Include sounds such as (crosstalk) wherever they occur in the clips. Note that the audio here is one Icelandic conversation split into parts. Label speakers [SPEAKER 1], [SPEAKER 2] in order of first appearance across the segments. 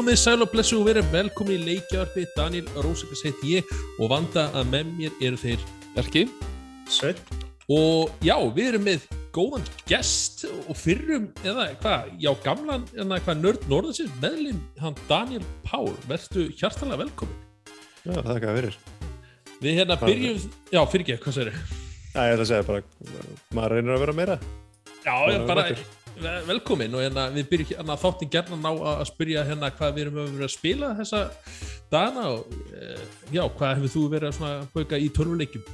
[SPEAKER 1] komið sæl og blessu og verið velkomið í leikjarfi Daniel Rósikas heit ég og vanda að með mér eru þeir
[SPEAKER 2] Erki
[SPEAKER 3] Sveit
[SPEAKER 1] og já, við erum með góðan gest og fyrrum, eða hvað, já, gamlan eða hvað, nörd norðansins meðlum hann Daniel Pál, verðstu hjartalega velkomin.
[SPEAKER 4] Já, það er hvað það verir.
[SPEAKER 1] Við hérna
[SPEAKER 4] Hvað-
[SPEAKER 1] byrjum, já, fyrir ekki, hvað segir þið?
[SPEAKER 4] Já, ég ætla að segja bara, maður reynir að vera meira.
[SPEAKER 1] Já, já,
[SPEAKER 4] Bara
[SPEAKER 1] bara
[SPEAKER 4] velkomin.
[SPEAKER 1] ve- velkomin og hérna við byrjum hérna þáttin gerna ná að spyrja hérna hvað við erum vera að spila þessa dana og e, já, hvað hefur þú verið að svona bauka í törfuleikjum?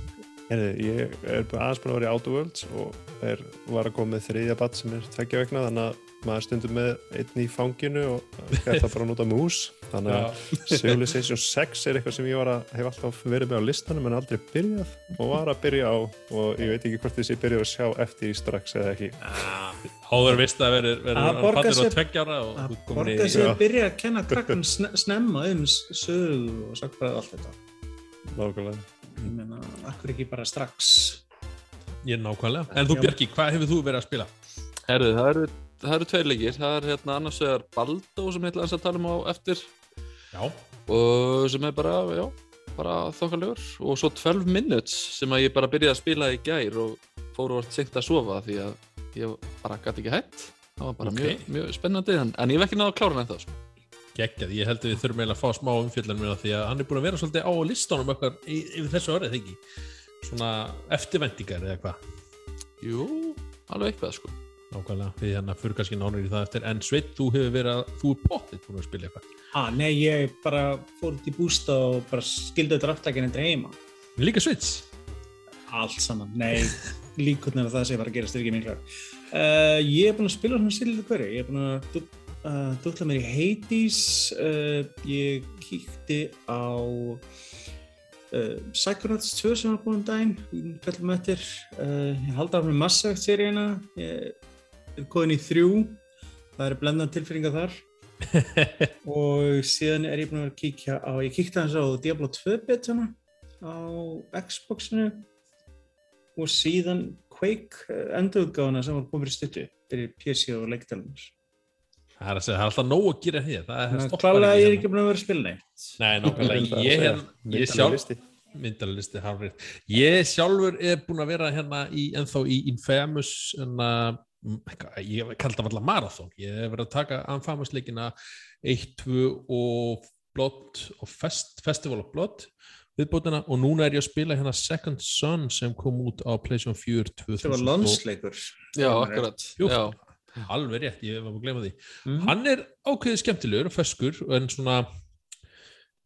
[SPEAKER 4] Ég er bara aðeins búin að vera í Outer Worlds og er, var að koma með þriðja batt sem er tveggja vegna, þannig að maður stundum með einn í fanginu og (laughs) það bara að nota mús. Þannig að (laughs) Civilization 6 er eitthvað sem ég var að, hef alltaf verið með á listanum en aldrei byrjað og var að byrja á og ég veit ekki hvort þessi byrjar að sjá eftir í strax eða ekki.
[SPEAKER 1] Áður vist að verður
[SPEAKER 3] Að
[SPEAKER 1] fattur á tveggjára og
[SPEAKER 3] að borga
[SPEAKER 4] Já.
[SPEAKER 3] að byrja að kenna (laughs) krakkan sne snemma um sögu og sakfræði og allt þetta
[SPEAKER 4] Nákvæmlega.
[SPEAKER 3] ég meina, akkur ekki bara strax
[SPEAKER 1] ég er nákvæmlega. En þú. Björki, hvað hefur þú verið að spila?
[SPEAKER 2] Herðu, það eru, það eru tveir leikir Það er hérna annars vegar Baldó sem ég ætla aðeins að tala um á eftir
[SPEAKER 1] Já,
[SPEAKER 2] og sem er bara, já, bara þokkalegur og svo 12 minutes sem að ég bara byrjaði að spila í gær og fór og vart seint að sofa því að ég bara gæti ekki hætt það var bara
[SPEAKER 1] Ok.
[SPEAKER 2] mjög, mjög spennandi en, en ég hef ekki náða að klára hann ennþá sko.
[SPEAKER 1] geggjað. Ég held að við þurfum eiginlega að fá smá umfjallan með það því að hann er búin að vera svolítið á listanum okkar yfir þessu orðið, ekki? Svona eftirvendingar eða hvað?
[SPEAKER 2] Jú, alveg eitthvað sko
[SPEAKER 1] Nákvæmlega, við hérna fyrir kannski nánur í það eftir. En Sveit, þú hefur verið að, þú er potið búin að spila eitthvað.
[SPEAKER 3] Ah, nei, ég bara fór út í bústa og bara skildi draftlækinn þetta heima
[SPEAKER 1] líka Sveits
[SPEAKER 3] allt saman, nei, líkurnar að það sem var að gerast er ekki miklar uh, ég er búin að spila svona sýlið hverju. Ég er búin að dú- uh, dúkla mér í Hades. Uh, ég kíkti á Psychonauts 2 sem var búin daginn. Fellum eftir. Ég haldi af með Mass Effect seríuna. Ég er komin í þrjú. Það eru blendan tilfinningar þar. (laughs) Og síðan er ég búin að vera að kíkja á ég kíkti hans á Diablo 2 betuna á Xboxinu. Og síðan Quake endurutgáðuna sem var komið í stuttu fyrir PC og leikdælunir.
[SPEAKER 1] Það er að segja, það er alltaf nóg að gera hér. Það er stoppar
[SPEAKER 3] Klálega ég er
[SPEAKER 1] hérna.
[SPEAKER 3] ekki búin að vera að spila neitt.
[SPEAKER 1] Nei, nákvæmlega, ég, hef, ég sjálf myndalisti hárrið ég sjálfur er búin að vera hérna í, ennþá í Infamous en að ég kallt það alltaf marathon ég hef verið að taka Infamous leikina 1, 2 og Blood og Fest, Festival of Blood viðbótina og núna er ég að spila hérna Second Son sem kom út á PlayStation 4 2000
[SPEAKER 3] Það var landsleikur.
[SPEAKER 2] Já, akkurat
[SPEAKER 1] Jú.
[SPEAKER 2] Já,
[SPEAKER 1] alveg rétt, ég var að glemma því
[SPEAKER 3] Mm.
[SPEAKER 1] hann er ákveðið skemmtilegur og feskur en svona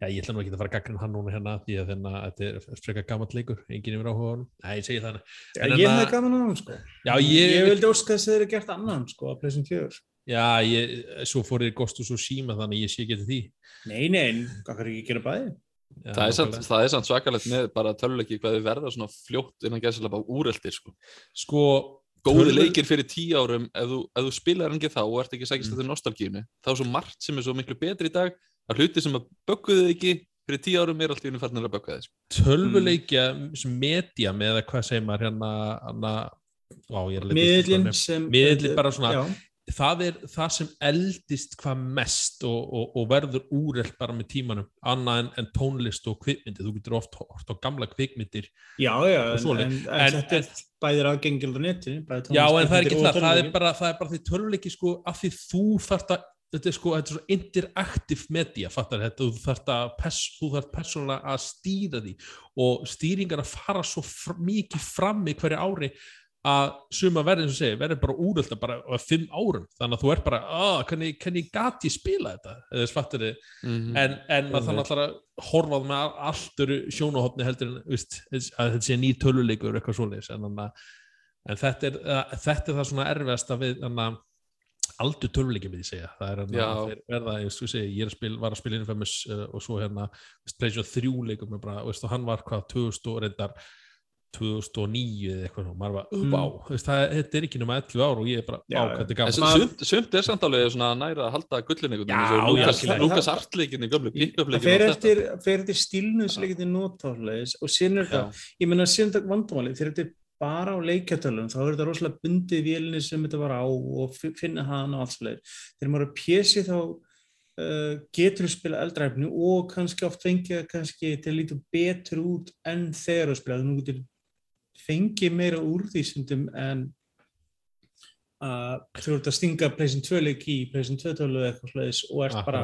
[SPEAKER 1] já, ég ætla nú ekki að fara að gagna hann núna hérna því að þennan, þetta er frekar gammalt leikur enginn yfir áhuga á hann, nei, ég segi þannig
[SPEAKER 3] Já,
[SPEAKER 1] En
[SPEAKER 3] ég
[SPEAKER 1] hérna-
[SPEAKER 3] hefði gaman á hann sko.
[SPEAKER 1] já,
[SPEAKER 3] Ég,
[SPEAKER 1] ég,
[SPEAKER 3] vildi óska þess að þeir eru gert annan sko að Playstation 4.
[SPEAKER 1] já, ég svo fór ég Ghost og svo síma þannig ég sé ekki því
[SPEAKER 3] Nei, nei, hvað er ekki að gera bæði?
[SPEAKER 1] já,
[SPEAKER 2] það, er samt, það er samt svakalegt með bara töluleiki hvað þið verða svona fljótt innan gæðslega bara úreldir sko
[SPEAKER 1] sko,
[SPEAKER 2] góði
[SPEAKER 1] Tölvu-
[SPEAKER 2] leikir fyrir tíu árum ef þú, ef þú spilar ekki þá og ert ekki að sækist
[SPEAKER 1] Mm.
[SPEAKER 2] þetta nostalgínu þá er svo margt sem er svo miklu betri í dag að hluti sem að bögguðu ekki fyrir tíu árum er allt í unni farnir að bögga þið sko.
[SPEAKER 1] tölvuleikja sem media með að hvað segir maður hérna, hérna á, er að
[SPEAKER 3] Miðlinn sem...
[SPEAKER 1] Miðillinn bara svona-
[SPEAKER 3] Já,
[SPEAKER 1] það er það sem eldist hvað mest og, og, og verður úrelt bara með tímanum annað en, en tónlist og kvikmyndir. Þú getur oft hort á gamla kvikmyndir
[SPEAKER 3] já, já
[SPEAKER 1] Og
[SPEAKER 3] en, en, en,
[SPEAKER 1] En-
[SPEAKER 3] þetta er bæðir aðgengil á netinu. bæði
[SPEAKER 1] já en það er ekki það, það er bara, það er bara því töluleiki sko af því þú þarft að þetta er sko, þetta er svo interactive media fattar þetta, þú þarft að pers, þú þarft persónulega að stýra því. Og stýringar að fara svo fr mikið fram í hverju ári að suma verði eins og segja, verði bara úrölda bara á fimm árum, þannig að þú ert bara ah, hvernig, hvernig gat ég spila þetta? Eða fattar þið,
[SPEAKER 2] mm
[SPEAKER 1] en, en maður þannig alltaf að horfað með allt öru sjónahotni heldur en veist, að þetta sé ný töluleikur eitthvað svoleiðis. En, þannig að- en þetta, er, að, þetta er það svona erfiðasta við þannig að aldur töluleiki með því segja. Það er að þeir verða og ég er að spil, var að spila Infamous uh, og svo hérna Playstation 3 leikum með bara, veist, og hann var hvað 2000 og reyndar 2009 eða eitthvað og maður var,
[SPEAKER 3] Mm.
[SPEAKER 1] mm. vá, veist, það, þetta er ekki nema 11 ár og ég er bara,
[SPEAKER 3] Já,
[SPEAKER 1] á, hvað þetta er
[SPEAKER 2] s- sumt, sumt er samt alveg svona næra að halda gullin einhvern
[SPEAKER 1] Já,
[SPEAKER 2] veginn eins og
[SPEAKER 1] já,
[SPEAKER 2] Lukas, Artleikin í gömlu
[SPEAKER 3] Það
[SPEAKER 2] pick-up-leikin
[SPEAKER 3] fer
[SPEAKER 2] og
[SPEAKER 3] eftir, eftir stílnu sem leikir til notáleis og síðan er þetta, ég menna síðan þetta vandamáli, þegar þetta er bara á leikjartölum þá er þetta rosalega bundið vélinni sem þetta var á og fi- finna hana og allt svolítið. Þegar maður er PC þá uh, getur þú spila eldræfni og kannski oft fengið kannski til að líta betur út enn þegar þú spila þú getur fengið meira úr því sundum en uh, þú ert að stinga pleysin 2 leik í pleysin 2 tölu eitthvað slags og ert
[SPEAKER 1] Aha.
[SPEAKER 3] bara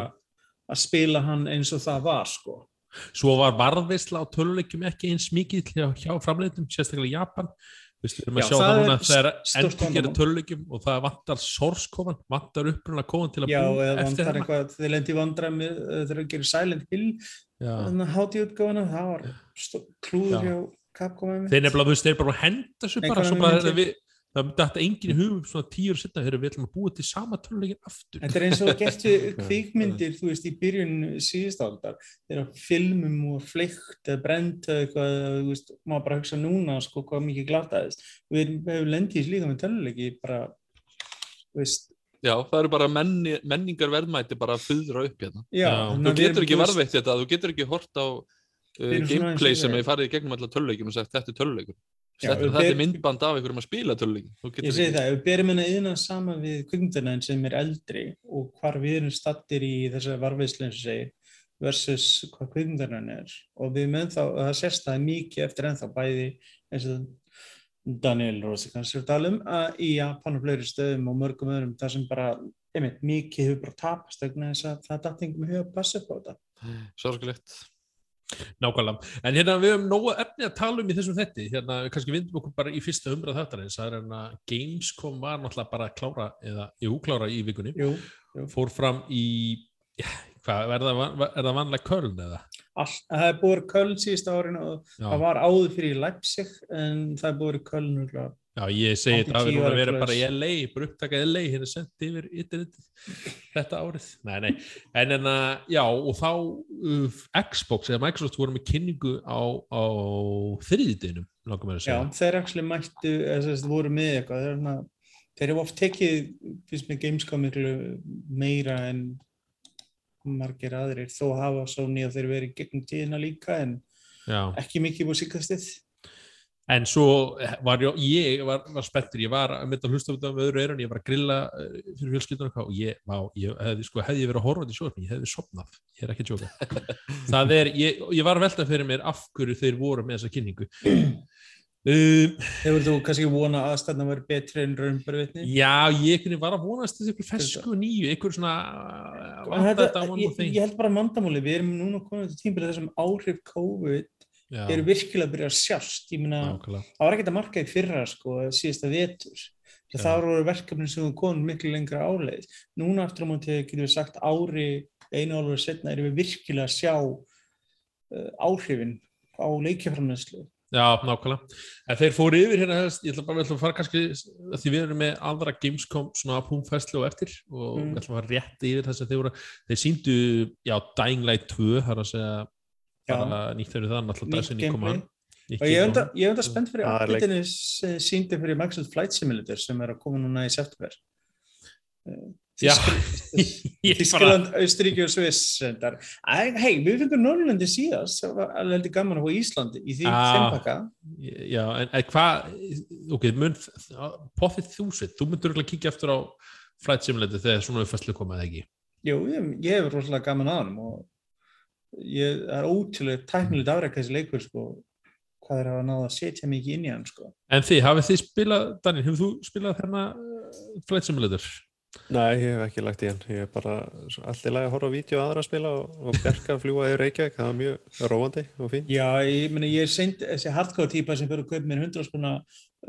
[SPEAKER 3] að spila hann eins og það var sko
[SPEAKER 1] Svo var varðveisla á töluleikjum ekki eins mikið hjá, framleitum, sérstaklega Japan. Við erum að
[SPEAKER 3] Já,
[SPEAKER 1] sjá
[SPEAKER 3] það
[SPEAKER 1] það
[SPEAKER 3] er
[SPEAKER 1] núna þegar
[SPEAKER 3] stórt
[SPEAKER 1] endur gera töluleikjum og það vantar source-kofan, vantar upprunna kofan til að
[SPEAKER 3] Já,
[SPEAKER 1] búa
[SPEAKER 3] eða
[SPEAKER 1] eftir
[SPEAKER 3] vantar
[SPEAKER 1] hennar.
[SPEAKER 3] eitthvað, þið lendi vandra með uh, þegar þau gerir Silent Hill
[SPEAKER 1] Já.
[SPEAKER 3] þannig að hátíð útgáfana, það var klúður
[SPEAKER 1] Já.
[SPEAKER 3] hjá Capcom.
[SPEAKER 1] Þeir nefnilega, þú veist, þeir bara að henda svo bara, svo bara við, það dætti enginn í hugum svona tíur setna, þegar við ætlum að búa til sama töluleikin aftur.
[SPEAKER 3] Þetta er eins og gert við (laughs) kvikmyndir, þú veist, í byrjun síðust áldar, þegar filmum og fleikt eða brent eða eitthvað, þú veist, maður bara hugsa núna, sko, hvað mikið glataðist. Við hefum lendið í slíka með töluleiki, bara, þú veist,
[SPEAKER 2] Já, það eru bara menni, menningar verðmæti bara að fudra upp hérna.
[SPEAKER 3] já.
[SPEAKER 2] Þú getur ekki varðveitt þetta, þú getur ekki hort á uh, gameplay sem
[SPEAKER 3] við.
[SPEAKER 2] er farið í gegnum alla töluleikin og sagt þetta er töluleikur. Þetta, þetta er myndband af einhverjum að spila. Þú
[SPEAKER 3] Ég segi það, við berum henni yðna saman við kvikmyndarnæðin sem er eldri og hvar við erum stattir í þessari segi versus hvað kvikmyndarnæðin er og við með þá, það sést það mikið eftir ennþá bæði eins og Daniel Rosi kannski er að tala um að í Japan og fleiri stöðum og mörgum öðrum það sem bara, einmitt, mikið hefur bara tapast vegna þess að það dattingum hefur að passa upp á þetta.
[SPEAKER 2] Sorglegt.
[SPEAKER 1] Nákvæmlega. En hérna við höfum nógu efni að tala um í þessum þetti. Hérna við kannski vindum okkur bara í fyrsta umræð þáttarins. Það er hérna Gamescom var náttúrulega bara að klára eða, jú, klára í vikunni.
[SPEAKER 3] Jú,
[SPEAKER 1] Fór fram í, já, hvað, er það, van- er það vanlega Köln eða?
[SPEAKER 3] all, það er búið Köln síðust árin og
[SPEAKER 1] Já,
[SPEAKER 3] það var áður fyrir Leipzig en það er búið Köln örugglega
[SPEAKER 1] já ég segi þetta að við erum að vera bara í. LA, bara upptakað LA, hérna sendt yfir internetið þetta árið. Nei, nei. En en að, já, og þá uh, Xbox eða Microsoft voru með kynningu á, á þriðidinum, langar mér að
[SPEAKER 3] Já,
[SPEAKER 1] segja.
[SPEAKER 3] þeir actually mættu, eða þess að voru með eitthvað, þeir, na, þeir eru oft tekið, finnst mér Gamescom miklu meira en margir aðrir, þó hafa Sony og þeir verið gegnum tíðina líka en
[SPEAKER 1] Já.
[SPEAKER 3] ekki mikið búið síkastið.
[SPEAKER 1] En svo var ég, ég var, var spenntur, ég var að mynda að hlusta um þetta með öðru eirun, ég var að grilla eh, fyrir fjölskyldunum og ég, vá, ég hefði, sko, hefði ég verið að horfa þetta í sjóðum, ég hefði sopnað, ég er ekki að tjóka. (laughs) Það er, ég, ég var að velta fyrir mér af hverju þeir voru með þessa kynningu. (clears throat) Um,
[SPEAKER 3] Hefur þú kannski vona að aðstæðna verið betri en raunbarvitni?
[SPEAKER 1] já, ég var að vonast þessi ykkur fesku nýju, ykkur svona vantar
[SPEAKER 3] Þetta, ég, ég held bara mandamáli, við erum núna komin til tímbilið þessum áhrif COVID
[SPEAKER 1] Já,
[SPEAKER 3] eru virkilega að byrja að sjást, ég
[SPEAKER 1] nákvæmlega.
[SPEAKER 3] það var ekkert að marka í fyrra sko, síðasta vetur. Það voru verkefni sem við komum miklu lengra áleið núna aftur á móti getum við sagt ári einu álur setna erum við virkilega að sjá uh, áhrifin á leikjaframnæslu
[SPEAKER 1] Já, nákvæmlega. En þeir fóru yfir hérna, ég ætla bara að fara kannski, því við erum með aðra Gamescom svona púmfæslu og eftir og
[SPEAKER 3] Mm.
[SPEAKER 1] við ætlum að fara rétt yfir þess að þeir voru, þeir síndu, já, Dying Light 2, það er að segja, bara nýtt fyrir það, náttúrulega hann. Nýtt
[SPEAKER 3] og ég er er enda spennt fyrir updateinu sem síndi fyrir Microsoft Flight Simulator sem er að koma núna í september. (laughs)
[SPEAKER 1] Bara,
[SPEAKER 3] Þískaland, Austuríki og Sviss hei, við fengum Norrlandi síðast það var alveg heldur gaman að fá Íslandi í því
[SPEAKER 1] Ah.
[SPEAKER 3] þempaka
[SPEAKER 1] já, en, hvað, ok, mun, pothið þú myndur örugglega kíkja eftir á Flight Simulator þegar svona uppfæslu komað ekki.
[SPEAKER 3] Jú, ég, hefur rosalega gaman að hann og ég það er ótrúlega tæknilegt afræk þessi leikur sko, hvað er að náða að setja mikið inn í hann sko.
[SPEAKER 1] En þið, hafið þið spilað, Daniel, hefur þú spilað uh, Flight Simulator?
[SPEAKER 4] Nei, ég hef ekki lagt í hann. Ég er bara allir lagi að horfa á vídeo aðra að spila og, og berka að fljúa í Reykjavík. Það er mjög róandi og fín.
[SPEAKER 3] Já, ég, meni, ég er seint þessi hardcore típa sem fyrir að kaupa mér 100 skona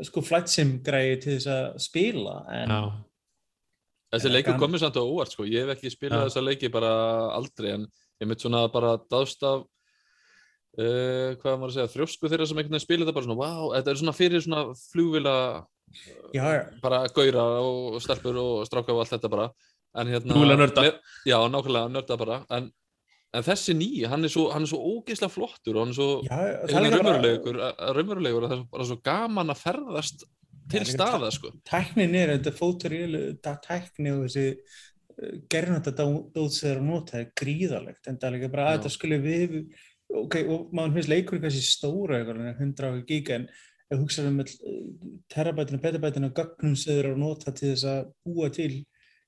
[SPEAKER 3] sko flight sim græði til þess að spila en
[SPEAKER 1] Já.
[SPEAKER 2] Þessi leikur komið samt á óvart sko, ég hef ekki spilað þessa leiki bara aldrei en ég mitt svona bara dást af uh, hvað maður að segja, þrjósku þeirra sem einhvern veginn spila þetta bara svona, wow, þetta er svona fyrir svona flugvila
[SPEAKER 3] já, já,
[SPEAKER 2] bara gaura og stelpur og stráka og allt þetta bara. En hérna
[SPEAKER 1] Flugvéla nörda.
[SPEAKER 2] með- Já, nákvæmlega nörda bara. En, en þessi ný, hann er svo, hann er svo ógeðslega flottur og hann er svo raunverulegur, raunverulegur og það er bara svo gaman að ferðast til staða sko.
[SPEAKER 3] tæknin er, þetta fótorílu tækni og þessi uh, gerðnata dótsæður að nota er gríðalegt en það er líka bara að
[SPEAKER 2] Já.
[SPEAKER 3] þetta skulle við ok, og maður finnst leikur kannski stóra eitthvað, 100 giga en ef hugsaðum með terabætinu, petabætinu gögnum sem þeir eru að nota til þess að búa til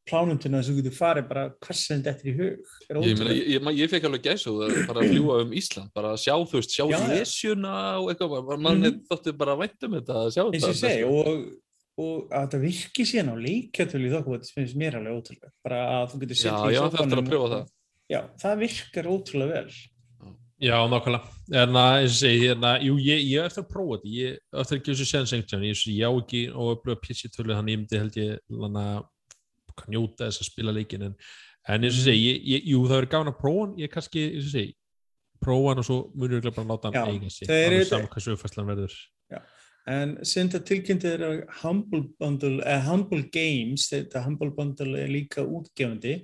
[SPEAKER 3] plánunduna þess að þú getur farið bara hversin þetta er í hug er
[SPEAKER 2] Ég, meina, ég, ég, ég fekk alveg gæsa að bara að (clears throat) fljúa um Ísland, bara að sjá, þú veist, sjá
[SPEAKER 3] Já, já.
[SPEAKER 2] lesjuna og eitthvað, bara- manni
[SPEAKER 3] Mhm.
[SPEAKER 2] þótti bara vænt um þetta að sjá
[SPEAKER 3] og
[SPEAKER 2] þetta.
[SPEAKER 3] og, og að þetta virki síðan á leikjartölu í þokku þetta finnst mér alveg ótrúlega bara að þú getur sett í
[SPEAKER 2] að það.
[SPEAKER 3] já, það virkar ótrúlega vel
[SPEAKER 1] Já, nákvæmlega. En að, eins og segi, hérna, jú, ég, ég eftir að prófa þetta. Ég eftir að gefa þessu séðan sengt ég, ég á ekki og upplöfa PC-tölu, þannig ég myndi held ég lana, njóta þess að spila leikin. En, en eins og segi, ég, ég, jú, það verður gáðan að prófa ég kannski, eins og segi, prófa hann og svo munur ég bara láta hann eiga sig.
[SPEAKER 3] En sem þetta tilkynnti er að Humble Bundle eh, Humble Games, þetta Humble Bundle er líka útgefandi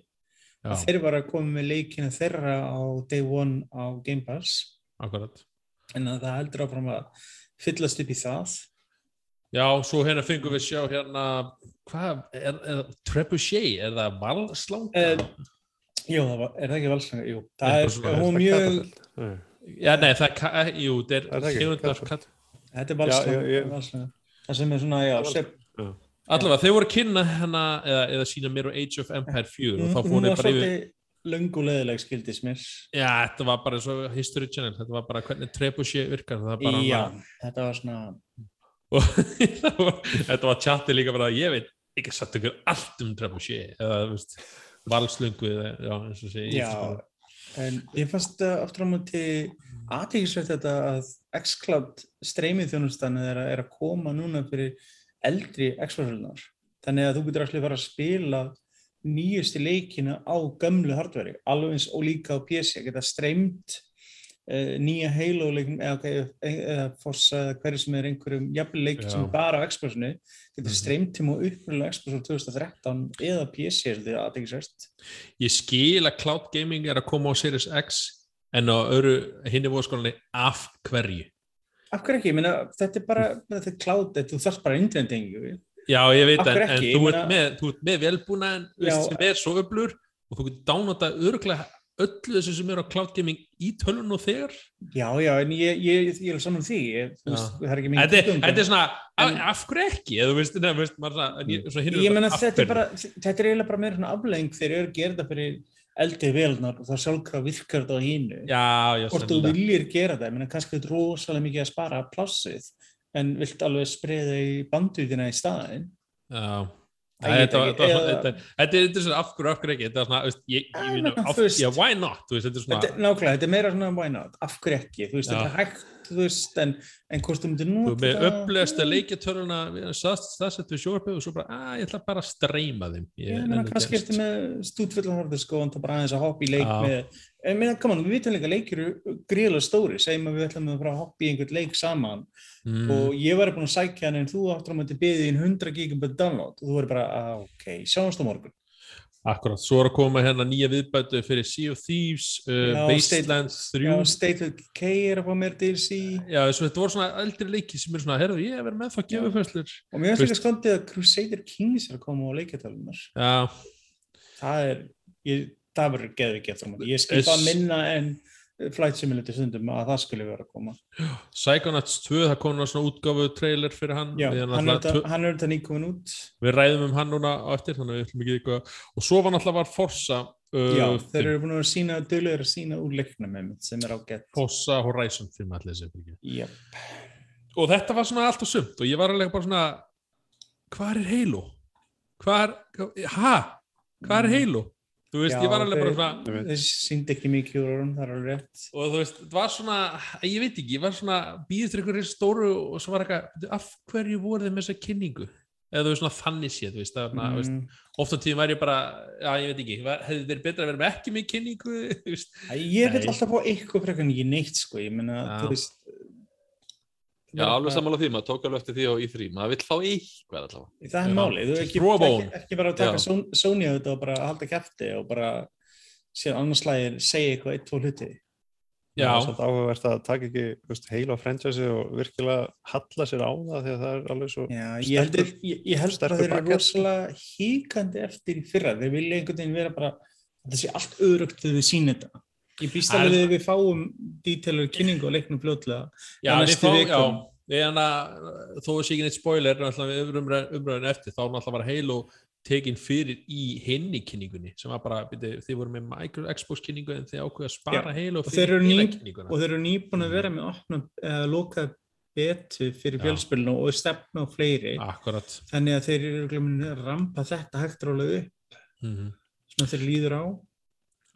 [SPEAKER 3] þeir var að koma með leikina þeirra á Day One á Game Pass
[SPEAKER 1] akkurat.
[SPEAKER 3] en að það heldur áfram að fyllast upp í það
[SPEAKER 1] Já, svo hérna fengum við sjá hérna, hvað, er, er, Trebuchet, er það valslanga?
[SPEAKER 3] Eh, Jú, það var, er það ekki valslega? Jú, það er,
[SPEAKER 1] svona,
[SPEAKER 3] hún
[SPEAKER 4] Það
[SPEAKER 3] mjög.
[SPEAKER 1] Já, nei, það er, ka- jú, það
[SPEAKER 4] Er það
[SPEAKER 1] er
[SPEAKER 4] ekki?
[SPEAKER 1] tegundar
[SPEAKER 4] Catapult.
[SPEAKER 1] kat-
[SPEAKER 3] þetta er
[SPEAKER 4] Já,
[SPEAKER 3] valslega. Það sem er svona, já, sep,
[SPEAKER 1] Allavega, þeir voru að kynna hérna eða, eða sína mér á Age of Empire 4 og þá fór ég bara yfir
[SPEAKER 3] svolítið löng og leðileg skildis mér.
[SPEAKER 1] Já, þetta var bara eins og History Channel þetta var bara hvernig Trebuchet virkar það var bara
[SPEAKER 3] Já,
[SPEAKER 1] hana-
[SPEAKER 3] þetta var svona,
[SPEAKER 1] og (laughs) þetta var chati líka bara ég veit ekki satt ykkur allt um Trebuchet eða veist valslöngu eða já, eins og segi
[SPEAKER 3] já, en ég fannst uh, aftur á móti aðtíkisveit þetta að xCloud streymið þjónustan er, að- er að koma núna fyrir eldri Xbox-hlunar. Þannig að þú getur allir fara að spila nýjusti leikina á gömlu hardveri, alveg eins og líka á PC, geta streymt uh, nýja Halo leikin eða, eða, Forza eða hverju sem er einhverjum jafnvel leikin sem er bara á Xboxinu, getur
[SPEAKER 1] Mhm.
[SPEAKER 3] streymt til og upprunalega Xbox á 2013 eða PC, þetta er aðtíkisveit.
[SPEAKER 1] ég skil að cloud gaming er að koma á Series X en á öru hinni voru af hverju?
[SPEAKER 3] Af hverju ekki? Meina, þetta er bara, þetta er þetta, þú þarfst bara internetengu.
[SPEAKER 1] Já, ég veit, en, en þú ert með, þú ert með velbúna en
[SPEAKER 3] Já.
[SPEAKER 1] sem er svo öflur og þú getur dánata öruglega öllu þessu sem er á cloud gaming í tölun og þegar.
[SPEAKER 3] Já, já, en ég, ég, ég er saman því, ég, þú veist, það er ekki
[SPEAKER 1] er- þetta er svona,
[SPEAKER 3] En-
[SPEAKER 1] af, hverju ekki? Eða þú veist, neða, veist maður svona, ég, af
[SPEAKER 3] þetta er bara, þetta er eiginlega bara meira svona aflegging þegar ég er þetta fyrir eldri velnar og það sjálfkrafa virkar þetta á hínu.
[SPEAKER 1] Já, já,
[SPEAKER 3] Hvort þú viljir gera ég meina, kannski þetta er rosalega mikið að spara plássið, en vilt alveg spreða í bandvitina í staðin.
[SPEAKER 1] Já. Þetta er þetta er svona af hverju, af hverju ekki? Þetta er svona, veist, ég,
[SPEAKER 3] Já,
[SPEAKER 1] ég meina,
[SPEAKER 3] menn,
[SPEAKER 1] af-
[SPEAKER 3] þú veist.
[SPEAKER 1] já, why not, þú veist, þetta er svona
[SPEAKER 3] nákvæmlega, þetta er meira svona why not, af hverju ekki, þú veist, þetta er hægt, þú veist, en, en hvort þú myndir
[SPEAKER 1] þú
[SPEAKER 3] nota
[SPEAKER 1] er með
[SPEAKER 3] þetta-
[SPEAKER 1] upplegasta leikjatöluna staðsett við sjóarpið og svo bara, að ég ætla bara að streyma þeim.
[SPEAKER 3] Ég meina, kannski ertu með stúdfullan horfður sko, og það bara aðeins að hoppa í leik með, meina, come on, við vitum líka leikir eru gríðlega stóri, segjum að við ætlum að fara að hoppa í einhvern leik saman.
[SPEAKER 1] Mm,
[SPEAKER 3] og ég var búin að sækja hann en þú áttur á mæti byggði inn 100 gigabit download. Og þú verður bara, ah, ok, sjáumst á morgun.
[SPEAKER 1] Akkurat, svo er að koma hérna nýja viðbætu fyrir Sea of Thieves, uh,
[SPEAKER 3] Já,
[SPEAKER 1] Wastelands 3
[SPEAKER 3] Já, State of Decay er að fá mér DLC
[SPEAKER 1] Já, svo þetta voru svona eldri leiki sem er svona, herðu, ég verið með það að gefa fæslur
[SPEAKER 3] og mér finnst ekki skondið að Crusader Kings er að koma á leikjartalunar.
[SPEAKER 1] Já,
[SPEAKER 3] Það er, ég, það verður geðu ekki eftir á móti. Ég skil
[SPEAKER 1] Es-
[SPEAKER 3] það minna en Flight Simulator stundum að það skulle vera að koma.
[SPEAKER 1] Psychonauts 2, það kom náttúrulega svona útgáfu trailer fyrir hann
[SPEAKER 3] Já, hann er þetta- er nýkomin út.
[SPEAKER 1] við ræðum um hann núna á eftir þannig að við ætlum ekki eitthvað og svo var náttúrulega var Forza uh,
[SPEAKER 3] Já, þeir eru búin að vera sína, döluður að sína úr leiknum einmitt, sem er ágætt.
[SPEAKER 1] Forza Horizon 5 allir þessi ekki.
[SPEAKER 3] Jep.
[SPEAKER 1] og þetta var svona allt og sumt og ég var alveg bara svona hvað er Halo? hvað er, hæ? hvað er Halo? Þú veist, ég var alveg bara svona.
[SPEAKER 3] Þeir síndi ekki mikið úr honum, það er alveg rétt.
[SPEAKER 1] og þú veist, það var svona ég veit ekki, ég var svona býðist til einhverju stóru og svo var eitthvað, "Bíddu, af hverju voru með þessa kynningu eða þú veist svona þannig séð, þú veist, það, mm. veist
[SPEAKER 3] Mm.
[SPEAKER 1] oft á tíðum væri ég bara, já ég veit ekki var- hefði verið betra að vera með ekki með kynningu (laughs) þú veist,
[SPEAKER 3] Ég vil alltaf fá eitthvað frekar en ekki neitt, sko. Ég meina,
[SPEAKER 1] Já.
[SPEAKER 3] þú veist...
[SPEAKER 2] Já, alveg sammála því, maður tók alveg eftir því á í3, maður vill fá eitthvað allavega.
[SPEAKER 3] Það er málið, þú ekki, ekki, ekki bara að taka Sony á þetta og bara halda kæfti og bara síðan annars slægir segja eitthvað eitt, tvo hluti.
[SPEAKER 1] já,
[SPEAKER 4] Það er svolítið áhugavert að taka ekki veist, heila franchise og virkilega halla sér á það því að það er alveg svo
[SPEAKER 3] Já, ég held,
[SPEAKER 4] Sterkur-
[SPEAKER 3] ég, ég held að
[SPEAKER 4] sterkur
[SPEAKER 3] þeir eru
[SPEAKER 4] bakgrunn.
[SPEAKER 3] rosalega híkandi eftir í fyrra. Þeir vilja einhvern veginn vera bara, þetta sé allt öðrugt þegar við sýnum þetta. Ég býst
[SPEAKER 1] er-
[SPEAKER 3] alveg við við fáum dítelur kynningu og leiknum fljótlega.
[SPEAKER 1] já, hann að, þó að sé ekki neitt spoiler við umræðin, umræðin eftir, þá náttúrulega var Halo tekin fyrir í henni kynningunni sem var bara, byrju, þið voru með Micro Xbox kynningu en þið ákveða að spara heil og
[SPEAKER 3] fyrir
[SPEAKER 1] heila kynninguna.
[SPEAKER 3] og þeir eru nýbúin að vera með opna uh, lokað betu fyrir fjölspilinu og stefna á fleiri.
[SPEAKER 1] Akkurat.
[SPEAKER 3] Þannig að þeir eru að rampa þetta hægt rálega upp
[SPEAKER 1] mm -hmm.
[SPEAKER 3] svona þeir líður á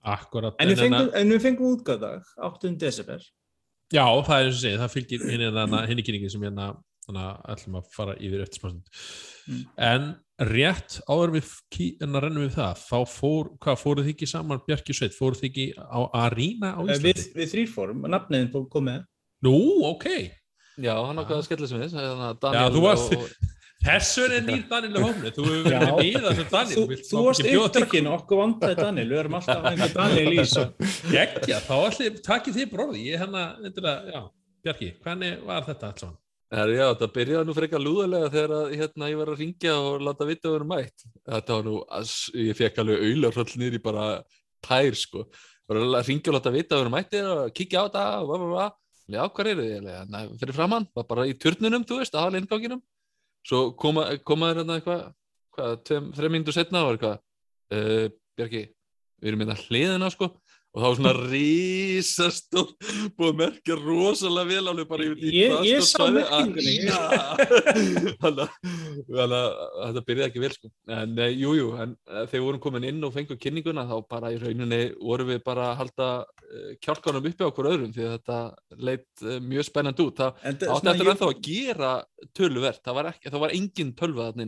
[SPEAKER 1] Akkurat
[SPEAKER 3] en við fengum, en við fengum útgáðdag 8. desember
[SPEAKER 1] Já, það er eins og segið, það fylgir henni kynningin sem hérna þannig að ætlum að fara yfir eftir smá stund mm. en rétt áður við en að rennum við það þá fór, hvað fóruð þið ekki saman Bjarki Sveit, fóruð þið ekki á Arína á
[SPEAKER 3] Eh,
[SPEAKER 1] Íslandi?
[SPEAKER 3] við, við þrýrfórum, nafniðin búið komið
[SPEAKER 1] Nú, ok
[SPEAKER 2] Já, hann ákveði að skella sem við
[SPEAKER 1] Já, þú varst Þessu er nýr Daniel á hófni, þú hefur verið með í þessu Daniel
[SPEAKER 3] Þú, varst upptökin, okkur vandaði Daniel við erum alltaf að einhver Daniel í svo (laughs)
[SPEAKER 1] Gekkja, þá allir, takkið þið bróði ég hérna, endilega, já, Bjarki hvernig var þetta allt saman?
[SPEAKER 2] Herri, já, þetta byrjaði nú frekar lúðarlega þegar að, hérna, ég var að ringja og láta vita að vera mætt. Þetta var nú, að- ég fekk alveg auðlarhöll niður í bara tær, sko. Bara að ringja og láta vita að vera mættir og kíkja á þetta og bla, bla, bla. Já, hvað eru þið? Ég fyrir framann, var bara í turnunum, þú veist, aðal innganginum. Svo koma, koma þér hérna eitthvað, hvað, þreim mínútur setna og eitthvað, uh, Bjarki, við erum hérna hliðina, sko. Og það var svona risastór, búið að merkja rosalega vel alveg bara í,
[SPEAKER 3] Ég- sá merkingunni.
[SPEAKER 2] að- (laughs) Þannig að- þannig að þetta byrjaði ekki vel sko. En eh, jú, eh, þegar við vorum komin inn og fengum kynninguna þá bara í rauninni vorum við bara að halda uh, kjálkanum uppi á okkur öðrum því að þetta leitt mjög spennandi út. Það það átti eftir ennþá að gera töluvert, það var, ekki, það var engin tölva þarna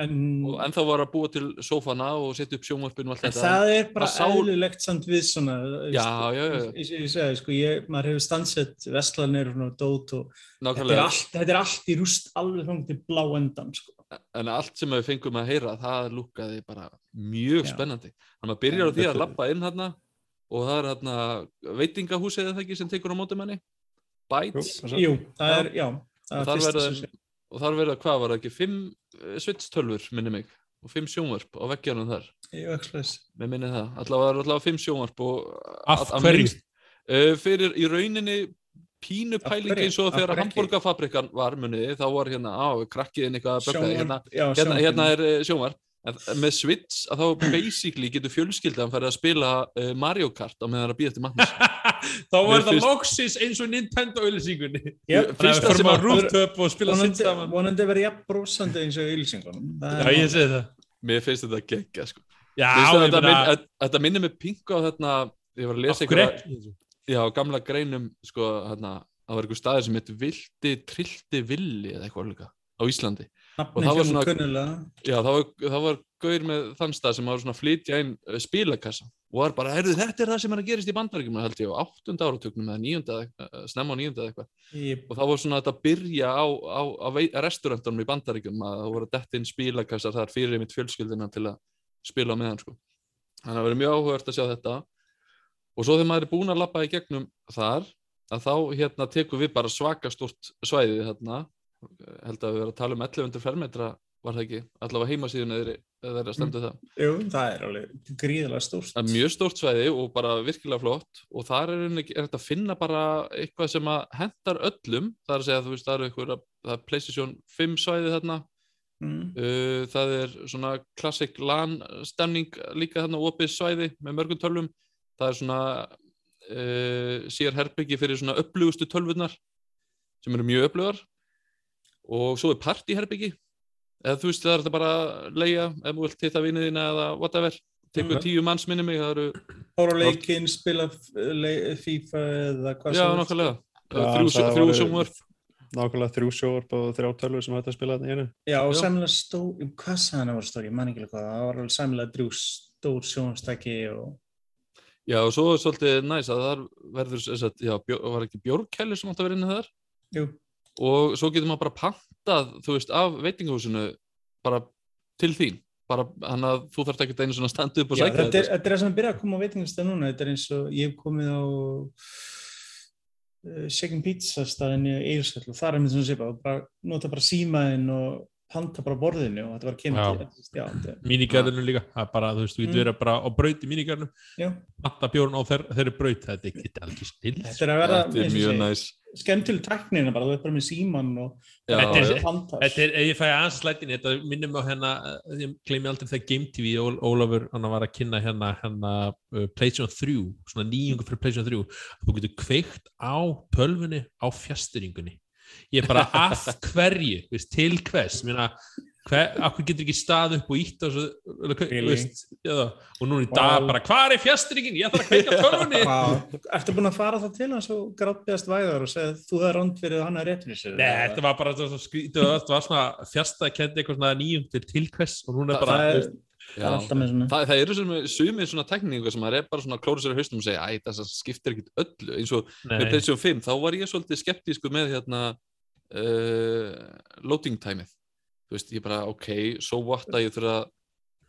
[SPEAKER 3] en,
[SPEAKER 2] og ennþá var að búa til sófana og setja upp sjónvarpinu og allt
[SPEAKER 3] en
[SPEAKER 2] þetta.
[SPEAKER 3] það er bara
[SPEAKER 2] það sá-
[SPEAKER 3] eðlilegt samt við svona
[SPEAKER 2] Já, já, já.
[SPEAKER 3] Ég, ég, ég segi, sko, ég, maður hefur stansett vestlanir og dót og þetta er, allt, þetta er allt í rúst alveg þangað til blá endan sko.
[SPEAKER 2] en allt sem við fengum að heyra það lúkaði bara mjög
[SPEAKER 3] Já.
[SPEAKER 2] spennandi þannig að byrjar á því að lappa inn hérna og það er hérna veitingahúsið eða það ekki sem tekur á móti manni Bites
[SPEAKER 4] Jú,
[SPEAKER 3] það er, já það
[SPEAKER 2] og
[SPEAKER 3] er
[SPEAKER 2] og þar verða hvað var það ekki fimm svitstölfur minni mig og fimm sjónvarp á veggjarnum þar? Með minni það. Allavega var allavega fimm sjónvarp og
[SPEAKER 1] Af hverju?
[SPEAKER 2] uh, fyrir í rauninni pínu
[SPEAKER 3] Af
[SPEAKER 2] pæling
[SPEAKER 3] hverju?
[SPEAKER 2] eins og þegar hamburgerfabrikan var muniði þá var hérna á krakkiðin eitthvað að bögga hérna,
[SPEAKER 3] Sjónvarp- já,
[SPEAKER 2] hérna, hérna er eh, sjónvarp en með Switch að þá basically getur fjölskyldan farið að spila uh, Mario Kart á meðan það er að býja eftir Magnús. (laughs)
[SPEAKER 1] Þá var
[SPEAKER 2] finnst-
[SPEAKER 1] loksins eins og Nintendo auðlýsingunni
[SPEAKER 3] Yep.
[SPEAKER 1] Að
[SPEAKER 2] Fyrsta sem að-
[SPEAKER 1] rooftop og spila sitt
[SPEAKER 3] vonandi,
[SPEAKER 1] saman.
[SPEAKER 3] vonandi verið jafn brósandi eins og ylsingunum
[SPEAKER 1] Já, ég segi það.
[SPEAKER 2] Mér finnst þetta geggja sko.
[SPEAKER 1] Já,
[SPEAKER 2] þetta, minn, þetta minnir mig pingu á þetta ég var að lesa já, gamla greinum sko, hérna, það var einhver staðir sem heitir vildi, trillti villi eða eitthvað líka á Íslandi
[SPEAKER 3] nafni
[SPEAKER 2] það var svona- já, það var, það var gaur með þann stað sem var svona flytja inn uh, spilakassa. Og var bara, heyrðu, þetta er það sem er að gerist í bandaríkjum held ég á áttunda áratögnum eða níunda uh, snemma á níunda eða eitthvað.
[SPEAKER 3] Ég-
[SPEAKER 2] og það var svona þetta að byrja á, á, á restaurantunum í bandaríkjum að það voru að detta inn spilakassar þar fyrir mitt fjölskyldina til að spila á meðan sko. þannig að það verið mjög áhugavert að sjá þetta. Og svo þegar maður er búinn að lappa í gegnum þar að þá hérna tekum við bara svaka stort svæði hérna held að við verðum að tala um 1100 fermetra var það ekki, allavega heimasíðun eða það er að stendu það?
[SPEAKER 3] Jú, það er alveg gríðilega stórt.
[SPEAKER 2] Það er mjög stórt svæði og bara virkilega flott. Og þar er, er þetta að finna bara eitthvað sem að hendar öllum. Það er að segja, þú veist, það er eitthvað það er PlayStation 5 svæði þarna.
[SPEAKER 3] Mm.
[SPEAKER 2] uh, það er svona klassik LAN stemning líka þarna opið svæði með mörgum tölvum. Það er svona uh, sér herbyggi fyrir svona upplugustu tölvunar sem eru mjög upplugar og svo er partyherbyggi eða þú veist það er þetta bara að leia ef þú vilt hitta vinið þína eða whatever. Tekur
[SPEAKER 3] Mhm.
[SPEAKER 2] tíu manns minni mig það eru,
[SPEAKER 3] Hóra leikinn, spila FIFA eða hvað
[SPEAKER 2] já
[SPEAKER 3] sem er.
[SPEAKER 2] nokkulega
[SPEAKER 4] Já,
[SPEAKER 2] þrjú,
[SPEAKER 4] það
[SPEAKER 2] þrjú
[SPEAKER 4] voru-
[SPEAKER 2] sjónvarp.
[SPEAKER 4] Nákvæmlega þrjú sjóarp og þrjá tölvur sem hægt að spila þarna í einu.
[SPEAKER 3] Já, og
[SPEAKER 2] Já.
[SPEAKER 3] sæmilega stór, hvað sagði hann að var stór, ég man ekki alveg hvað, það var alveg sæmilega drjú stór sjónstæki og
[SPEAKER 2] já og svo er svolítið næs að það verður sem sagt, já, bjó, var ekki bjórkæli sem átt að vera inni þar?
[SPEAKER 3] Jú,
[SPEAKER 2] og svo getur maður bara pantað þú veist af veitingahúsinu bara til þín. Bara hann að þú þarft ekki einu svona að standa upp og sækja
[SPEAKER 3] þetta, er,
[SPEAKER 2] þetta
[SPEAKER 3] er það sem er byrjað að koma á veitingastæð núna, þetta er eins og ég hef komið á uh, Shaken Pizza staðin í Eilsvöld og það er með svona og bara nota bara símaðinn og panta bara borðinu og þetta var kemur
[SPEAKER 1] mínigarðinu líka, það er bara, þú veist, þú getur verið bara á braut í mínigarðinu
[SPEAKER 3] Já.
[SPEAKER 1] panta bjórn á þeir, þeirri braut, þetta er ekki alveg snill
[SPEAKER 3] þetta er að vera
[SPEAKER 2] Þetta er mjög næs
[SPEAKER 3] skemmtileg tæknina bara, þú ert bara með síman og
[SPEAKER 2] Já,
[SPEAKER 1] Þetta er- Þetta er, ef ég fæ aðeins slætin, þetta minnum á hérna, eh, ég gleymi aldrei þegar Game TV, Ól- Ólafur, hann var að kynna hérna, hérna uh, PlayStation 3, svona nýjungu fyrir PlayStation 3, að þú getur kveikt á tölvunni á fjasturingunni. Ég er bara að hverju, veist, til hvers, mér hver, akkur getur ekki stað upp og ítt og og núna í dag
[SPEAKER 3] Wow.
[SPEAKER 1] bara, hvað er fjasturingin? Ég þarf að kveika (laughs) tölvunni.
[SPEAKER 3] Vá, Ertu búin að fara það til hans og gráttbyggast væðar og segja þú er rand fyrir að hann er rétt fyrir sér?
[SPEAKER 1] Nei, þetta var bara svo skrítið, þetta var svona fjastað eitthvað svona nýjung til til hvers og núna er bara,
[SPEAKER 3] er,
[SPEAKER 1] veist,
[SPEAKER 3] það er alltaf með svona
[SPEAKER 2] Það, það eru sem sumið svona tekningu sem maður er bara svona klóra sér í haustum og segja æ, það skiptir ekkit öllu. Eins og með PlayStation 5 þá var ég svolítið skeptísku með hérna uh, loading timeið. Þú veist, ég bara ok, so what að ég þurfa að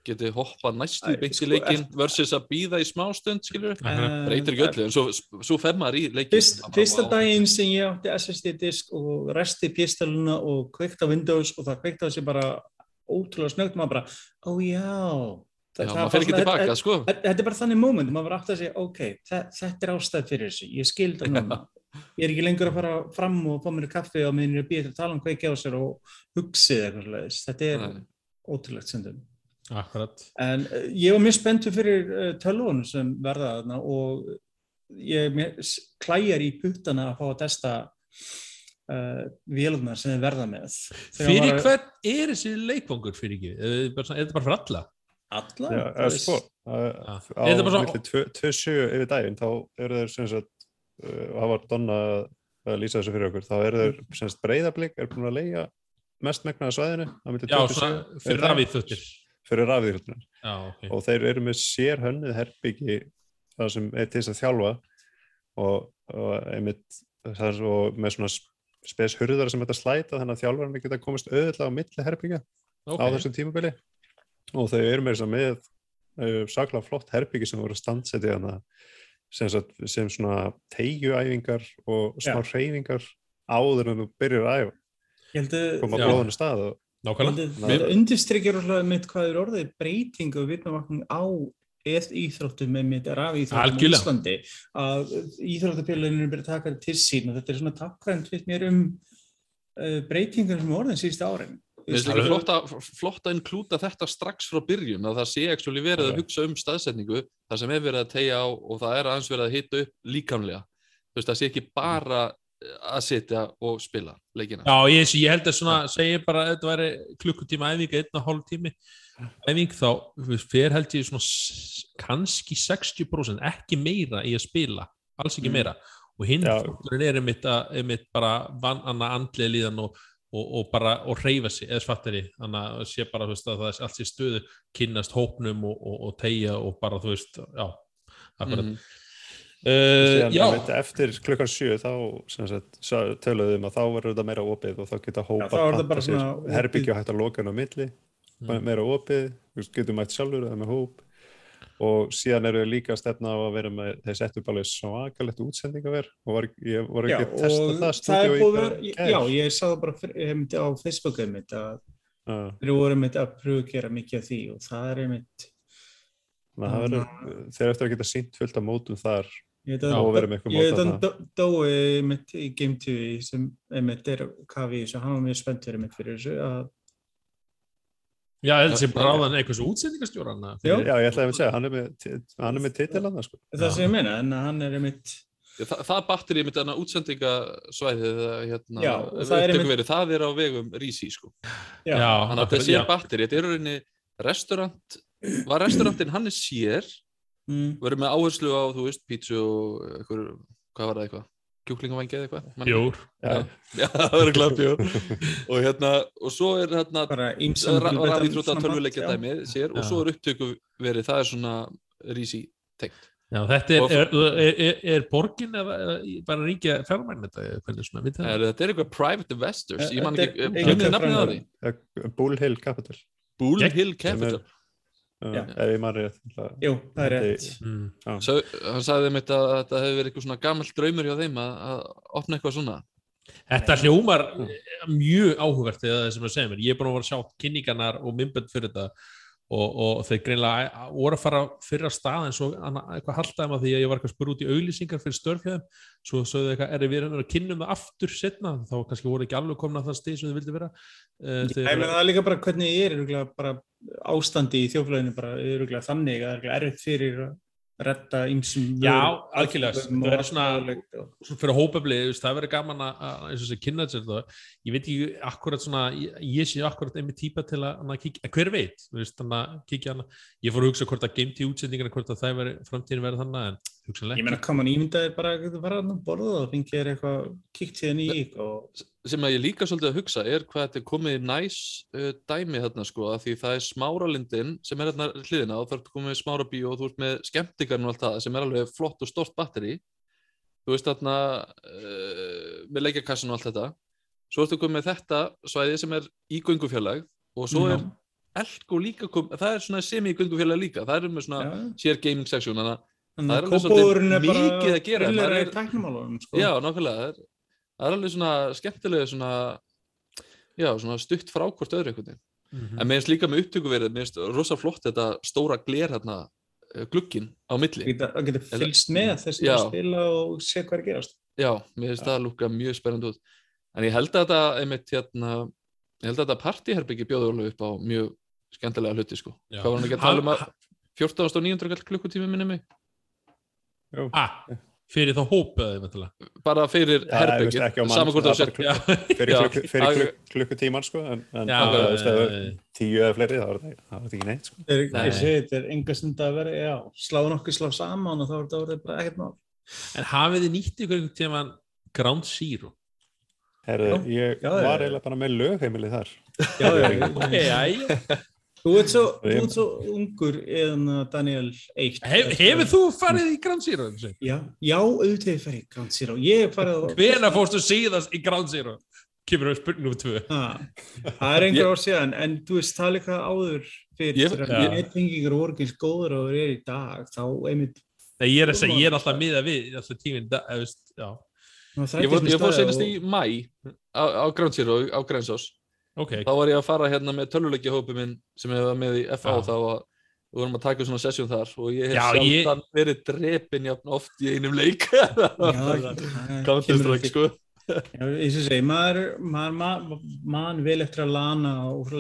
[SPEAKER 2] geti hoppað næstu beint í
[SPEAKER 3] sko,
[SPEAKER 2] leikinn versus að býða í smástund skilur,
[SPEAKER 1] Akkurat.
[SPEAKER 2] breytir ekki öllu en svo, svo fer maður í leikinn.
[SPEAKER 3] Fyrst, fyrsta daginn sem ég átti SSD disk og resti pístaluna og kveikt á Windows og það kveikt á sig bara ótrúlega snögt maður bara, ó já
[SPEAKER 2] Já,
[SPEAKER 3] það
[SPEAKER 2] maður
[SPEAKER 3] var
[SPEAKER 2] fer ekki tilbaka, sko
[SPEAKER 3] Þetta er bara þannig moment, maður var aftur að segja, ok, þe- þetta er ástæð fyrir þessu, ég skil það (laughs) núna. Ég er ekki lengur að fara fram og fá mér kaffi og minnir að býja til að tala um kveiki á sér og hugsið eitthvað slags. Þetta er
[SPEAKER 2] Nei.
[SPEAKER 3] ótrúlegt sendum.
[SPEAKER 1] akkurat.
[SPEAKER 3] En uh, ég var mjög spenntur fyrir uh, tölvunum sem verða þarna og ég klæjar í puttana að fá að testa uh, vélunar sem þið verða með. Þegar
[SPEAKER 1] Fyrir
[SPEAKER 3] maður-
[SPEAKER 1] hvern er þessi leikvangur fyrir ekki? Er þetta bara fyrir alla?
[SPEAKER 3] Alla?
[SPEAKER 4] Já, eða
[SPEAKER 3] veist.
[SPEAKER 4] sko, á
[SPEAKER 1] Er þetta bara svo-
[SPEAKER 4] milli 2-7 yfir daginn þá eru þeir sem sagt, uh, hafa Donna að lýsa þessu fyrir okkur, þá eru þeir sem sagt breyðablík, er búin að leia mest megnaða svæðinu
[SPEAKER 1] Já,
[SPEAKER 4] 27
[SPEAKER 1] svona fyrir rafið þuttir.
[SPEAKER 4] fyrir rafíðröldunum
[SPEAKER 1] Já, ok.
[SPEAKER 4] og þeir eru með sér hönnið herbyggi það sem er til þess að þjálfa og, og einmitt það er svo með svona spes hurðar sem þetta slæta þannig að þjálfarnir geta komist auðvitað á milli herbyggja á
[SPEAKER 1] okay.
[SPEAKER 4] þessum tímabili og þau eru með þess að með uh, saklega flott herbyggi sem voru standseti hana sem, sem svona teigjuæfingar og smá
[SPEAKER 3] Já.
[SPEAKER 4] hreyfingar áður en þú byrjar að æfa
[SPEAKER 3] Ég held að
[SPEAKER 4] koma á blóðinu stað og
[SPEAKER 1] Nákvæmlega.
[SPEAKER 3] Þetta undirstrykjar alltaf mitt hvað er orðið breyting og vitnavakning á eð íþróttum með mitt raf íþróttum á
[SPEAKER 1] Algjörlega.
[SPEAKER 3] Íslandi að íþróttapélaginu er byrjað að taka þetta til sín og þetta er svona takkvæmt við mér um uh, breytingar sem er orðin síðustu árin.
[SPEAKER 2] Finnst líka flott að, flott að inklúta þetta strax frá byrjun að það sé actually verið að hugsa um staðsetningu það sem er verið að tegja á og það er aðeins verið að hita upp líkamlega. Þú veist það sé ekki bara eh, að sitja og spila leikina.
[SPEAKER 1] Já, ég, ég held að svona, segi bara að þetta væri klukkutíma æfing, einn og hálf tími æfing, þá fer held ég svona kannski 60% ekki meira í að spila alls ekki
[SPEAKER 3] Mm.
[SPEAKER 1] meira og hinn er einmitt, að, einmitt bara vann annað andlega líðan og, og, og bara og reyfa sig, eða svattari þannig að sé bara, þú veist, að það er allt sér stöðu kynnast hópnum og, og, og tegja og bara, þú veist, já akkurat
[SPEAKER 2] Mhm.
[SPEAKER 1] uh,
[SPEAKER 4] síðan
[SPEAKER 1] Já,
[SPEAKER 4] einmitt eftir klukkan sjö þá sem sagt, sa- töluðum um að þá verður þetta meira opið og þá geta hópa
[SPEAKER 3] opið.
[SPEAKER 4] herbyggja hægt að loka hann á milli
[SPEAKER 1] Mm.
[SPEAKER 4] meira opið, getur mætt sjálfur eða með hóp og síðan eru þau líka að stefna á að vera með þeir settu upp alveg svakalegt útsendingaver og var, ég var
[SPEAKER 3] Já,
[SPEAKER 4] ekki að testa
[SPEAKER 3] og
[SPEAKER 4] það
[SPEAKER 3] það er
[SPEAKER 4] stúdíó í
[SPEAKER 3] búið
[SPEAKER 4] bara
[SPEAKER 3] að vera,
[SPEAKER 4] gær.
[SPEAKER 3] já, ég sá það bara á Facebooku einmitt að
[SPEAKER 4] Já,
[SPEAKER 3] þeir voru einmitt að pröfu að gera mikið af því og það er einmitt,
[SPEAKER 4] þannig að það verður, þeir eftir að geta sínt fullt af mótum þar
[SPEAKER 3] ég veit
[SPEAKER 4] Já,
[SPEAKER 3] að,
[SPEAKER 4] og verið með eitthvað
[SPEAKER 3] ég veit
[SPEAKER 4] mót
[SPEAKER 3] að Dói einmitt í Game TV sem einmitt er í þessu, hann var mjög spenntur einmitt fyrir þessu að
[SPEAKER 1] já, held sé
[SPEAKER 2] Já,
[SPEAKER 1] bara áðan eitthvað svo útsendingastjóran
[SPEAKER 3] Já.
[SPEAKER 4] Já, ég ætlaði að segja, hann er með, hann er með titilana sko.
[SPEAKER 3] það
[SPEAKER 1] Já.
[SPEAKER 3] sem ég meina, en að hann er einmitt
[SPEAKER 2] Þa, það batterið mitt þarna útsendingasvæðið eða hérna,
[SPEAKER 3] Já, það er einmitt-
[SPEAKER 2] það er á vegum Rísi sko.
[SPEAKER 3] já,
[SPEAKER 1] Já,
[SPEAKER 2] þannig að
[SPEAKER 1] já.
[SPEAKER 2] er batterið, þetta er í rauninni restaurant, var restaurantinn hann er sér,
[SPEAKER 3] mm,
[SPEAKER 2] verður með áherslu á, þú veist, pítsu og eitthvað, hvað var það eitthvað kjúklingavangi eða eitthvað Man-
[SPEAKER 1] Bjór.
[SPEAKER 4] Já,
[SPEAKER 2] Já, (laughs) það verður klapjó og hérna, og svo er hérna rafíþrótta tölvuleikja dæmi sér og svo er upptöku verið, það er svona Rísi tengt.
[SPEAKER 1] Já, þetta er, er, er, er, borgin eða bara ríkja fjármæn þetta, eða hvernig svona, veit það?
[SPEAKER 2] Er, þetta er eitthvað private investors, ég man ekki.
[SPEAKER 4] Bull Hill Capital
[SPEAKER 2] Bull Hill Capital.
[SPEAKER 4] Já, ef ég maður rétt það-
[SPEAKER 3] jú, það er rétt
[SPEAKER 1] Mm.
[SPEAKER 2] Svo, hann sagði þeim að þetta hefði verið eitthvað svona gammal draumur hjá þeim að, að opna eitthvað svona.
[SPEAKER 1] Þetta hljómar mjög áhugavert eða það sem að segja mér. Ég er búin að vera að sjá kynningarnar og myndbönd fyrir þetta og, og þeir greinlega voru að fara fyrir að stað en svo eitthvað haldaði maður því að ég var eitthvað spur út í auðlýsingar fyrir störfjöðum svo sögðu eitthvað, er við að kynna um það aftur setna, þá kannski voru ekki alveg komin að það stið sem þið vildi vera.
[SPEAKER 3] Ég meina það er líka bara hvernig ég er bara ástandi í þjóflöginu bara er þannig að það er erfitt fyrir retta ímsum
[SPEAKER 1] Já, algjörlega, það verður svona, fyrir hópefli, það verður gaman að eins og þess að kynna þetta ég veit ekki akkurat svona, ég, sé akkurat einmitt típa til að, kíkja, hver veit veist, þannig að kíkja hana, ég fór að hugsa hvort að game tí útsendingarna, hvort að það veri framtíðin verið þannig, en hugsanlega
[SPEAKER 3] Ég meina, kannan ímyndaðir bara að var að borða og fengið eitthvað kíkt síðan í og
[SPEAKER 2] sem að ég líka svolítið að hugsa er hvað þetta er komið næs uh, dæmi þarna sko að því það er smáralindin sem er hérna hliðina og það er komið smárabí og þú ert með skemmtikarn og allt það sem er alveg flott og stort batteri þú veist þarna uh, með leikjakassin og allt þetta. Svo ertu komið með þetta svæði sem er í gungufjallag og svo er Elko líka komið, það er svona semi-gungufjallag líka, það er með svona ja. sér gaming section þannig að það er alveg svolítið mikið að gera
[SPEAKER 3] það er
[SPEAKER 2] sko. já, nákvæmlega, það er það er alveg svona skemmtilega svona, já, svona stutt frákvort öðru einhvern veginn. Mm -hmm. En mér finnst líka með upptökuverið, mér finnst rosa flott þetta stóra gler hérna eh, glukkin á milli.
[SPEAKER 3] Það getur fylgst með þess að spila og sé hvað er gerast.
[SPEAKER 2] Já, mér finnst það að lúka mjög spennand út. En ég held að þetta, einmitt hérna, ég held að þetta partyherbyggi bjóði alveg upp á mjög skemmtilega hluti sko. Hvað var hann ekki að tala um að 14.900 klukkutími minni mig?
[SPEAKER 1] Já. Ah. Fyrir þá hópaði
[SPEAKER 2] bara fyrir
[SPEAKER 4] það sett fyrir, fyrir klukkutíman sko, en, en já, uh, tíu eða fleiri þá er þetta ekki neitt sko.
[SPEAKER 3] er, Nei. ég segi þetta er enga stund að vera já, slá nokkuð slá saman og þá er þetta bara ekkert mál.
[SPEAKER 1] En hafið þið nýtt ykkur einhvern tíma Ground Zero?
[SPEAKER 4] Herðu, ég já, var eiginlega bara með lögheimili þar.
[SPEAKER 3] Já, já, já Þú ert svo, svo ungur en Daniel 1
[SPEAKER 1] Hef, Hefur þú farið í Grand Zero?
[SPEAKER 3] Já, já auðvitað ég farið í Grand Zero.
[SPEAKER 1] Hvena fórstu síðast í Grand Zero? Kymur við spurningum tvö.
[SPEAKER 3] Það er einhver ár síðan en þú veist það er eitthvað áður fyrir þegar nettingingar voru ekki góður og er í dag þá einmitt
[SPEAKER 1] Nei, ég er, ég er alltaf miða við alltaf tíminn
[SPEAKER 2] Ég fór senast í mæ á, á Grand Zero á Grænsós
[SPEAKER 1] Okay.
[SPEAKER 2] Þá var ég að fara hérna með töluleikjahópi minn sem hefur verið með í FA og þá var við vorum að taka svona sessjón þar og ég hef sjálf ég... verið drepin jafn oft í einum leik. (laughs) Counter-Strike sko.
[SPEAKER 3] Já, ég svo segi, maður maður maður, maður vil eftir að lana og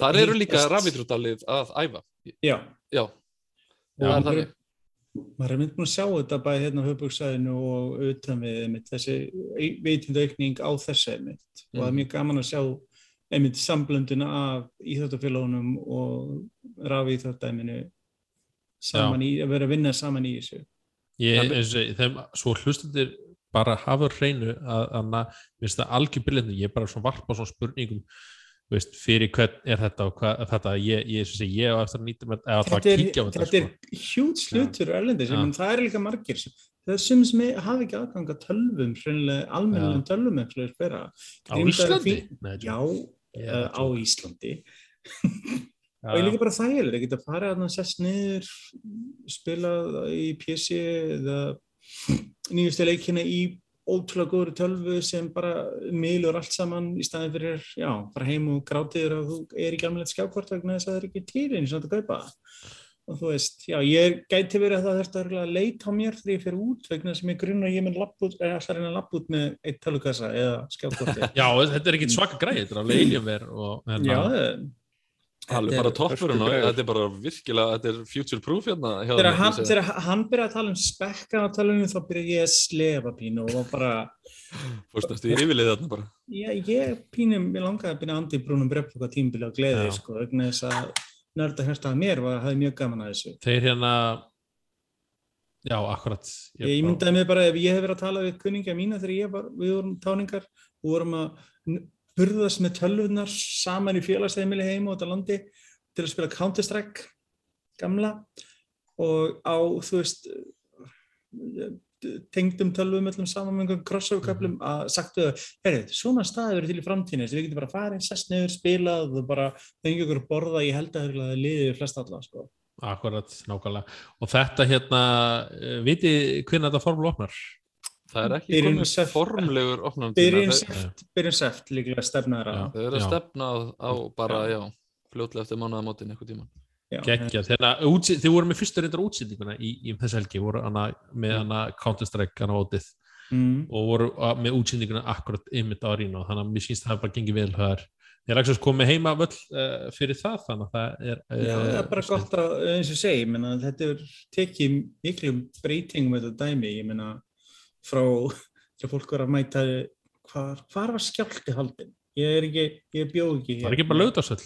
[SPEAKER 2] Þar eru líka rafítrútalið að æfa.
[SPEAKER 3] Já,
[SPEAKER 2] Já.
[SPEAKER 3] og það er þannig. maður er myndið búin að sjá þetta bæði hérna á höfbruksæðinu og utan við þessi veitindaukning á þessu mm. og það er mjög gaman að sjá einmitt samblönduna af íþjóttafélagunum og rafi íþjóttdæminu saman Já. í, að vera að vinna saman í þessu.
[SPEAKER 1] Ég, eins og þeim, svo hlustundir bara hafa hreinu að, að mér finnst það algjör byrjandi, ég er bara svona varpa svona spurningum, veist, fyrir hvern er þetta og hvað, þetta, ég, ég, ég, ég á eftir að nýta með, eða
[SPEAKER 3] það að kíkja á þetta Þetta sko. er hjút slutur erlendis, það er líka margir það er sem sem hafa ekki aðgang að tölvum, almennilegum tölvum
[SPEAKER 1] Á Íslandi?
[SPEAKER 3] Já uh, á Íslandi. (laughs) Og ég líka bara þægilega, ég geta fara að sess niður spila í PC eða nýjustu leikina í ótrúlega góður tölvu sem bara miðlur allt saman í staðin fyrir, já, bara heim og grátiður að þú er í gamlega skjákvort vegna þess að það er ekki týrin sem þú kaupa og þú veist, já, ég gæti verið að það þurfti að leita á mér þegar ég fer út vegna sem ég grunna að ég mun alltaf reyna að lappa út með eitt talukassa eða skjákorti (laughs)
[SPEAKER 1] Já, þetta er ekki svaka greið, þetta er alveg eiginverð og
[SPEAKER 3] hérna. Já,
[SPEAKER 2] Alveg bara toppurinn og þetta er bara virkilega, þetta er future proof hérna
[SPEAKER 3] Þegar hann, hann byrjaði að tala um spekkan á talunum þá byrjaði ég að slefa pínu og bara
[SPEAKER 2] Fórstu í yfirlið þarna bara?
[SPEAKER 3] Já, ég pínum, ég langaði að byrja Andi Brúnum Brepploka tímbili á gleði, sko, vegna þess að nörda hérsta að mér var að hafa mjög gaman að þessu.
[SPEAKER 1] Þeir hérna Já, akkurat
[SPEAKER 3] Ég, ég myndaði mig bara ef ég hef verið að tala við kunningja mína þegar ég var, við vorum táningar og vorum að burðast með tölvunar saman í félagsæðimili heim og þetta landi til að spila Counter-Strike gamla og á, þú veist tengdum tölvum öllum saman með einhverjum crossover-köflum mhm. að sagtu þau, heyrðu, svona staði verið til í framtíðinu þess að við getum bara farið, sest nefnir, spilað og bara fengið okkur borða, ég held að það liðið flest alla, sko.
[SPEAKER 1] Akkurat, nákvæmlega. Og þetta hérna, eh, viti hvernig þetta formul opnar?
[SPEAKER 2] Það er ekki komið formlegur opnum tíma.
[SPEAKER 3] Byrjun seft líklega stefnaður
[SPEAKER 2] á. Það er að stefna á bara, já, fljótlega eftir mánuðamótin eitthvað tíma.
[SPEAKER 1] Gekkja, þið voru með fyrstu reyndar útsýtinguna í, í þessu helgi, voru hana, með mm. hana Counter-Strike hana ótið mm. og voru með útsýtinguna akkurat ymmit á Rínu, þannig að mér að það bara gengið vel það er Ég er ekki að koma heima völl uh, fyrir það þannig að það er...
[SPEAKER 3] Uh, Já, það er bara gott að, eins og segi, menna, þetta er tekið miklu breytingum með þetta dæmi, ég menna, frá þegar fólk var að mæta, hvar, hvar var skjálti haldin? Ég er ekki, ég bjóð ekki
[SPEAKER 1] hér. Það er ekki bara lögdagsöll.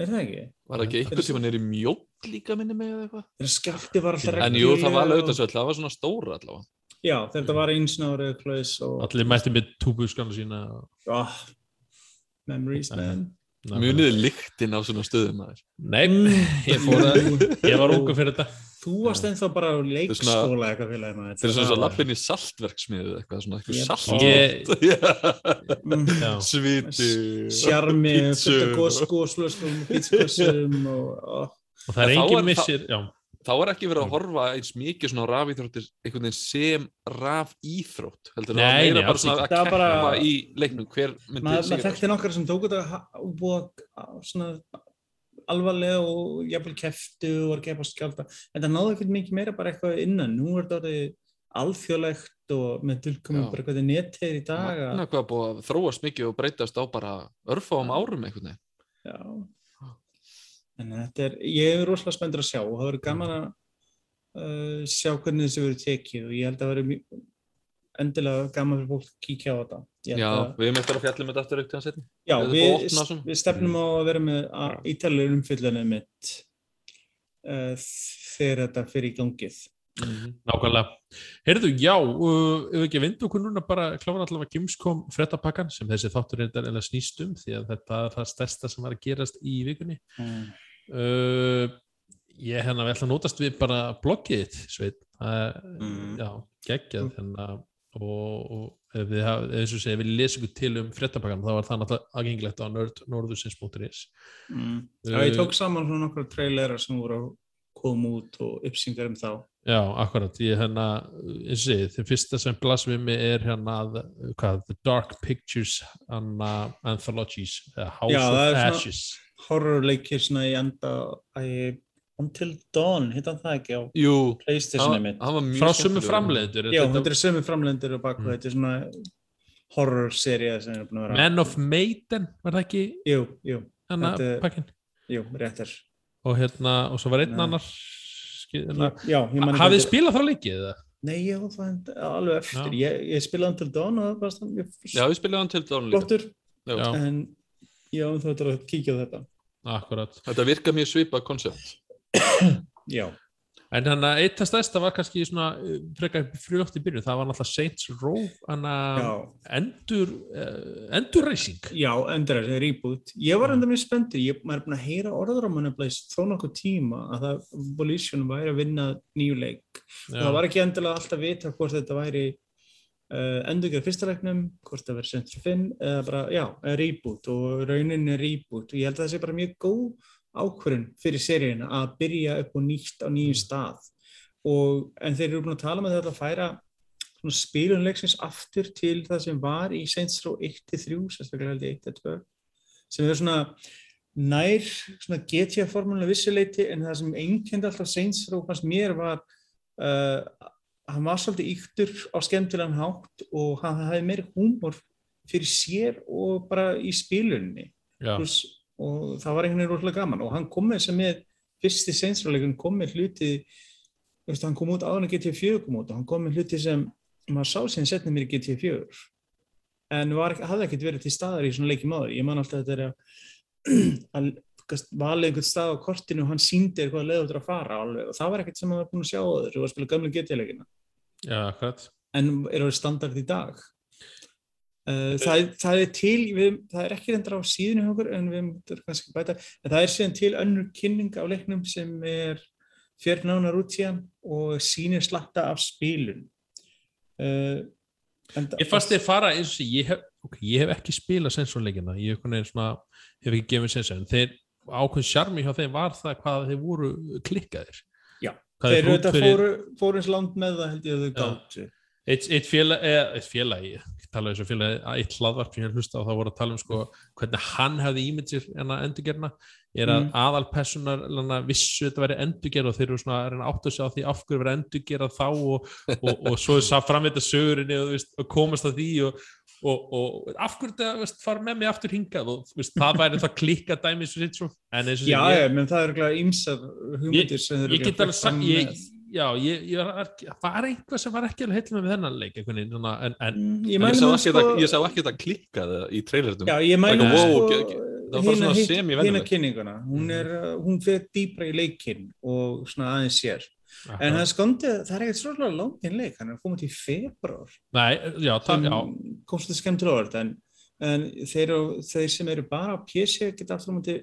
[SPEAKER 3] Er það ekki?
[SPEAKER 2] Var það ekki eitthvað sem var neyri mjótt líka minni með eða eitthvað?
[SPEAKER 3] Þegar skjálti var alltaf
[SPEAKER 2] reglulega... En jú, það var lögdagsöll, það var svona stóra allavega.
[SPEAKER 3] Já, þetta var einsnárið og...
[SPEAKER 1] Allir mætti með túbúskanna sína.
[SPEAKER 3] Og memories man
[SPEAKER 2] Muniði líktinn á svona stöðum
[SPEAKER 1] aðeins? Nei, ég, að, ég var ungu fyrir þetta
[SPEAKER 3] Þú varst ennþá bara á leikskóla eitthvað fyrir það
[SPEAKER 2] Þetta er svona lappin í saltverksmiðu eitthvað svona eitthvað salt (laughs) Svíti.
[SPEAKER 3] Sjarmi, fullt af góðslöskum pítskossum (laughs)
[SPEAKER 1] og það er engin missir Já.
[SPEAKER 2] þá er ekki verið að horfa eins mikið svona rafíþróttir einhvern veginn sem rafíþrótt heldur það að meira bara svona að keppa í leiknum. Hver myndi
[SPEAKER 3] Ma, sigra þetta er nokkar sem tók þetta og búið svona alvarlega og jafnvel keftu og var keppast skjálta en það náðu ekkert mikið meira bara eitthvað innan. Nú er þetta alþjóðlegt og með tilkomum bara eitthvað netteir í dag
[SPEAKER 2] Magna hvað búið að þróast mikið og breytast á bara örfa um árum eitthvað
[SPEAKER 3] Já. En þetta er, ég er rosalega spenndur að sjá og það verður gaman að uh, sjá hvernig þessi verður tekið og ég held að verður endilega gaman fyrir fólk að kíkja á þetta
[SPEAKER 2] Já, við erum eftir að fjalla með þetta aftur aukt
[SPEAKER 3] setni. Já, við, við stefnum á að vera með ítalur umfyllunum mitt uh, þegar þetta fyrir í gangið
[SPEAKER 1] Mm -hmm. Nákvæmlega. Heyrðu, já, uh, ef ekki vindu okkur núna bara klára allavega Gamescom frettapakkan sem þessi þáttur er eða snýstum því að þetta er það stærsta sem var að gerast í vikunni. Mm. Uh, ég hérna vel að nótast við bara bloggið þitt, sveit. Uh, mm. Já, geggjað hérna og, og ef við segja, við lesum til um frettapakkan þá var það náttúrulega aðgengilegt á nordusins.is.
[SPEAKER 3] Mm. Já, ég tók saman svona nokkru trailerar sem voru að koma út og uppsingar um þá.
[SPEAKER 1] Já, akkurat, ég hérna, eins og segi, þeim fyrsta sem blas við mig er hérna, hvað, The Dark Pictures hana, Anthologies, House Já, of Ashes.
[SPEAKER 3] Já, horrorleikir svona í enda, æg, Until Dawn, hittan það ekki á
[SPEAKER 2] Jú,
[SPEAKER 3] Playstationu mitt.
[SPEAKER 1] Frá sumu framleiður.
[SPEAKER 3] Já, þetta er sumu framleiður og bakvað, mm. þetta er svona horror-seria sem er búin að vera.
[SPEAKER 1] Man of Maiden, var það ekki?
[SPEAKER 3] Jú, jú.
[SPEAKER 1] Hanna pakkin?
[SPEAKER 3] Jú, réttar.
[SPEAKER 1] Og hérna, og svo var einn annar hafið þið spilað þá leikið eða?
[SPEAKER 3] Nei, já, það er alveg eftir ég, ég spilaði hann til Dawn
[SPEAKER 2] Já, við spilaði hann til Dawn líka
[SPEAKER 3] en já, þú ætlar að kíkja á þetta
[SPEAKER 1] Akkurat
[SPEAKER 2] Þetta virka mjög svipað koncept (coughs)
[SPEAKER 3] Já.
[SPEAKER 1] En þannig að eitt af stærsta var kannski svona uh, frekar frjótt í byrju, það var náttúrulega Saints Row, þannig að endur, uh, endurreysing.
[SPEAKER 3] Já, endurreysing, reboot. Ég var enda mjög spenntur, ég er búin að heyra orður á manna þó nokkuð tíma að það Volition væri að vinna nýju leik. Það var ekki endilega alltaf að vita hvort þetta væri uh, endurgerð fyrstalegnum, hvort það verið Saints Row eða bara, já, reboot og raunin er reboot og ég held að það sé bara mjög góð ákvörðun fyrir seríuna að byrja upp og nýtt á nýjum stað. Og, en þeir eru búin að tala með þetta að færa spilunleiksins aftur til það sem var í Saints Row 1-3 sérstaklega held ég 1-2 sem er svona nær svona GTA-formúla vissuleiti en það sem einnkjönd alltaf Saints Row fannst mér var uh, hann var svolítið yktur á skemmtilegan hátt og hann hafði meiri húmor fyrir sér og bara í spilunni. Pluss og það var einhvern veginn rosalega gaman. Og hann kom með sem með fyrsti seinsfræðilegun kom með hluti veist, hann kom út áður en GT4 kom út og hann kom með hluti sem maður sá sem setnið mér í GT4 en var, hafði ekkert verið til staðar í svona leikim áður ég man alltaf þetta er að (clears throat) valið einhvern stað á kortinu og hann síndi eitthvað leður að fara alveg. og það var ekkert sem maður var búin að sjá á þér og að spila gamlega GT-leikina
[SPEAKER 1] ja,
[SPEAKER 3] en er það standard í dag Uh, það, það er til, við, það er ekki reyndar á síðinu okkur en við mötum kannski bæta, en það er síðan til önnur kynning á leiknum sem er fjörnánar út síðan og sínir slatta af spílun uh,
[SPEAKER 1] Ég fannst þið fara eins og ég hef, okay, ég hef ekki spilað sensorleikina, ég hef, svona, hef ekki gefið sensor, en þeir ákveðin sjarmi hjá þeim var það hvað þeir voru klikkaðir.
[SPEAKER 3] Já, þeir þetta fyrir... fóru, fóru eins land með það held ég að þau gátt
[SPEAKER 1] eitt, eitt félag eða eitt félag, ég tala þessu félag eitt hlaðvarp sem ég hlusta á þá voru að tala um sko hvernig hann hefði ímyndir en að endurgerna er að mm. aðalpersonar vissu þetta væri endurgerð og þeir eru svona að átta sig á því af hverju verið endurgerað þá og, og, og svo er það framvita sögurinni og, og komast að því og af hverju þetta fara með mig aftur hingað og veist, það væri það klikka dæmi svo sitt svo
[SPEAKER 3] Já, ég, menn það eru ímsað hugmyndir sem þeir
[SPEAKER 1] eru að með já, ég, ég var, var einhvað sem var ekki alveg heil með þennan leik en, en,
[SPEAKER 2] mm, ég, ég, sá sko, ég sá ekki þetta klikkað í trailertum
[SPEAKER 3] já, ég mælu sko hérna kynninguna. Hún, mm. er, hún fyrir dýbra í leikin og svona aðeins sér. Aha. en það skondið, það er ekkert svolítið langinn leik, hann er komið til februar
[SPEAKER 1] Nei, já, það, já.
[SPEAKER 3] komst þetta skemmt til orð, en, en þeir, þeir sem eru bara á PC geta á múti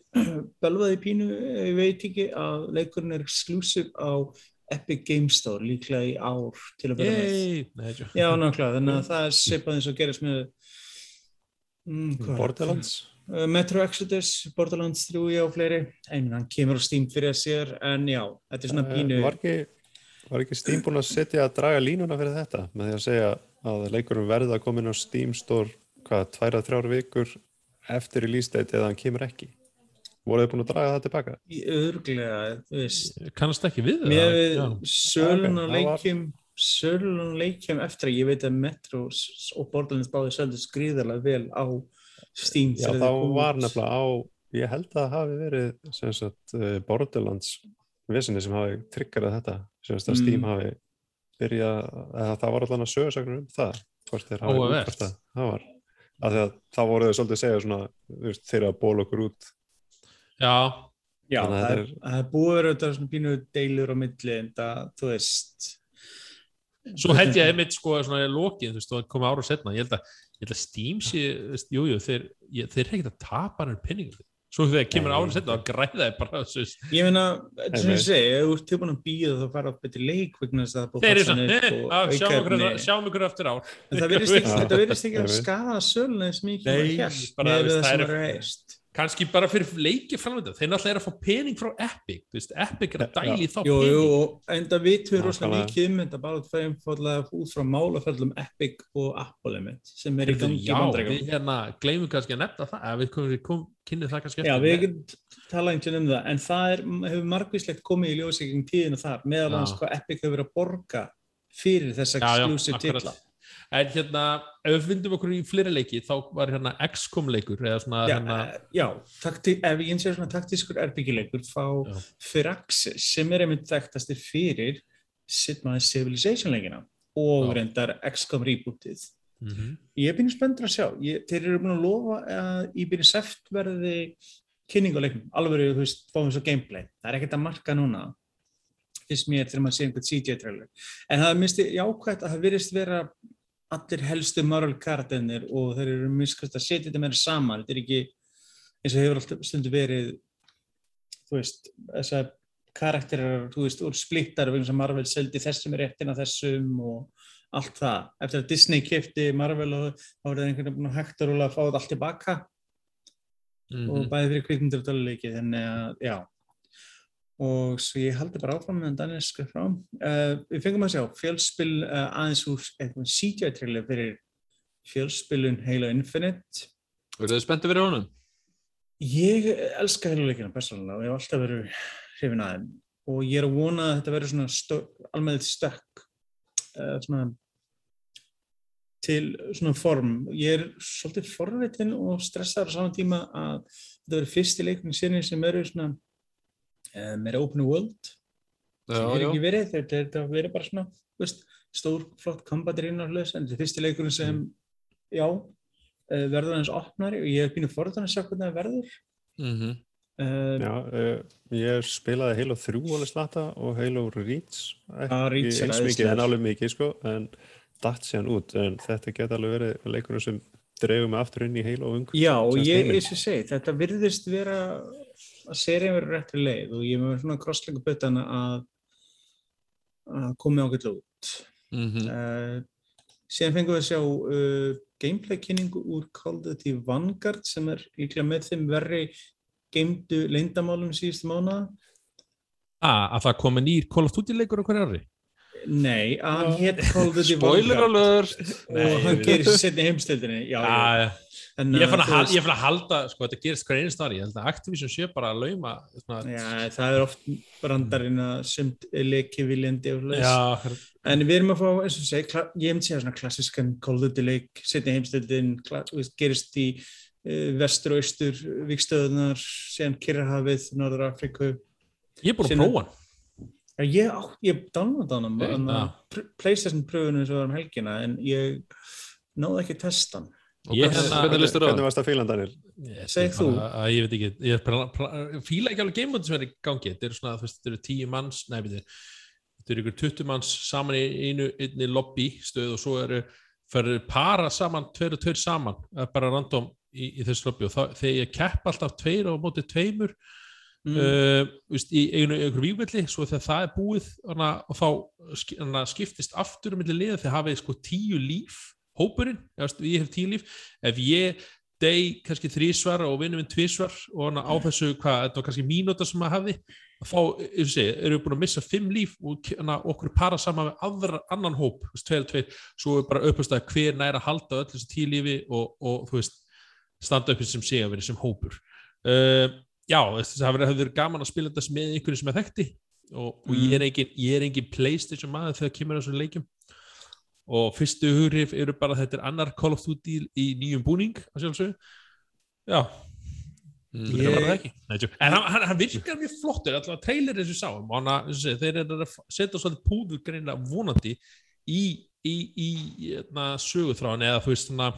[SPEAKER 3] bölvaði pínu, ég veit ekki að leikurinn er exclusive á Epic Game Store líklega í ár til að vera með. Já, nákvæmlega, þannig að (laughs) það er sipað eins og gerist með
[SPEAKER 4] mm, Borderlands?
[SPEAKER 3] Uh, Metro Exodus, Borderlands 3 já, fleiri, en hann kemur á Steam fyrir að sér, en já, þetta er svona uh, pínu
[SPEAKER 4] Var ekki, var ekki Steam búin að setja að draga línuna fyrir þetta? Með því að segja að leikurum verða að koma inn á Steam Store hvað, tværa, þrjár vikur eftir í lístæti eða hann kemur ekki voru þið búin að draga það tilbaka?
[SPEAKER 3] Í örglega, þú veist.
[SPEAKER 1] Kannast ekki við
[SPEAKER 3] það. Með sölun og leikjum sölun og leikjum eftir að ég veit að Metro og Borderlands báði söldu skriðarlega vel á Steam
[SPEAKER 4] Já, þá var nefnilega á ég held að það hafi verið sagt, eh, Borderlands vissinni sem hafi triggerað þetta sem að Steam mm. hafi byrjað eða það var allavega sögursaknur um það hvort þeir hafi að það var. Að þá voru þau svolítið að segja svona, þeirra ból okkur út
[SPEAKER 1] Já,
[SPEAKER 3] Já það, það, er, það er búið auðvitað svona pínu deilur á milli en það, þú veist.
[SPEAKER 1] Svo held ég einmitt sko svona í lókin, þú veist, það komið ára og setna ég held að, ég held að Steam sé, jújú, jú, þeir, þeir er ekkert að tapa hann pinningum Svo þegar það kemur ára setna, þá græða það bara
[SPEAKER 3] Ég meina, þetta er svona að segja, ef þú ert tilbúin að býða þá fara á betri leik vegna þess að það
[SPEAKER 1] búið að passa neitt Sjáum ykkur eftir ár
[SPEAKER 3] Það verðist (laughs) ekki að skada söluna
[SPEAKER 1] kannski bara fyrir leikið framönda þeir náttúrulega er að fá pening frá Epic veist, Epic er að dæli þá
[SPEAKER 3] jú, pening. jú, enda við tveir rosalega mikið um þetta bara út frá málaföllum Epic og Apple einmitt, sem er í gangi
[SPEAKER 1] já, við hérna gleymum kannski að nefna það við komum kom, kynnið það kannski
[SPEAKER 3] já, við tala einhvern um það en það er, hefur margvíslegt komið í ljósíking tíðinu þar meðal hans hvað Epic hefur verið að borga fyrir þess exclusive titla
[SPEAKER 1] En hérna, ef við fundum okkur í fleiri leiki, þá var hérna XCOM leikur, eða svona
[SPEAKER 3] já,
[SPEAKER 1] hérna...
[SPEAKER 3] Já, takti, ef ég eins og svona taktískur erbyggileikur, þá Firaxis, sem er einmitt þekktasti fyrir Sidmaði Civilization leikina og já. reyndar XCOM rebootið. Mm -hmm. Ég er byrjað spöndur að sjá, ég, þeir eru búin að lofa að í byrjað seft verði kynninguleiknum, alveg þú veist, við svo gameplay. Það er ekkert að marka núna, fyrst mér þegar maður sé einhvern CGI-trailer. En það minnst ég ákvæmt að það virðist vera allir helstu moral karakterinn og þeir eru miskast að setja þetta meira saman. Þetta er ekki eins og hefur alltaf stundu verið þú veist, þessar karakterar þú veist, úr splittar og Marvel seldi þessum réttina þessum og allt það, eftir að Disney kefti Marvel og þá er það einhvern veginn hægt að fá þetta allt tilbaka. Mm -hmm. og bæði fyrir kvikmundur og töluleiki, þannig að já og svo ég haldi bara áfram meðan Daniel skrif frá. Uh, við fengum að sjá fjölspil uh, aðeins úr eitthvað CGI-trailer fyrir fjölspilun Halo Infinite.
[SPEAKER 2] Verður þið spenntið fyrir honum?
[SPEAKER 3] Ég elska Halo-leikina persónulega og ég hef alltaf verið hrifin aðeins og ég er að vona að þetta verður svona almeðið stökk uh, svona til svona form. Ég er svolítið forvitinn og stressaður á saman tíma að þetta verður fyrsti leikning sérni sem eru svona meira open world. Sem er ekki verið, þetta, þetta verið bara svona veist, stór, flott kombatirinn og hlust, en þetta er fyrsti leikurinn sem mm. já, uh, verður hans opnari og ég er býin að forða hann að sjá hvernig það verður.
[SPEAKER 4] Mm -hmm. uh, Já, ég spilaði Halo 3 alveg slata og Halo Reach ekki eins mikið en alveg mikið sko, en dætt sér hann út. En þetta geta alveg verið leikurinn sem drefum aftur inn í Halo
[SPEAKER 3] umhverf Já, og ég er sem segi, þetta virðist vera að serið verður réttri leið og ég er svona krossleika byttan að, að komi ákveld út mm -hmm. uh, síðan fengum við að sjá uh, gameplay kynningu úr Call of Duty Vanguard sem er líklega með þeim verri geimdu leindamálum síðustu mánu
[SPEAKER 1] ah, Að það komi nýr Call of Duty leikur hverju ári?
[SPEAKER 3] Nei, hann hétt Call of Duty
[SPEAKER 2] Spoiler alert.
[SPEAKER 3] Og hann gerir setni heimstildinni já,
[SPEAKER 1] Já.
[SPEAKER 3] En,
[SPEAKER 1] Ég
[SPEAKER 3] uh,
[SPEAKER 1] fann að,
[SPEAKER 3] veist-
[SPEAKER 1] að halda, sko, þetta gerist hver einu stari, ég held að Activision sé bara að lauma svona,
[SPEAKER 3] Já, það er oft brandarinn að sumt leki viljandi og
[SPEAKER 1] já,
[SPEAKER 3] En við erum að fá, eins og segi, kla- ég hef séð svona klassiskan Call of Duty leik, setni heimstildin, gerist í uh, vestur og austur, vikstöðunar, síðan Kirrahafið, Norður Afriku.
[SPEAKER 1] ég er búin að prófa hann.
[SPEAKER 3] Já, ég, á, ég downloada hann
[SPEAKER 1] Nei,
[SPEAKER 3] á
[SPEAKER 1] já.
[SPEAKER 3] Playstation pröfunum sem var um helgina, en ég náði ekki að testa hann.
[SPEAKER 2] Og
[SPEAKER 1] Ég
[SPEAKER 2] hvernig-
[SPEAKER 1] hérna-
[SPEAKER 2] hvernig listur á
[SPEAKER 4] Hvernig
[SPEAKER 2] það?
[SPEAKER 4] varst það fílan, Daniel?
[SPEAKER 3] Segð þú.
[SPEAKER 1] að Ég veit ekki, ég fíla ekki alveg gamebóti sem er í gangi, þetta eru svona, þú veist, þetta eru tíu manns, nei, veitir, þetta eru ykkur 20 manns saman í einu, einni lobby stöð og svo eru, fyrir para saman, tveir og tveir saman, það er bara random í, í þessu lobby og þá, þegar ég kepp alltaf tveir á móti tveimur,
[SPEAKER 3] Mm.
[SPEAKER 1] uh, í ykkur víkvelli svo þegar það er búið hana, og þá skiptist aftur um milli liða þegar hafið sko tíu líf hópurinn, ég, hef tíu líf. Ef ég deg kannski þrísvar og vinnum minn tvísvar og hana, á þessu hvað, þetta var kannski mínúta sem maður hafði þá segi, erum við búin að missa fimm líf og hana, okkur para saman með aðra, annan hóp, þú veist, tveir tveir. Svo er bara uppast að hver næra halda öll þessu tíu lífi og, og þú veist standa upp sem sé að vera sem hópur. Uh, já, það hefur gaman að spila þetta með einhverju sem er þekkti. Og, og ég er engin, ég er engin Playstation maður þegar kemur þessum leikjum. Og fyrstu hugrif eru bara þetta er annar Call of Duty í nýjum búning að sjálfsögðu. Já,
[SPEAKER 2] Mm.
[SPEAKER 1] tjók. en hann, hann, hann virkar mjög flottur. Alltaf trailer og sáum og segi, þeir eru að setja svolítið púður greina vonandi í, í, í, í söguþráin eða þú veist svona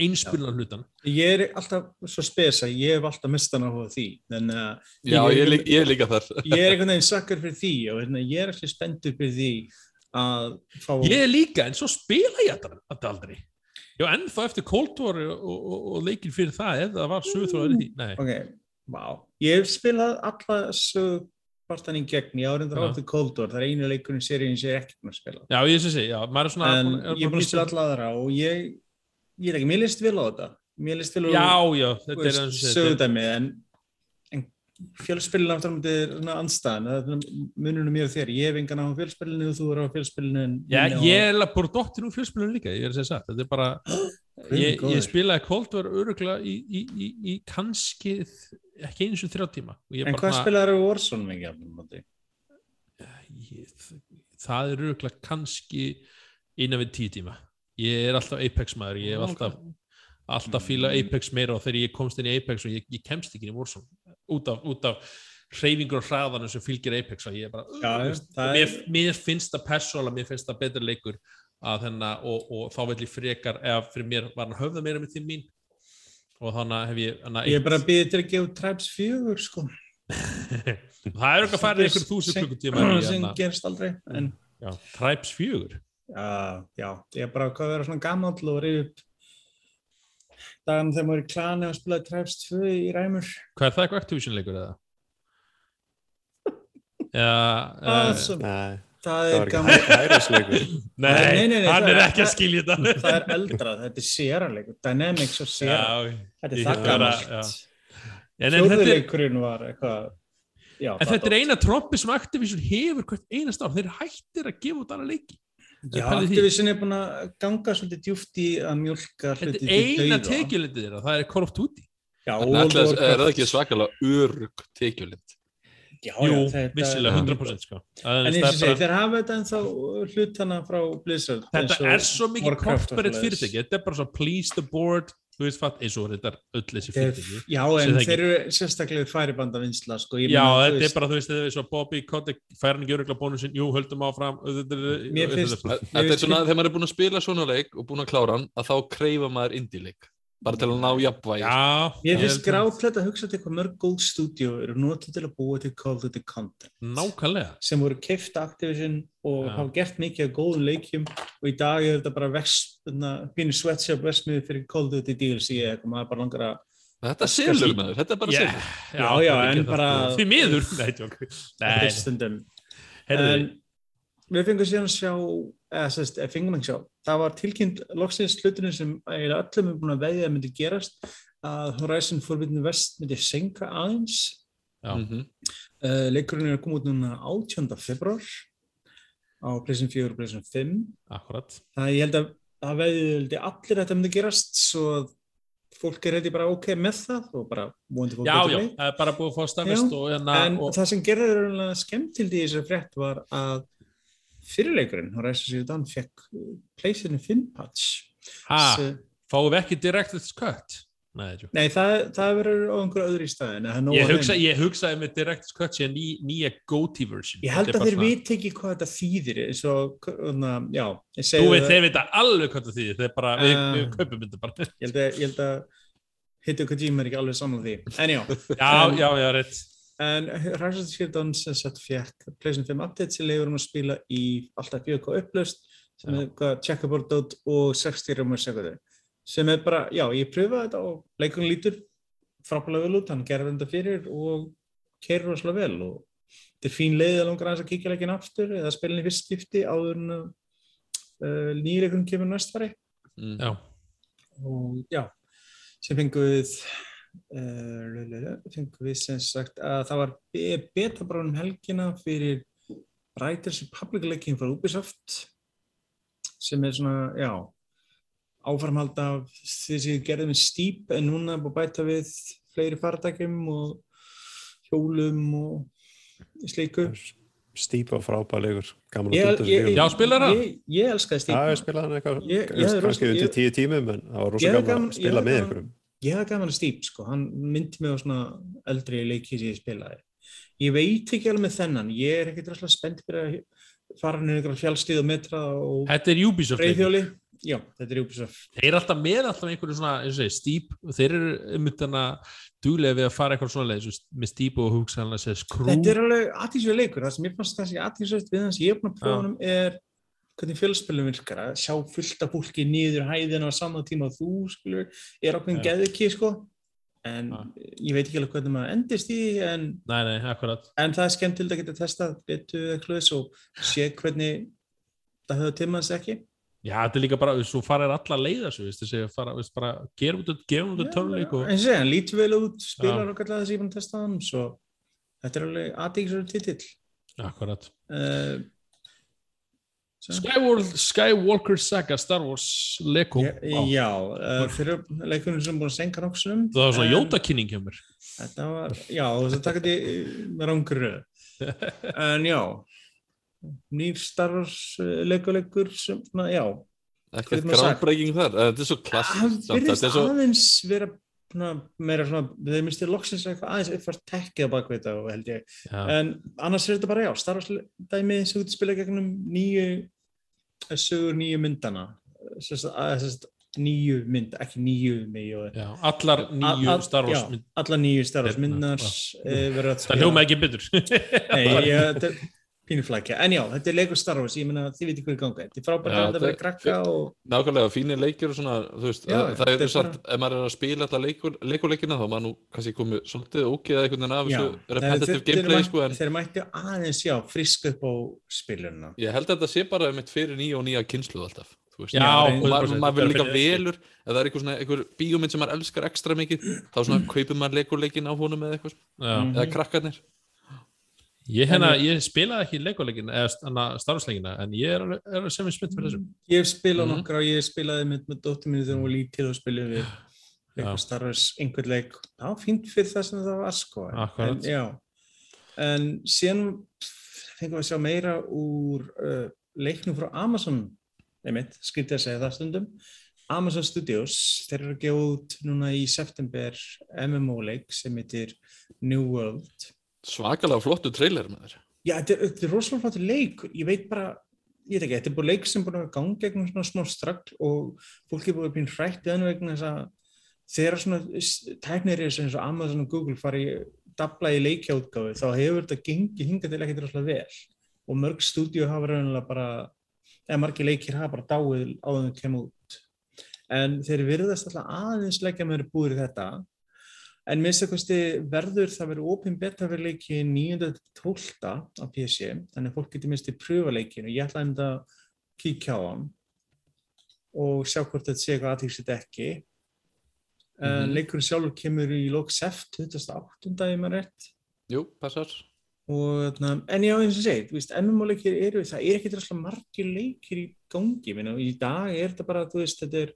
[SPEAKER 1] einspilna hlutan
[SPEAKER 3] Ég er alltaf svo spesa, ég hef alltaf mistan á því, en uh,
[SPEAKER 2] Já, ég er, líka, ég er líka þar. (laughs)
[SPEAKER 3] Ég er einhvern veginn sakkar fyrir því og hérna, ég er alltaf spenntur fyrir því að fá...
[SPEAKER 1] ég er líka, en svo spila ég þetta þetta aldrei. Já, ennþá eftir Cold War og, og, og leikin fyrir það það var söguþráin í því. Nei,
[SPEAKER 3] Ok, vá. Ég hef spilað alla sögu partan í gegn, ég árindar átti Cold War, það er einu leikurinn seríin sem ég er ekki búin að spila.
[SPEAKER 1] já, ég sé sé, já, maður er svona
[SPEAKER 3] En
[SPEAKER 1] búinn-
[SPEAKER 3] ég er búin að spila alla aðra og ég, ég er ekki, mér list vel á þetta. Mér list vel á
[SPEAKER 1] já, já, þetta er eins og þetta er-
[SPEAKER 3] sögudæmi, en, en fjölspilin aftur á myndi er svona andstæðan, það er mununum mér og þér. Ég hef engan á fjölspilinu og þú er á fjölspilinu. en
[SPEAKER 1] Já, ég er bara dottir úr fjölspilinu líka, ég er að segja (gasps) ég, ég spilaði Cold War öruglega í, í, í, í kannski, ekki eins og þrjá tíma. Og
[SPEAKER 3] En hvað spilaður á Warzone mikið
[SPEAKER 1] það er öruglega kannski innan við tíu tíma. Ég er alltaf Apex maður, ég hef alltaf, alltaf fíla Apex meira og þegar ég komst inn í Apex og ég, ég kemst ekki inn í Warzone. Út af, út af hreyfingur og hraðanum sem fylgir Apex og ég er bara,
[SPEAKER 3] Já,
[SPEAKER 1] uh,
[SPEAKER 3] það
[SPEAKER 1] mér, mér finnst það persóla, mér finnst það betur leikur að þennan og, og þá vil ég frekar eða fyrir mér var hann höfða meira með því mín. Og þannig hef ég hana,
[SPEAKER 3] Ég er bara að býða til að gefa Tribes 4 sko. (laughs)
[SPEAKER 1] það er eitthvað færið einhver þúsund klukkutíma í (clears throat)
[SPEAKER 3] sem gerst aldrei en
[SPEAKER 1] já, Tribes 4
[SPEAKER 3] já, já, ég er bara hvað að vera svona gammal og reyði upp dagan þegar maður er í klani og spilaði Tribes 2 í ræmur.
[SPEAKER 1] Hvað er það eitthvað Activision leikur eða? (laughs) Já,
[SPEAKER 3] það,
[SPEAKER 1] uh,
[SPEAKER 3] sem,
[SPEAKER 4] Nei,
[SPEAKER 3] það
[SPEAKER 4] það
[SPEAKER 3] er gammal
[SPEAKER 4] hærisleikur.
[SPEAKER 1] nei,
[SPEAKER 3] nei, nei, nei,
[SPEAKER 1] hann
[SPEAKER 3] það
[SPEAKER 1] er
[SPEAKER 3] er-
[SPEAKER 1] ekki að skilja þetta.
[SPEAKER 3] Það er eldra, þetta er séranleikur Dynamics og séran, þetta er
[SPEAKER 1] er,
[SPEAKER 3] fjóðuleikurinn var eitthvað já,
[SPEAKER 1] en þetta er eina trompi sem Activision hefur hvert einast ár, þeir hættir að gefa út aðra leiki.
[SPEAKER 3] Já. Activision er búin að ganga svolítið djúft í að mjölka
[SPEAKER 1] þetta er eina tekjulindið þeirra, það er Call of Duty.
[SPEAKER 3] Já,
[SPEAKER 2] er það
[SPEAKER 3] Warcraft.
[SPEAKER 2] ekki svakalega örug tekjulind?
[SPEAKER 3] Já,
[SPEAKER 1] Jú,
[SPEAKER 3] já, þetta-
[SPEAKER 1] vissilega 100% sko.
[SPEAKER 3] En eins og segi, þeir hafa þetta ennþá hlutana frá Blizzard
[SPEAKER 1] þetta er svo mikið
[SPEAKER 3] svoleiðis.
[SPEAKER 1] fyrirtæki þetta er bara svo please the board þú veist fatt, eins og þetta er öll þessi fyrirtæki
[SPEAKER 3] já, en þeir eru sérstaklega færibanda vinsla sko,
[SPEAKER 1] Já, þetta er bara, þú veist, þetta er svo Bobby Kotick fær hann ekki örugla bónusinn, jú, höldum áfram þetta er-
[SPEAKER 2] svona, þegar maður er búinn að spila svona leik og búinn að klára hann, að þá kreifa maður indie-leik. Bara til að ná jafnvægi.
[SPEAKER 1] Já,
[SPEAKER 3] Ég finnst
[SPEAKER 1] held að-
[SPEAKER 3] hugsa til hvað mörg góð stúdíu eru notið til að búa til Call of Duty content
[SPEAKER 1] Nákvæmlega
[SPEAKER 3] sem voru keift Activision og
[SPEAKER 1] Já.
[SPEAKER 3] hafa gert mikið af góðum leikjum og í dag er þetta bara pínu sweatshop vestmiði fyrir Call of Duty DLC eða eitthvað maður bara langar að
[SPEAKER 2] Þetta selur maður, þetta er bara
[SPEAKER 1] Yeah.
[SPEAKER 2] selur.
[SPEAKER 3] Já, já,
[SPEAKER 1] er
[SPEAKER 3] en bara-
[SPEAKER 1] sko. Því miður Nei, tjók Nei,
[SPEAKER 3] stundum
[SPEAKER 1] heyrðu,
[SPEAKER 3] en við fengum síðan að sjá eða sérst, eða fengum ekki sjá það var tilkynnt loksins hlutinu sem eiginlega öllum er búin að veðja að myndi gerast að Horizon Forbidden West myndi senka aðeins
[SPEAKER 1] Já.
[SPEAKER 2] Mhm.
[SPEAKER 3] uh, leikurinn er að koma út núna 18. februar á PlayStation 4 og PlayStation 5
[SPEAKER 1] Akkurat
[SPEAKER 3] það ég held að það veði allir þetta myndi gerast svo að fólk er reyndi bara ok með það og bara múandi fólk
[SPEAKER 1] Já, já, það er bara búið að fá staðfest og,
[SPEAKER 3] en, og það sem gerði skemmt til því þessari frétt var að fyrirleikurinn Horizon Zero Dawn fekk 5 patch.
[SPEAKER 1] Hæ, fáum við ekki Director's Cut?
[SPEAKER 3] Nei, Nei það, það verður á einhverju öðru í staðin
[SPEAKER 1] Ég, hugsa, ég hugsaði með Director's Cut sé ný, nýja GOTY version.
[SPEAKER 3] Ég held að þeir veit ekki hvað þetta þýðir svo, na, já,
[SPEAKER 1] Þú veit, þeir veit alveg hvað þetta þýðir þeir bara, uh, við, við kaupum þetta bara.
[SPEAKER 3] Ég held að, að Hittu Kojima er ekki alveg saman því. En (laughs) já
[SPEAKER 1] já, já, rétt
[SPEAKER 3] En Horizon Zero Dawn sem sett fjekk PlayStation 5 update sem leiður um að spila í alltaf 4K upplöst sem er checkerboard og 60 rúmur sekundu sem er bara, já, ég pröfaði þetta og leikunum lítur frábæðilega vel út, hann gerði þetta fyrir og kerur rosalega vel og þetta er fín leið að langar aðeins að kíkja leikin aftur eða spilin í fyrst skipti áður en uh, nýleikunum kemur næstfari
[SPEAKER 1] mm. Já.
[SPEAKER 3] Og já, sem fengum við fengum við sem sagt að það var betabráðum helgina fyrir Riders Republic leikin frá Ubisoft sem er svona, já áframhald af því sem við gerðum með stýp en núna er búin að bæta við fleiri faradækjum og hjólum og sleiku
[SPEAKER 4] Stýp og frábælegur
[SPEAKER 1] Já, spilar það?
[SPEAKER 3] Ég, ég elskaði stýp
[SPEAKER 4] Já, ég spilaði hann eitthvað kannski undir tíu tímum en það var rosa gaman að spila með einhverjum
[SPEAKER 3] Ég hafði gaman að stýp, sko, hann myndi mig á svona eldri leiki sem ég spilaði. Ég veit ekki alveg með þennan. Ég er ekkert ræðslega spennt fyrir að fara inn í einhverja fjálstíð og metra og
[SPEAKER 1] Þetta er Ubisoft
[SPEAKER 3] Já, þetta er Ubisoft.
[SPEAKER 1] Þeir eru alltaf með alltaf einhverju svona, eins og segi, stýp og þeir eru um þetta dúlega við að fara eitthvað svona leið, með stýp og hugsa hann að segja skrú.
[SPEAKER 3] Þetta er alveg aðtísvöld leikur, það sem ég fannst það að segja aðtísvöld við hans ég er búin að prófa hann er hvernig fjölspilum virkar, að sjá fullt af fólki nýður hæðina á saman tíma og þú, skilur, er ákveðin geðviki, sko en ah. ég veit ekki alveg hvernig maður endist í en,
[SPEAKER 1] nei, nei,
[SPEAKER 3] en það er skemmtild að geta testað betu eitthvað og sé hvernig það höfðu tímaðs ekki
[SPEAKER 1] Já, þetta er líka bara, þú farir alla leiða svo, þú veist, fara, veist, bara gerum út gefum út törnleik og...
[SPEAKER 3] En sé, hann lítur vel út, spilar ja. okkur alltaf þess að ég fann að testa hann, svo þetta er alveg aðeinsverður titill.
[SPEAKER 1] Akkurat.
[SPEAKER 3] Uh,
[SPEAKER 1] Skywalker Saga Star Wars Lego.
[SPEAKER 3] Já, wow. já uh, fyrir leikunum sem búin að senka nokksum.
[SPEAKER 1] Það var svona jótakynning hjá mér.
[SPEAKER 3] Þetta var, já, þess að taka þetta með rángröðu. (laughs) En já, nýr starfsleikuleikur sem, já
[SPEAKER 2] ekkert grámbreyging þar, þetta er svo klassist
[SPEAKER 3] það verðist svo... aðeins vera meira svona, þeir mistir loksins aðeins uppfært tekkið á bakveita og held ég, já. en annars er þetta bara já starfsdæmi sem út spila gegnum nýju sögur nýju myndana sérst, nýju mynd, ekki nýju
[SPEAKER 1] já, allar nýju starfs
[SPEAKER 3] allar nýju starfs myndnar
[SPEAKER 1] það hljóma ekki byttur
[SPEAKER 3] nei, (laughs) ég pínuflækja, en já, þetta er leikur Star Wars ég menna þið veitir hverju ganga, þetta er frábært að verði krakka og...
[SPEAKER 2] Nákvæmlega, fínir leikir og svona, þú veist, já, að, það er satt bara... ef maður er að spila alltaf leikur, leikurleikina þá maður nú kannski komið svolítið ógeða einhvern veginn af þessu repetitive gameplay sko,
[SPEAKER 3] en... Þeir mætti aðeins, já, friska upp á spilunna
[SPEAKER 2] Ég held að þetta sé bara mitt fyrir nýja og nýja kynsluð alltaf
[SPEAKER 1] Já,
[SPEAKER 2] maður ma vil líka velur ef það er eitthvað svona, eitthvað bíómynd sem maður elskar ekstra mikið, þá svona kaupir maður leikurleikin á honum eða eitthvað, eða krakkarnir
[SPEAKER 1] Ég, hérna, ég spilaði ekki leikuleikina eða starfsleikina en ég er, er sem er smitt fyrir þessu.
[SPEAKER 3] Ég spilaði mm. nokkra og ég spilaði með, með dóttir minni þegar hún var lítil og spilaði við (sighs) eitthvað starfs, einhvern leik. Var fínt fyrir það sem það var sko. En, já, en síðan fengum við að sjá meira úr uh, leiknum frá Amazon einmitt, skilti að segja það stundum. Amazon Studios, þeir eru að gefa út núna í september MMO leik sem heitir New World
[SPEAKER 2] Svakalega flottu trailer með þér.
[SPEAKER 3] Já, þetta er, rosalega flottu leik. Ég veit bara, ég veit ekki, þetta er búin leik sem búin að ganga gegn svona smá stragl og fólki búin að býna hrætt í öðnu vegna þess að þegar svona tæknir eins og Amazon og Google fari dabla í leikjáðgáðu þá hefur þetta gengið hingað til ekkert rosalega vel og mörg stúdíu hafa raunilega bara, eða margi leikir hafa bara dáið á þau kemur út. En þeir virðast alltaf aðeins leikja með þeirra búið í þetta En minnst eitthvað verður það verið ópinn betaverleiki 9.12. á PC, þannig að fólk getur minnst í pröfuleikinu. Ég ætlaði um að kíkja á hann og sjá hvort þetta sé eitthvað aðtíksið ekki. Mm -hmm. Leikurinn sjálfur kemur í lók seft 2008. ef maður rétt.
[SPEAKER 2] Jú, passar.
[SPEAKER 3] og, en já eins og segið MMO-leikir eru, það er ekki droslega margir leikir í gangi minna, í dag er þetta bara, þú veist, þetta er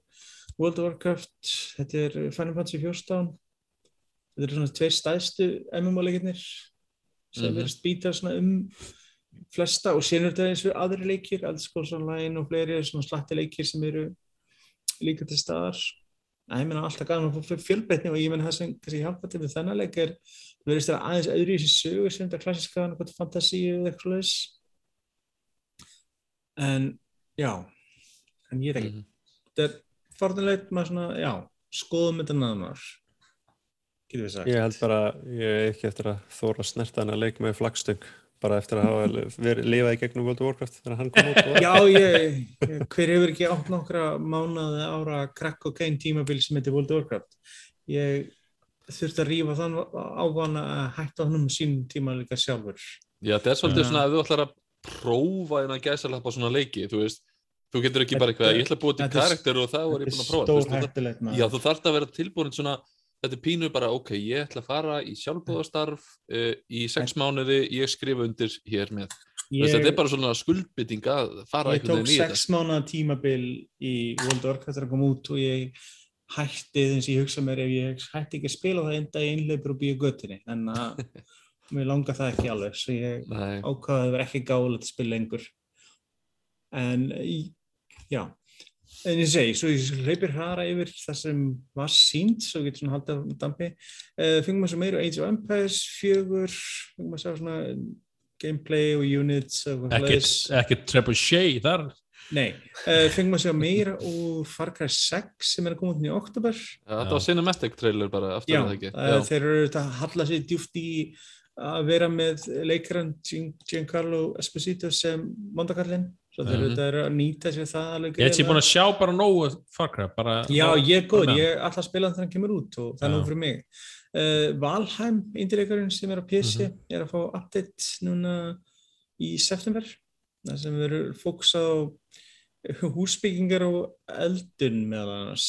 [SPEAKER 3] World of Warcraft, þetta er Final Fantasy 14 þetta eru svona tveir stæðstu MMO-leikirnir sem mm -hmm. verður spýtað svona um flesta og sérnur þetta eins og aðri leikir, Eldscrolls Online og fleiri svona slatti leikir sem eru líka til staðar að ég menna alltaf gana að fá fjölbreytni og ég menna það sem kannski hjálpa til með þennan leik er verðist það aðeins öðru í þessi sögur sem þetta klassiska, fantasíu eða eitthvað slags en já en ég veit ekki mm -hmm. þetta er forðanlegt með svona, já skoðum þetta náðunar getur við sagt.
[SPEAKER 4] Ég held bara, ég er ekki eftir að þóra snertan að leik með flagstöng bara eftir að hafa verið lifað í gegnum World of Warcraft þegar hann kom út
[SPEAKER 3] Já, ég, hver hefur ekki átt nokkra mánaði ára crack og kein tímabil sem heitir World of Warcraft? Ég þurfti að rýfa þann ávana að hætta hann um sín tíma líka sjálfur.
[SPEAKER 2] Já, þetta er svolítið svona að þú ætlar að prófa en að gæsa alveg á svona leiki, þú veist þú getur ekki bara eitthvað, ég ætla að búa til karakter og það var ég búin að prófa Já, þú þarf að vera tilbúin svona þetta er pínu bara, ok, ég ætla að fara í sjálfbóðastarf uh, í sex mánuði, ég skrifa undir hér með. Ég, þetta er bara svona skuldbytting að fara
[SPEAKER 3] einhvern veginn í þetta. Ég tók sex mánuða tímabil í World Warcraft þegar það kom út og ég hætti þess að ég hugsa mér ef ég hætti ekki að spila það enda í einleipur og býja göttinni, en (laughs) að mér langar það ekki alveg, svo ég ákvaði að það verði ekki gáðilegt að spila lengur. En já, en ég segi, svo ég hleypir hraðra yfir það sem var sínt svo ég get svona haldið á dampi. Uh, fengum við svo meira Age of Empires fjögur, fengum við svo svona gameplay og units
[SPEAKER 1] ekkert trebuchet þar?
[SPEAKER 3] Nei, uh, fengum við svo meira og Far Cry 6 sem er að koma út í oktober
[SPEAKER 2] ja, þetta var cinematic trailer bara
[SPEAKER 3] já, uh, þeir eru að halla sér djúft í að vera með leikaran Giancarlo Esposito sem mondakallinn Svo þeir eru að nýta sér það alveg.
[SPEAKER 1] Ég hef sér búin að sjá bara nógu Far Cry.
[SPEAKER 3] Já, ég er góð. Ég er alltaf spilað þegar hann kemur út og það er nógu fyrir mig. Uh, Valheim, indileikarinn sem er á PC, mm -hmm. er að fá update núna í september. Það sem verður fóksað á húsbyggingar og eldun meðal annars.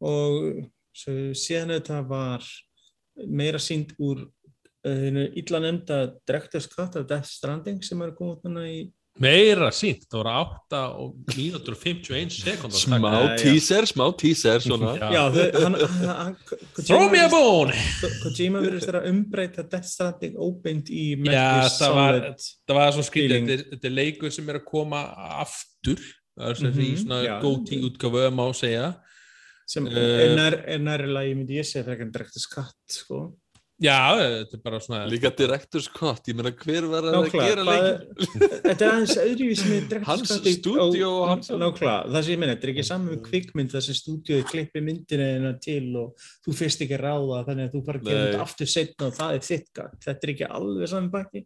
[SPEAKER 3] Og síðan þetta var meira sínd úr uh, illa nefnda Director's Cut af Death Stranding sem er að koma út núna í
[SPEAKER 1] meira sínt, það voru 8 og mínútur og 51 sekund
[SPEAKER 2] smá teaser, smá teaser (laughs)
[SPEAKER 1] throw me a bone!
[SPEAKER 3] Kojima verður þess að umbreyta Death Stranding óbeint í
[SPEAKER 1] já, það var, það var svo skrítið. þetta er leikur sem er að koma aftur. Það er svona mm -hmm, góti útgafu að má segja.
[SPEAKER 3] Sem uh, er næri lagi myndi ég segja fyrir að direkta skatt sko
[SPEAKER 1] Já, þetta er bara svona...
[SPEAKER 2] Líka direktors kott, ég meina hver var að Nákvæmlega, gera leikin? (laughs)
[SPEAKER 3] Þetta er aðeins öðruvís með direktors
[SPEAKER 2] kott. Hans stúdíu og hans...
[SPEAKER 3] Nákvæmlega, það sem ég meina, þetta er ekki saman með kvikmynd þar sem stúdíuði klippi myndina þennan til og þú fyrst ekki ráða þannig að þú bara gerir þetta aftur setna og það er þitt gæt. Þetta er ekki alveg saman baki.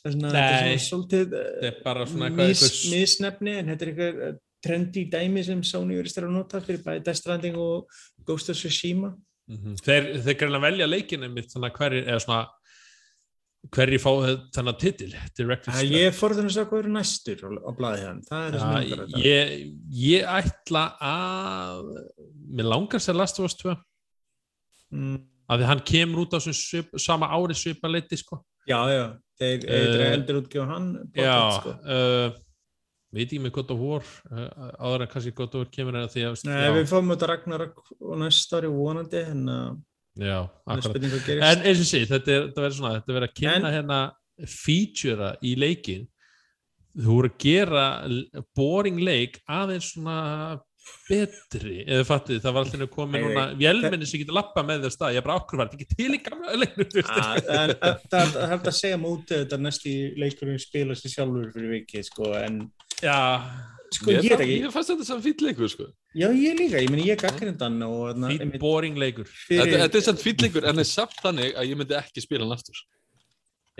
[SPEAKER 1] Nei, þetta er svolítið
[SPEAKER 3] mis, misnefni en þetta er eitthvað trendi dæmi sem Sony verist að nota fyrir bæði Death Stranding og Ghost of Tsushima
[SPEAKER 1] Mm -hmm. Þeir, þeir greinlega velja leikinu mitt þannig að hverjir, eða svona hverjir fá þennan titil
[SPEAKER 3] ja, Ég forðan að segja hvað eru næstur á, blæði hann, það er það sem
[SPEAKER 1] ég ég, ætla að mér langar sér Last of Us 2 mm. að hann kemur út á svip, sama ári svipa leiti sko
[SPEAKER 3] Já, já, þeir uh, eldur útgjóð hann
[SPEAKER 1] Já, sko. uh, veit ekki með God of War uh, áður en kannski God of War kemur
[SPEAKER 3] en því að Nei, já. við fáum þetta Ragnarok og næsta ári vonandi en
[SPEAKER 1] uh, já, en eins og sé þetta verður svona, þetta verður að kynna en, hérna featura í leikin þú voru að gera boring leik aðeins svona betri, eða fattið, það var alltaf komið núna, vélminni sem getur lappa með þér stað, ég er bara okkur var þetta ekki til í gamla leiknum? (laughs)
[SPEAKER 3] Það er hægt að segja mútið þetta næst í leikurinn spilast í sjálfur fyrir vikið, sko, en
[SPEAKER 2] sko ég er ekki Ég fannst þetta sem fýll leikur sko.
[SPEAKER 3] Já ég líka, ég meni ég gaggrind hann
[SPEAKER 1] Fýll boring leikur.
[SPEAKER 2] fyrir... Þetta, þetta er samt fýll leikur en það er samt þannig að ég myndi ekki spila hann aftur.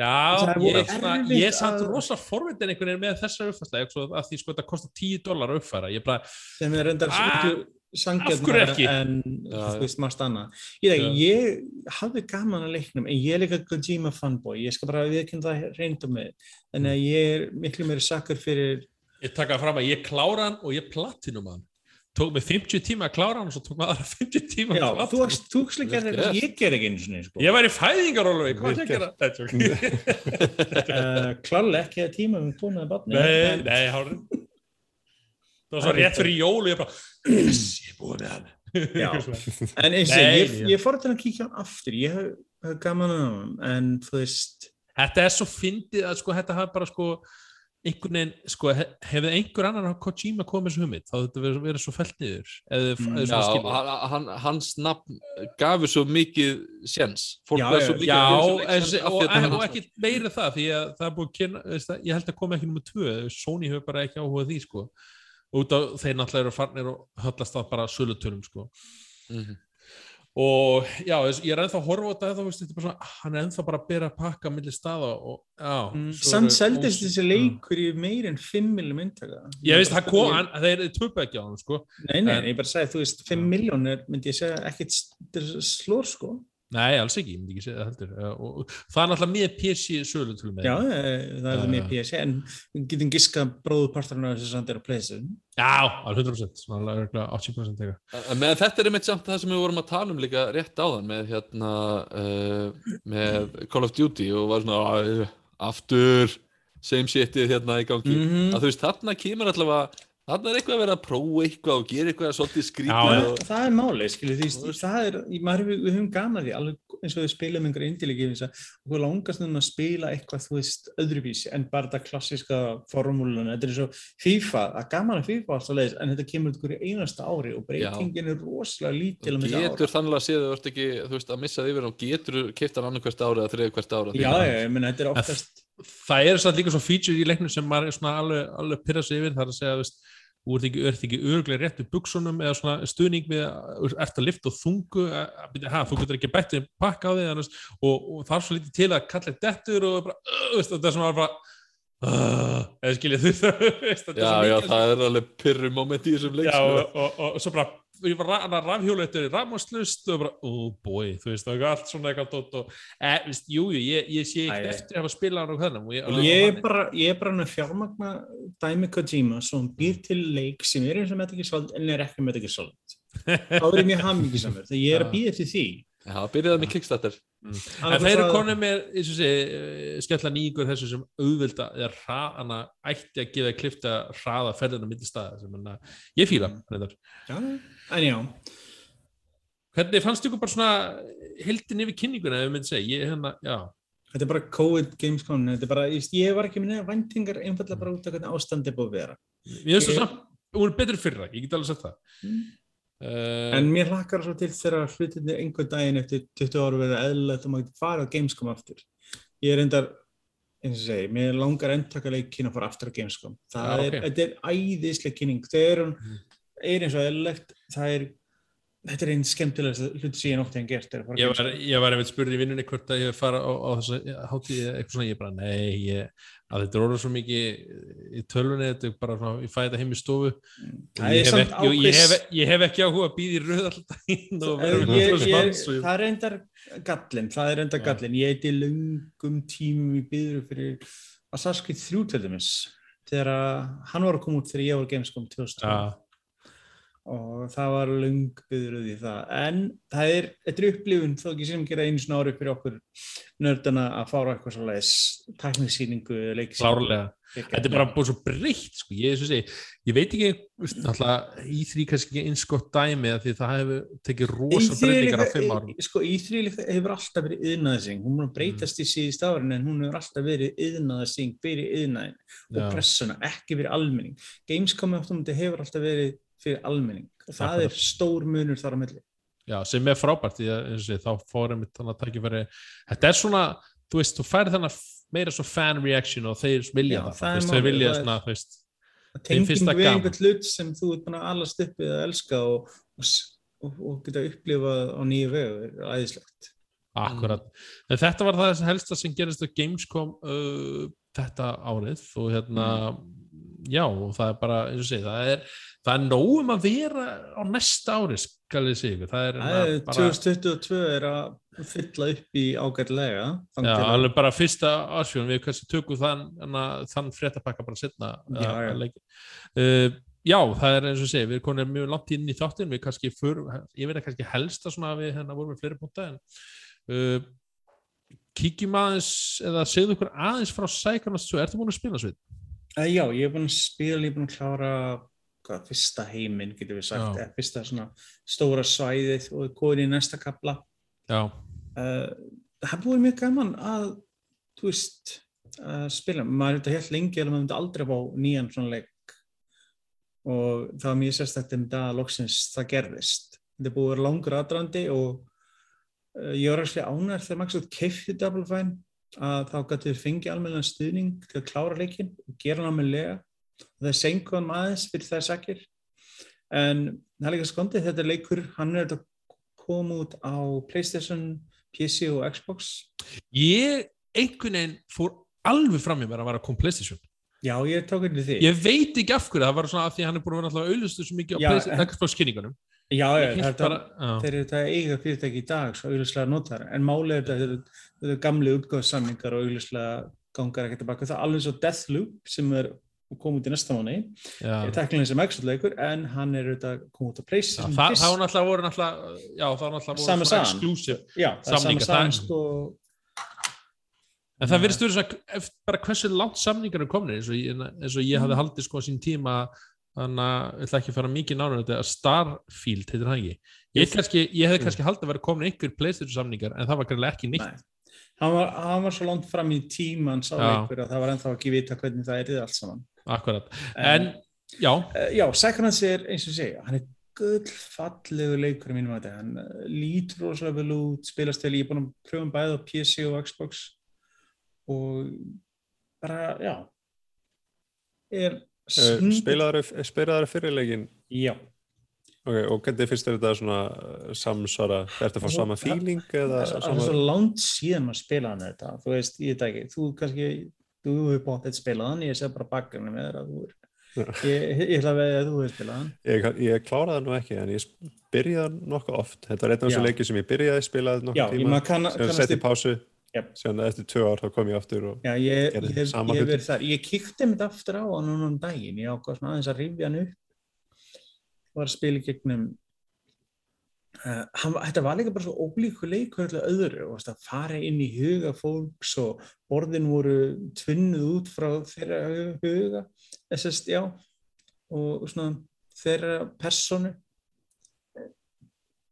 [SPEAKER 1] Já, ég er, ég er samt að... rosalega forveitin einhvern veginn með þessa uppfærslega að því sko þetta kostar 10 dólar að uppfæra. Ég bara
[SPEAKER 3] Sem er reyndar sangjarnar en þú veist maður stanna Ég, ég hafði gaman að leiknum en ég er líka Kojima fanboy. Ég skal bara viðkynna það reyndum með en ég er miklu meiri sakkur fyrir
[SPEAKER 1] Ég taka fram að ég klára hann og ég platinum hann tók mig 50 tíma að klára hann og svo tók maður aðra 50 tíma að klára
[SPEAKER 3] þú varst
[SPEAKER 2] Vel
[SPEAKER 3] það
[SPEAKER 2] gert.
[SPEAKER 3] ég ger ekki einu sinni sko.
[SPEAKER 1] Ég? Nei, tjók.
[SPEAKER 3] uh, Klálega ekki að tíma með tónaði barni
[SPEAKER 1] Nei, nei, hárið. Það var svo rétt fyrir jól og ég bara, yes, ég búin með hann. (laughs)
[SPEAKER 3] En eins og ég, ég fór til að kíkja hann aftur ég hef, gaman að hann en þú veist
[SPEAKER 1] Þetta er svo fyndið að sko, þetta hafi bara sko, einhvern veginn, sko, he- hefði einhver annar á Kojima komið þessu hugmynd, þá þetta verið, verið svo fellt niður,
[SPEAKER 3] Mm.
[SPEAKER 1] mm,
[SPEAKER 2] Já, hann, hans nafn gafur svo mikið séns fólk
[SPEAKER 3] Já,
[SPEAKER 2] svo mikið
[SPEAKER 1] Já,
[SPEAKER 2] af
[SPEAKER 1] og, og,
[SPEAKER 2] hann-
[SPEAKER 1] og ekki meira það því að það er búið að kynna, veist, það, ég held að koma ekki nummer tvö, Sony hefur bara ekki áhugað því sko, út af þeir náttúrulega eru farnir og höllast það bara sölutölum sko,
[SPEAKER 2] Mhm.
[SPEAKER 1] Og já, ég er ennþá að horfa á þetta, veist, þetta er bara svona, hann er ennþá bara að byrja að pakka millir staða og já,
[SPEAKER 3] mm,
[SPEAKER 1] eru
[SPEAKER 3] seldist þessi leikur í meir en 5 miljum myndtaka.
[SPEAKER 1] Ég veist, það þeir töpu ekki á hann sko,
[SPEAKER 3] Nei, nei,
[SPEAKER 1] en-
[SPEAKER 3] ég bara sagði, þú veist, 5 miljónir myndi ég segja ekkert slór sko
[SPEAKER 1] nei, alls ekki, ég myndi ekki segja það heldur, Já, og, og það er náttúrulega með PC sölutölum
[SPEAKER 3] Já, eh, það er með
[SPEAKER 1] já.
[SPEAKER 3] PS en getum giskað bróðuparturinn af þessu samt er að pleysa
[SPEAKER 1] Já, alveg 100%, svona örugglega 80% eitthvað.
[SPEAKER 2] En með þetta er einmitt samt það sem við vorum að tala um líka rétt áðan með hérna uh, með Call of Duty og var svona "Æ, aftur same shitið hérna í gangi
[SPEAKER 3] Mhm.
[SPEAKER 2] að þú veist þarna kemur allavega þarna er eitthvað að vera að prófa eitthvað og gera eitthvað svolítið
[SPEAKER 1] Já,
[SPEAKER 2] skrítið
[SPEAKER 1] já.
[SPEAKER 2] og
[SPEAKER 3] það er málið, skilur því, það er, í- maður, við, við höfum gaman að því, alveg eins og við spilum einhverja indilegi og við langast um að spila eitthvað, þú veist, öðruvísi en bara þetta klassiska formúluna, þetta er svo FIFA, það er gaman að FIFA alltaf leiðis, en þetta kemur ykkur í einasta ári og breytingin er rosalega lítil
[SPEAKER 2] og
[SPEAKER 3] um þetta
[SPEAKER 2] getur
[SPEAKER 3] ára.
[SPEAKER 2] þannig að ert ekki þú veist að missa yfir og getur keift hann annað hvert ára eða þriði hvert ára
[SPEAKER 3] Já, já, ég menn, þetta er oftast,
[SPEAKER 1] það er satt líka svo feature í leiknum sem maður er svona alveg, alveg pyrra sig yfir það er að segja, veist, þú ert ekki, ekki örglega rétt við buksunum eða svona stuðning við að ert að lifta og þungu ha, þú getur ekki bættið pakka á því annars, og, og það er svo lítið til að kalla eitt dettur og bara, uh, þetta er svona bara uh, eða skiljið (laughs) þú veist, þetta er
[SPEAKER 2] já,
[SPEAKER 1] svo
[SPEAKER 2] já,
[SPEAKER 1] mikið-
[SPEAKER 2] það er alveg pyrru moment í þessum leik
[SPEAKER 1] Já, og, og, og svo bara ég var ra- hann rafhjóla eftir rafmáslust og bara, oh boy, þú veist, það er allt svona eitthvað tótt og, e, veist, jú, jú, ég, ég sé ekki
[SPEAKER 3] æ.
[SPEAKER 1] eftir að hafa spilað hvernig og ég,
[SPEAKER 3] er bara, ég er bara hann að fjármagna dæmi Kojima sem býr til leik sem er eins og Metal Gear Solid en er ekki Metal Gear Solid. (laughs) Þá er ég mjög hamingisamur, þegar ég er að býða til því.
[SPEAKER 2] Já, byrjaði með Kickstarter.
[SPEAKER 1] En þeir eru konið með, eins og sé, skella nýgur þessu sem auðvilda eða hraðana ætti að gefa klifta hraða ferðina milli staða sem hann að ég fíla
[SPEAKER 3] Mm. Já, en já,
[SPEAKER 1] Hvernig fannst ykkur bara svona hildin yfir kynninguna ef við myndum segja, ég hérna, já.
[SPEAKER 3] Þetta er bara COVID Gamescom, þetta er bara, ég veist, ég var ekki með neða væntingar einfallega bara út af hvernig ástandi búið að vera.
[SPEAKER 1] Mér finnst það
[SPEAKER 3] Ég-
[SPEAKER 1] samt, hún er betur fyrra, ég get alveg sagt það.
[SPEAKER 3] Mm.
[SPEAKER 1] Uh,
[SPEAKER 3] En mér hlakkar svo til þegar hlutinni einhvern daginn eftir 20 ára verið eðlilegt og maður getur farið á Gamescom aftur. Ég er endar, eins og segi, mér langar endtakaleikin að fara aftur á Gamescom. Það
[SPEAKER 1] Já,
[SPEAKER 3] er,
[SPEAKER 1] ok.
[SPEAKER 3] þetta er æðislega kynning. Það er,
[SPEAKER 1] Mm.
[SPEAKER 3] er eins og eðlilegt, það er, þetta er einn skemmtilegast hluti sem ég gert. er að fara á
[SPEAKER 1] ég, var, ég var einmitt spurði í vinnunni hvort að ég fara á, á þessu hátíð eða eitthvað svona, ég bara, nei ég, að þetta er orðið svo mikið í tölvunni, þetta er bara svona, ég fæ þetta heim í stofu
[SPEAKER 3] Það
[SPEAKER 1] ég hef, ekki, ég, hef,
[SPEAKER 3] ákveðs-
[SPEAKER 1] ég hef ekki áhuga að býða í rauð alltaf
[SPEAKER 3] Það er endar gallin, það er
[SPEAKER 1] Já.
[SPEAKER 3] gallin. Ég heiti lungum tímum í byður fyrir Assassin's Creed 3 til dæmis. Þegar að hann var að koma út þegar ég var á Gamescom 2000
[SPEAKER 1] Já,
[SPEAKER 3] og það var lung byður í það. En það er, þetta er upplifun þó ekki sem gera einu svona ári fyrir okkur nördana að fára eitthvað svo leiðis tækningssýningu, leiksýningu.
[SPEAKER 1] klárlega Þetta er bara búið svo breytt sko. ég, segi, ég veit ekki í því kannski ekki eins gott dæmi því það hefur tekið rosa breytingar á fimm árum
[SPEAKER 3] Sko, Íþrý hefur alltaf verið yðnaðsing, hún mun að breytast í síðust árin en hún hefur alltaf verið yðnaðsing fyrir yðnaðin og pressuna, ekki fyrir almenning. Gamescom hefur alltaf verið fyrir almenning og það
[SPEAKER 1] Akkurat.
[SPEAKER 3] er stór munur þar á milli.
[SPEAKER 1] Já, sem er frábært því að sé, þá fórum við þannig að tækifæri þetta er svona, þú veist, þú færði þannig meira svo fan reaction og þeir vilja
[SPEAKER 3] Já,
[SPEAKER 1] það,
[SPEAKER 3] það er
[SPEAKER 1] veist, þeir vilja
[SPEAKER 3] það er-
[SPEAKER 1] svona, þú veist
[SPEAKER 3] Það tenging
[SPEAKER 1] það
[SPEAKER 3] við
[SPEAKER 1] gaman.
[SPEAKER 3] einhvern hlut sem þú ert búin að alast upp við að elska og, og, og, geta upplifað á nýju vegu er æðislegt.
[SPEAKER 1] Akkurat, en þetta var það helsta sem gerist á Gamescom uh, þetta árið og hérna já, og það er bara, eins og segi, það er það er nógum að vera á næsta ári skal ég segja ykkur, það er
[SPEAKER 3] er
[SPEAKER 1] hérna bara,
[SPEAKER 3] 2022 er að fylla upp í ágætlega. þangað
[SPEAKER 1] já,
[SPEAKER 3] að-
[SPEAKER 1] alveg bara fyrsta ásjón, við kannski tökum þann, þann fréttapakka bara setna
[SPEAKER 3] Já, já.
[SPEAKER 1] uh, já, það er eins og segja, við konið mjög langt inn í þáttin, við kannski för, ég veit að kannski helst að svona við hérna vorum við fleiri punta en uh, kíkjum aðeins eða segðu ykkur aðeins frá Psychonauts 2, ertu búin að spila svið?
[SPEAKER 3] Uh, já, ég hef búin að spila, ég hef búin að klára hvað, fyrsta heiminn, getur við sagt, eða fyrsta svona stóra svæðið og góðin í næsta kapla.
[SPEAKER 1] Já.
[SPEAKER 3] Uh, það búið mjög gaman að, þú veist, uh, spila. Maður er þetta helt lengi eða maður myndi aldrei fá nýjan svona leik og það var mjög sérstaklega um það að loksins það gerðist. Þetta búið að vera langur aðdrandi og uh, ég var alltaf ánæður þegar maður kefti Double Fine að þá gætu við fengið almenna stuðning til að klára leikin og gera hann almenlega það er senkuðan aðeins fyrir það sakir. En það er líka skondið þetta leikur, hann er að koma út á Playstation, PC og Xbox.
[SPEAKER 1] Ég einhvern veginn fór alveg fram í mér að vara að koma Playstation.
[SPEAKER 3] Já, ég tók einnig því.
[SPEAKER 1] Ég veit ekki af hverju, það var svona að því hann er búin að vera alltaf auðlustu svo mikið á
[SPEAKER 3] Já,
[SPEAKER 1] Xbox kynningunum
[SPEAKER 3] Já, þeir eru þetta eiga fyrirtæki í dag svo auðvitað notar, en málið er þetta þetta gamli útgóðssamningar og auðvitað gangar ekki tilbaka, það er alveg svo Deathloop sem er kom út í næsta mánu tekla sem Xbox-leikur en hann er auðvitað kom út á Playstation
[SPEAKER 1] það,
[SPEAKER 3] fyrst.
[SPEAKER 1] það var náttúrulega voru náttúrulega
[SPEAKER 3] er saman
[SPEAKER 1] það-
[SPEAKER 3] sko.
[SPEAKER 1] En það verðist verið svona bara hversu langt samningar er komin eins og ég, eins og ég
[SPEAKER 3] Mm.
[SPEAKER 1] hafði haldið sko sín tíma þannig að ég ætla ekki að fara mikið náður þetta að Starfield heitir það ekki. Ég, kannski, ég hefði kannski haldið að vera komin einhver Playstation samningar en það var greinlega ekki nýtt
[SPEAKER 3] Nei. hann var, hann var svo langt fram í tíman sá leikur að það var ennþá ekki vita hvernig það er allt saman
[SPEAKER 1] akkurat, en já.
[SPEAKER 3] Uh, já, Psychonauts er eins og segja, hann er gullfallegu leikur í mínum að þetta, hann uh, lítur rosalega vel út, spilast vel, ég er búin að pröfa hann bæði á PC og Xbox. Og bara, já er
[SPEAKER 4] Uh, Spilaður fyrirleikin
[SPEAKER 3] Já,
[SPEAKER 4] okay, og hvernig finnst þér þetta svona samsvara, ertu að fá sama
[SPEAKER 3] Það-
[SPEAKER 4] feeling eða
[SPEAKER 3] það er svo langt síðan maður spila hann þetta, þú veist, ég veit ekki, þú kannski, þú hefur bótt eitt spilað hann, ég sé bara bakgrunni með þér að þú er, ég, ég ætla að veðja að þú hefur spilað hann.
[SPEAKER 4] Ég, ég kláraði nú ekki en ég byrjaði nokkuð oft þetta var einn af þessu leiki sem ég byrjaði spilaði nokkuð tíma
[SPEAKER 3] kann,
[SPEAKER 4] sem setti pásu
[SPEAKER 3] Jep.
[SPEAKER 4] síðan eftir tvö ár þá kom ég aftur og
[SPEAKER 3] Já, ég,
[SPEAKER 4] gerði sama
[SPEAKER 3] þar. Ég kíkti mitt aftur á hann núna um daginn. Ég ákvað svona aðeins að rifja hann upp. Var að spila í gegnum. Uh, hann, þetta var líka bara svo ólíku leikur öllu öðru. Og það fara inn í huga fólks og borðin voru tvinnuð út frá þeirra hu- huga. Þessast, já. Og svona þeirra personu.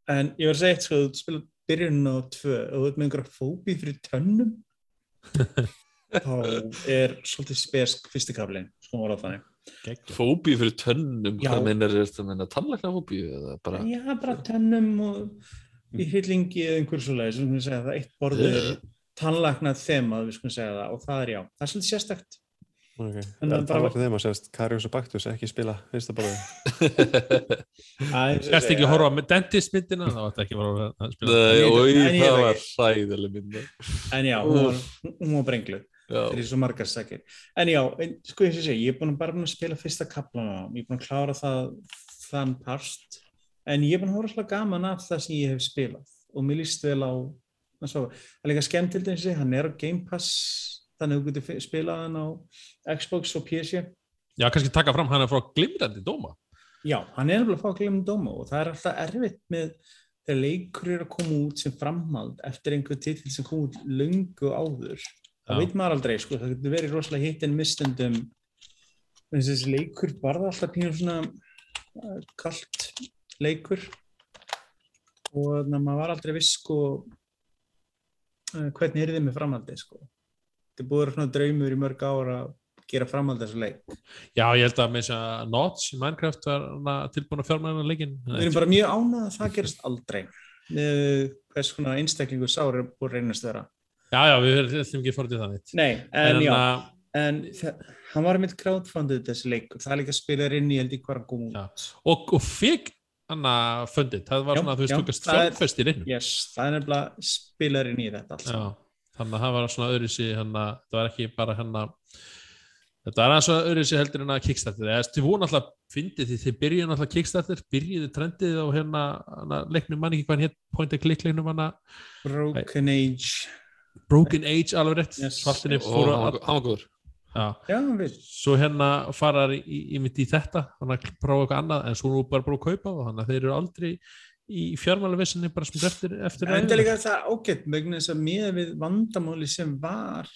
[SPEAKER 3] En ég var að segja eitt, sko, þú spila byrjun á tvö og þú ert með einhverja fóbi fyrir tönnum (laughs) þá er svolítið spesk fyrstikaflin sko var á þannig.
[SPEAKER 2] Fóbíu fyrir tönnum,
[SPEAKER 3] Já.
[SPEAKER 2] hvað meinar er þetta að meina tannlækna fóbíu eða bara?
[SPEAKER 3] Já bara tönnum og í hryllingi eða einhver svo leið sem við segja það eitt borðið er tannlæknað þemað við skulum segja það og það er já það er svolítið sérstakt.
[SPEAKER 4] Okay.
[SPEAKER 3] En
[SPEAKER 4] það
[SPEAKER 3] það
[SPEAKER 4] tala
[SPEAKER 3] bara-
[SPEAKER 4] ekki þeim að sérst Karius og Baktus ekki spila fyrsta bara
[SPEAKER 1] Erstu ekki að horfa með dentist myndina þá ætti ekki að spila.
[SPEAKER 2] Nei, það var
[SPEAKER 3] ekki.
[SPEAKER 2] hræðileg mynd.
[SPEAKER 3] En já hún var, hún er svo margar sakir en já sko ég sé ég er búin að bara búin að spila fyrsta kaplana ég er búin að klára það þann parst en ég er búin að hóra svolítið gaman af það sem ég hef spilað. Og mér líst vel á það er líka skemmt til þessi hann er á Game Pass þannig að þú getur spilað hann á Xbox og PC
[SPEAKER 1] Já, kannski taka fram hann er frá glimrandi dóma.
[SPEAKER 3] Já, hann er alveg að fá að glemja dóma og það er alltaf erfitt með þegar leikur eru að koma út sem framhald eftir einhver titil sem kom út löngu áður það veit maður aldrei, sko, það getur verið rosalega hitt en mistundum en þessi leikur var það alltaf pínur svona uh, kalt leikur? Og þannig að maður var aldrei viss sko uh, hvernig er þið með framhaldið sko. Þetta búið að vera svona draumur í mörg ára að gera framhald þessu leik.
[SPEAKER 1] Já, ég held að með þess að Notch í Minecraft var tilbúin að fjármæna leikin
[SPEAKER 3] við erum bara mjög ánað að það gerist aldrei. Með hvers konar einstaklingu sári er búið að reynast vera
[SPEAKER 1] Já, já, við ætlum ekki að fara til það nýtt
[SPEAKER 3] nei, en, já,
[SPEAKER 1] að,
[SPEAKER 3] en hann var mitt crowdfunded þessi leikur, það er líka spilar inn í held hann kom út.
[SPEAKER 1] Já. og, og fikk hann að fundið, það var
[SPEAKER 3] Já,
[SPEAKER 1] svona, þú veist,
[SPEAKER 3] já, það er-
[SPEAKER 1] fjárfest í reynum
[SPEAKER 3] yes, það er nefnilega spilar inn í þetta alls
[SPEAKER 1] Já, þannig að það var svona að, það var ekki bara hann að þetta er aðeins öðruðsi heldur en að Kickstarter. Eða þið voru náttúrulega, fyndið því þið byrjuðu náttúrulega Kickstarter, byrjuðu trendið á hérna, leiknum, mann ekki hvað hétt point and click leiknum hann að
[SPEAKER 3] Broken Age
[SPEAKER 1] Broken Age alveg rétt,
[SPEAKER 3] Yes.
[SPEAKER 1] svartinni
[SPEAKER 2] og hann
[SPEAKER 1] að svo hérna farar í, í, í, í þetta þannig að prófa eitthvað annað en svo nú bara búið að kaupa það þannig að þeir eru aldrei í fjármálavissinni bara sem eftir, eftir
[SPEAKER 3] En það er líka það ágætt vegna þess að miða við vandamáli sem var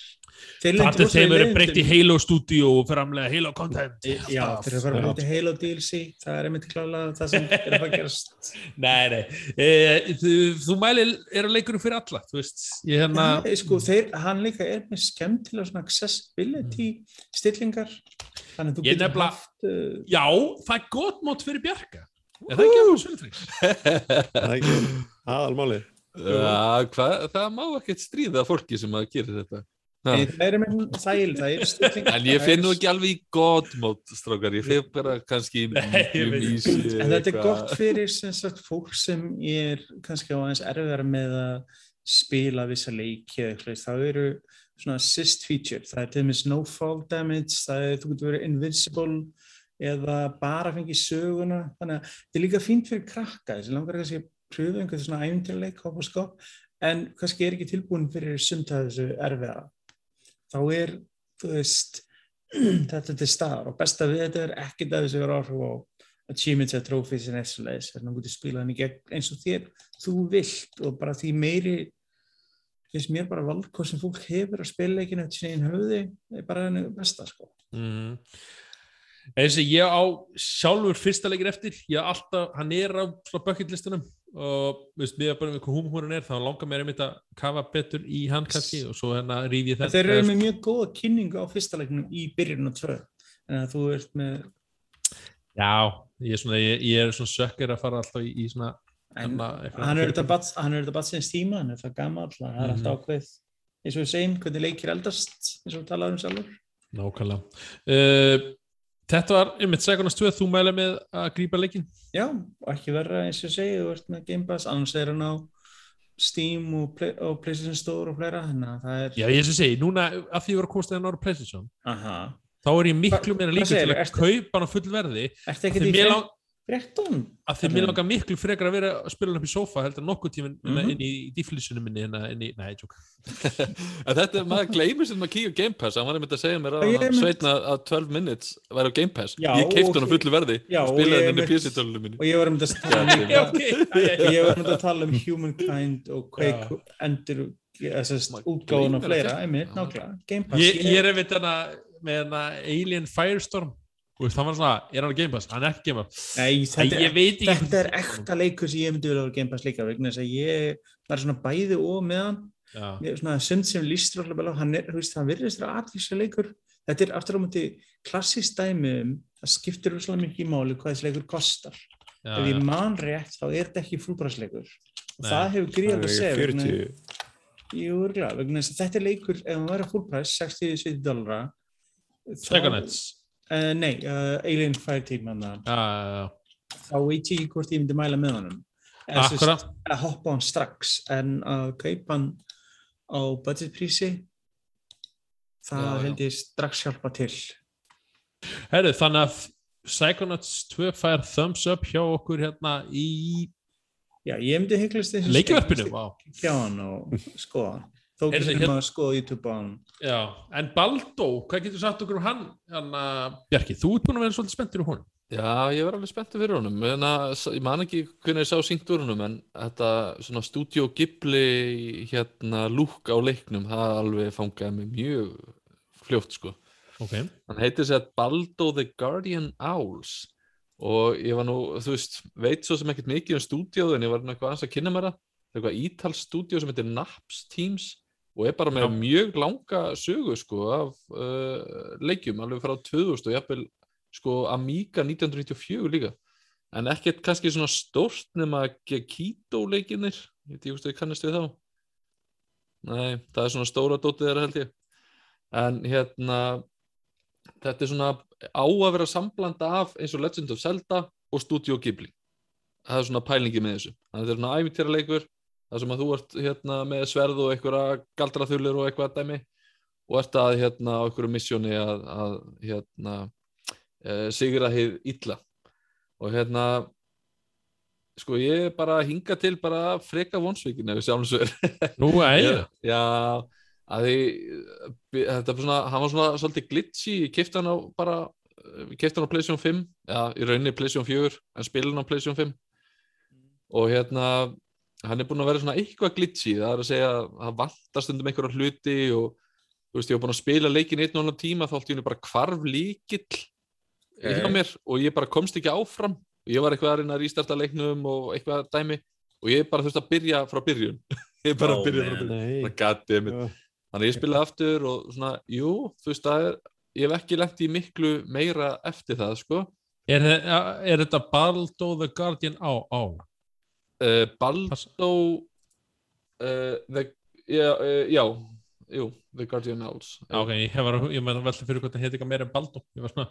[SPEAKER 1] Það þeim eru breytt í. Halo Studio og framlega Halo Content.
[SPEAKER 3] Já, þeir eru
[SPEAKER 1] Já.
[SPEAKER 3] breytt í Halo DLC það er einmitt klálega það sem er að gerast. (laughs)
[SPEAKER 1] Nei, nei, e, þú, þú mæli er að leikurinn fyrir alla, þú veist, ég hérna,
[SPEAKER 3] Nei, sko, þeir, hann líka er með skemmtilega svona accessibility stillingar. Þannig að þú getur haft uh,
[SPEAKER 1] já, það er gott mót fyrir Bjarka, er það ekki á Söltrix? (laughs)
[SPEAKER 4] Það er ekki aðalmáli.
[SPEAKER 2] Já, hvað, það má ekkert stríða fólki sem að gera þetta.
[SPEAKER 3] Nei, það er með þæl, það er stilling
[SPEAKER 2] En ég finn nú ekki alveg í god mót, strákar. Ég finn bara kannski (laughs)
[SPEAKER 1] veit
[SPEAKER 2] ísi.
[SPEAKER 3] En þetta er gott fyrir sem sagt, fólk sem er kannski á aðeins erfiðar með að spila vissa leiki eða eitthvað, þá eru svona assist feature, það er til dæmis no fall damage, það er, þú getur verið invincible eða bara fengið söguna, þannig að þetta er líka fínt fyrir krakka, þessi langar kannski að pröfa einhvern svona æfintileik, hopp og skopp, en kannski er ekki tilbúin fyrir sumt að þessu erfiða. Þá er, veist, (clears throat) þetta til staðar. Og besta við þetta er ekkert að þessu er áhrif á achievements eða trophies en þessu leis þannig að þú getur spilað hann í gegn eins og þér þú vilt. Og bara því meiri finnst mér bara valkost sem fólk hefur að spila leikinu eftir sín höfði er bara henni besta sko.
[SPEAKER 1] Mm. Eins og ég á sjálfur fyrsta leikir eftir ég á alltaf, hann er á svona bucket listunum og veist, mér er bara með hvað húmhúrun er þá langar mér einmitt að kafa betur í hann kannski og svo hérna ríf ég þetta
[SPEAKER 3] þeir eru með mjög góða kynningu á fyrsta leikinu í byrjun og tvö. En að þú ert með
[SPEAKER 1] já, ég er svona, ég, ég er svona sökkar að fara alltaf í, í svona
[SPEAKER 3] en hann er þetta bats, batsins tíma hann er það gammal, það er
[SPEAKER 1] Mhm.
[SPEAKER 3] alltaf ákveð eins og við segjum hvernig leikir eldast eins og við talaðum sjálfur.
[SPEAKER 1] Nákvæmlega. Uh, Þetta var, einmitt, Segunars 2, þú mæla með að grípa leikin?
[SPEAKER 3] Já, ekki verra eins og segi, þú ert með Game Pass, annars er hann á Steam og, play, og PlayStation Store og flera, þannig að það er...
[SPEAKER 1] Já, ég sem segi, núna, af því að ég var að kosta það nára PlayStation,
[SPEAKER 3] Aha.
[SPEAKER 1] þá er ég miklu meira líka til að kaupa hann á full verði, því mér langt
[SPEAKER 3] 13?
[SPEAKER 1] Af því að mér langar miklu frekar að vera að spila upp í sofa heldur nokkuð tíminn hérna mm
[SPEAKER 3] -hmm.
[SPEAKER 1] inn í dýflissunum minni en inn í, næ, tjók (laughs)
[SPEAKER 2] Þetta, maður gleymur sem maður kíkur Game Pass, hann var einmitt að segja mér að sveitna að 12 minutes væri á Game Pass.
[SPEAKER 3] Já,
[SPEAKER 2] ég keipti hann á fullu verði
[SPEAKER 3] já,
[SPEAKER 2] og spilaði hann inn
[SPEAKER 3] í
[SPEAKER 2] PC-tölunum minni.
[SPEAKER 3] Og ég var einmitt að tala um (laughs) ég var einmitt að tala um Humankind og Quake endur útgáðun og fleira, einmitt, nákvæmlega. Game Pass
[SPEAKER 1] Ég er einmitt að með Alien Firestorm veist, hann var svona, er hann að Game Pass? Hann er ekki Game Pass.
[SPEAKER 3] Nei, þetta,
[SPEAKER 1] ég veit ekki
[SPEAKER 3] þetta er ekta leikur sem ég myndi vilja vera Game Pass líka vegna þess að ég var svona bæði og með hann.
[SPEAKER 1] Já,
[SPEAKER 3] Mér er svona sund sem líst ráðlega vel á hann er, þú veist, hann virðist þér aðlýsa leikur. Þetta er aftur á múti klassist dæmi um það skiptir rosalega mikið í máli hvað þessi leikur kostar.
[SPEAKER 1] Já,
[SPEAKER 3] ef ég man rétt þá er þetta ekki fullbræðsleikur og það hefur gríðað að
[SPEAKER 4] er
[SPEAKER 3] segja vegna,
[SPEAKER 4] 40.
[SPEAKER 3] jú, örugglega, vegna þess að þetta er leikur ef hann væri fullpræs 60-70 dollara
[SPEAKER 1] Psychonauts
[SPEAKER 3] uh, nei, uh, Alien Fireteam
[SPEAKER 1] já.
[SPEAKER 3] þá veit ég hvort ég myndi mæla með honum.
[SPEAKER 1] Akkurat.
[SPEAKER 3] að hoppa hann strax en að kaupa hann á budgetprísi það
[SPEAKER 2] Já,
[SPEAKER 3] held ég strax hjálpa til.
[SPEAKER 1] Herru, þannig að Psychonauts 2 fær thumbs up hjá okkur hérna í
[SPEAKER 3] já, ég myndi hygglast þessi
[SPEAKER 1] leikverfinu
[SPEAKER 3] og skoða. Þó ekki sem
[SPEAKER 1] hérna-
[SPEAKER 3] að skoða YouTube á hann.
[SPEAKER 1] Já, en Baldó, hvað getur sagt okkur um hann? Hann að, Bjarki, þú ert búin að vera svolítið spenntur í hún
[SPEAKER 2] Já, ég var alveg spenntur fyrir honum. En að, ég man ekki hvernig ég sá syngt úr honum en þetta svona Studio Ghibli hérna lúk á leiknum það alveg fangaði mig mjög fljótt sko.
[SPEAKER 1] Ok,
[SPEAKER 2] hann heitir sér Baldo the Guardian Owls. Og ég var nú, þú veist, veit svo sem ekkert mikið um stúdíóð en ég var nú eitthvað aðeins að kynna mér það. Það er eitthvað ítals stúdíó sem heitir Naps Teams og er bara með
[SPEAKER 1] Já.
[SPEAKER 2] mjög langa sögu sko af uh, leikjum alveg frá 2000 og jafnvel sko Amiga 1994 líka. En ekkert kannski svona stórt nema Gekito leikinir ég veit ekki hvort þið kannast við þá. Nei, það er svona stóra dótið þeirra held ég. En hérna þetta er svona á að vera samblanda af eins og Legend of Zelda og Studio Ghibli. Það er svona pælingi með þessu. Þannig að þetta er svona æfintýra leikur þar sem að þú ert hérna með sverð og einhverja galdraþulir og eitthvað dæmi og ert að hérna á einhverju missjóni að, að hérna e, sigra hið illa. Og hérna sko ég bara hinga til bara freka vonsvíkin ef við sjáum svo
[SPEAKER 1] nú, æja (laughs)
[SPEAKER 2] já, að því þetta var svona, hann var svona svolítið glitchy, ég kefti hann á bara, ég kefti hann á PlayStation 5 já, í rauninni PlayStation 4 en spilin á PlayStation 5 og hérna hann er búin að vera svona eitthvað glitchy það er að segja að það vantar stundum einhverja hluti og þú veist, ég var búin að spila leikin einn og annan tíma þá ætti henni bara kvarf líkill okay. hjá mér og ég bara komst ekki áfram ég var eitthvað að reyna að rístarta leiknum og eitthvað dæmi og ég bara þurfti að byrja frá byrjun (laughs) ég bara oh, byrja frá byrjun þannig ég spilaði aftur og svona, jú, þú veist, það er ég hef ekki lengt í miklu meira eftir það, sko
[SPEAKER 1] Er, er þetta Baldo the Guardian á? á?
[SPEAKER 2] Uh, Baldo uh, the, já, uh, já, jú The Guardian Owls
[SPEAKER 1] Ok, ég var að velta fyrir hvort það heiti eitthvað meira en svona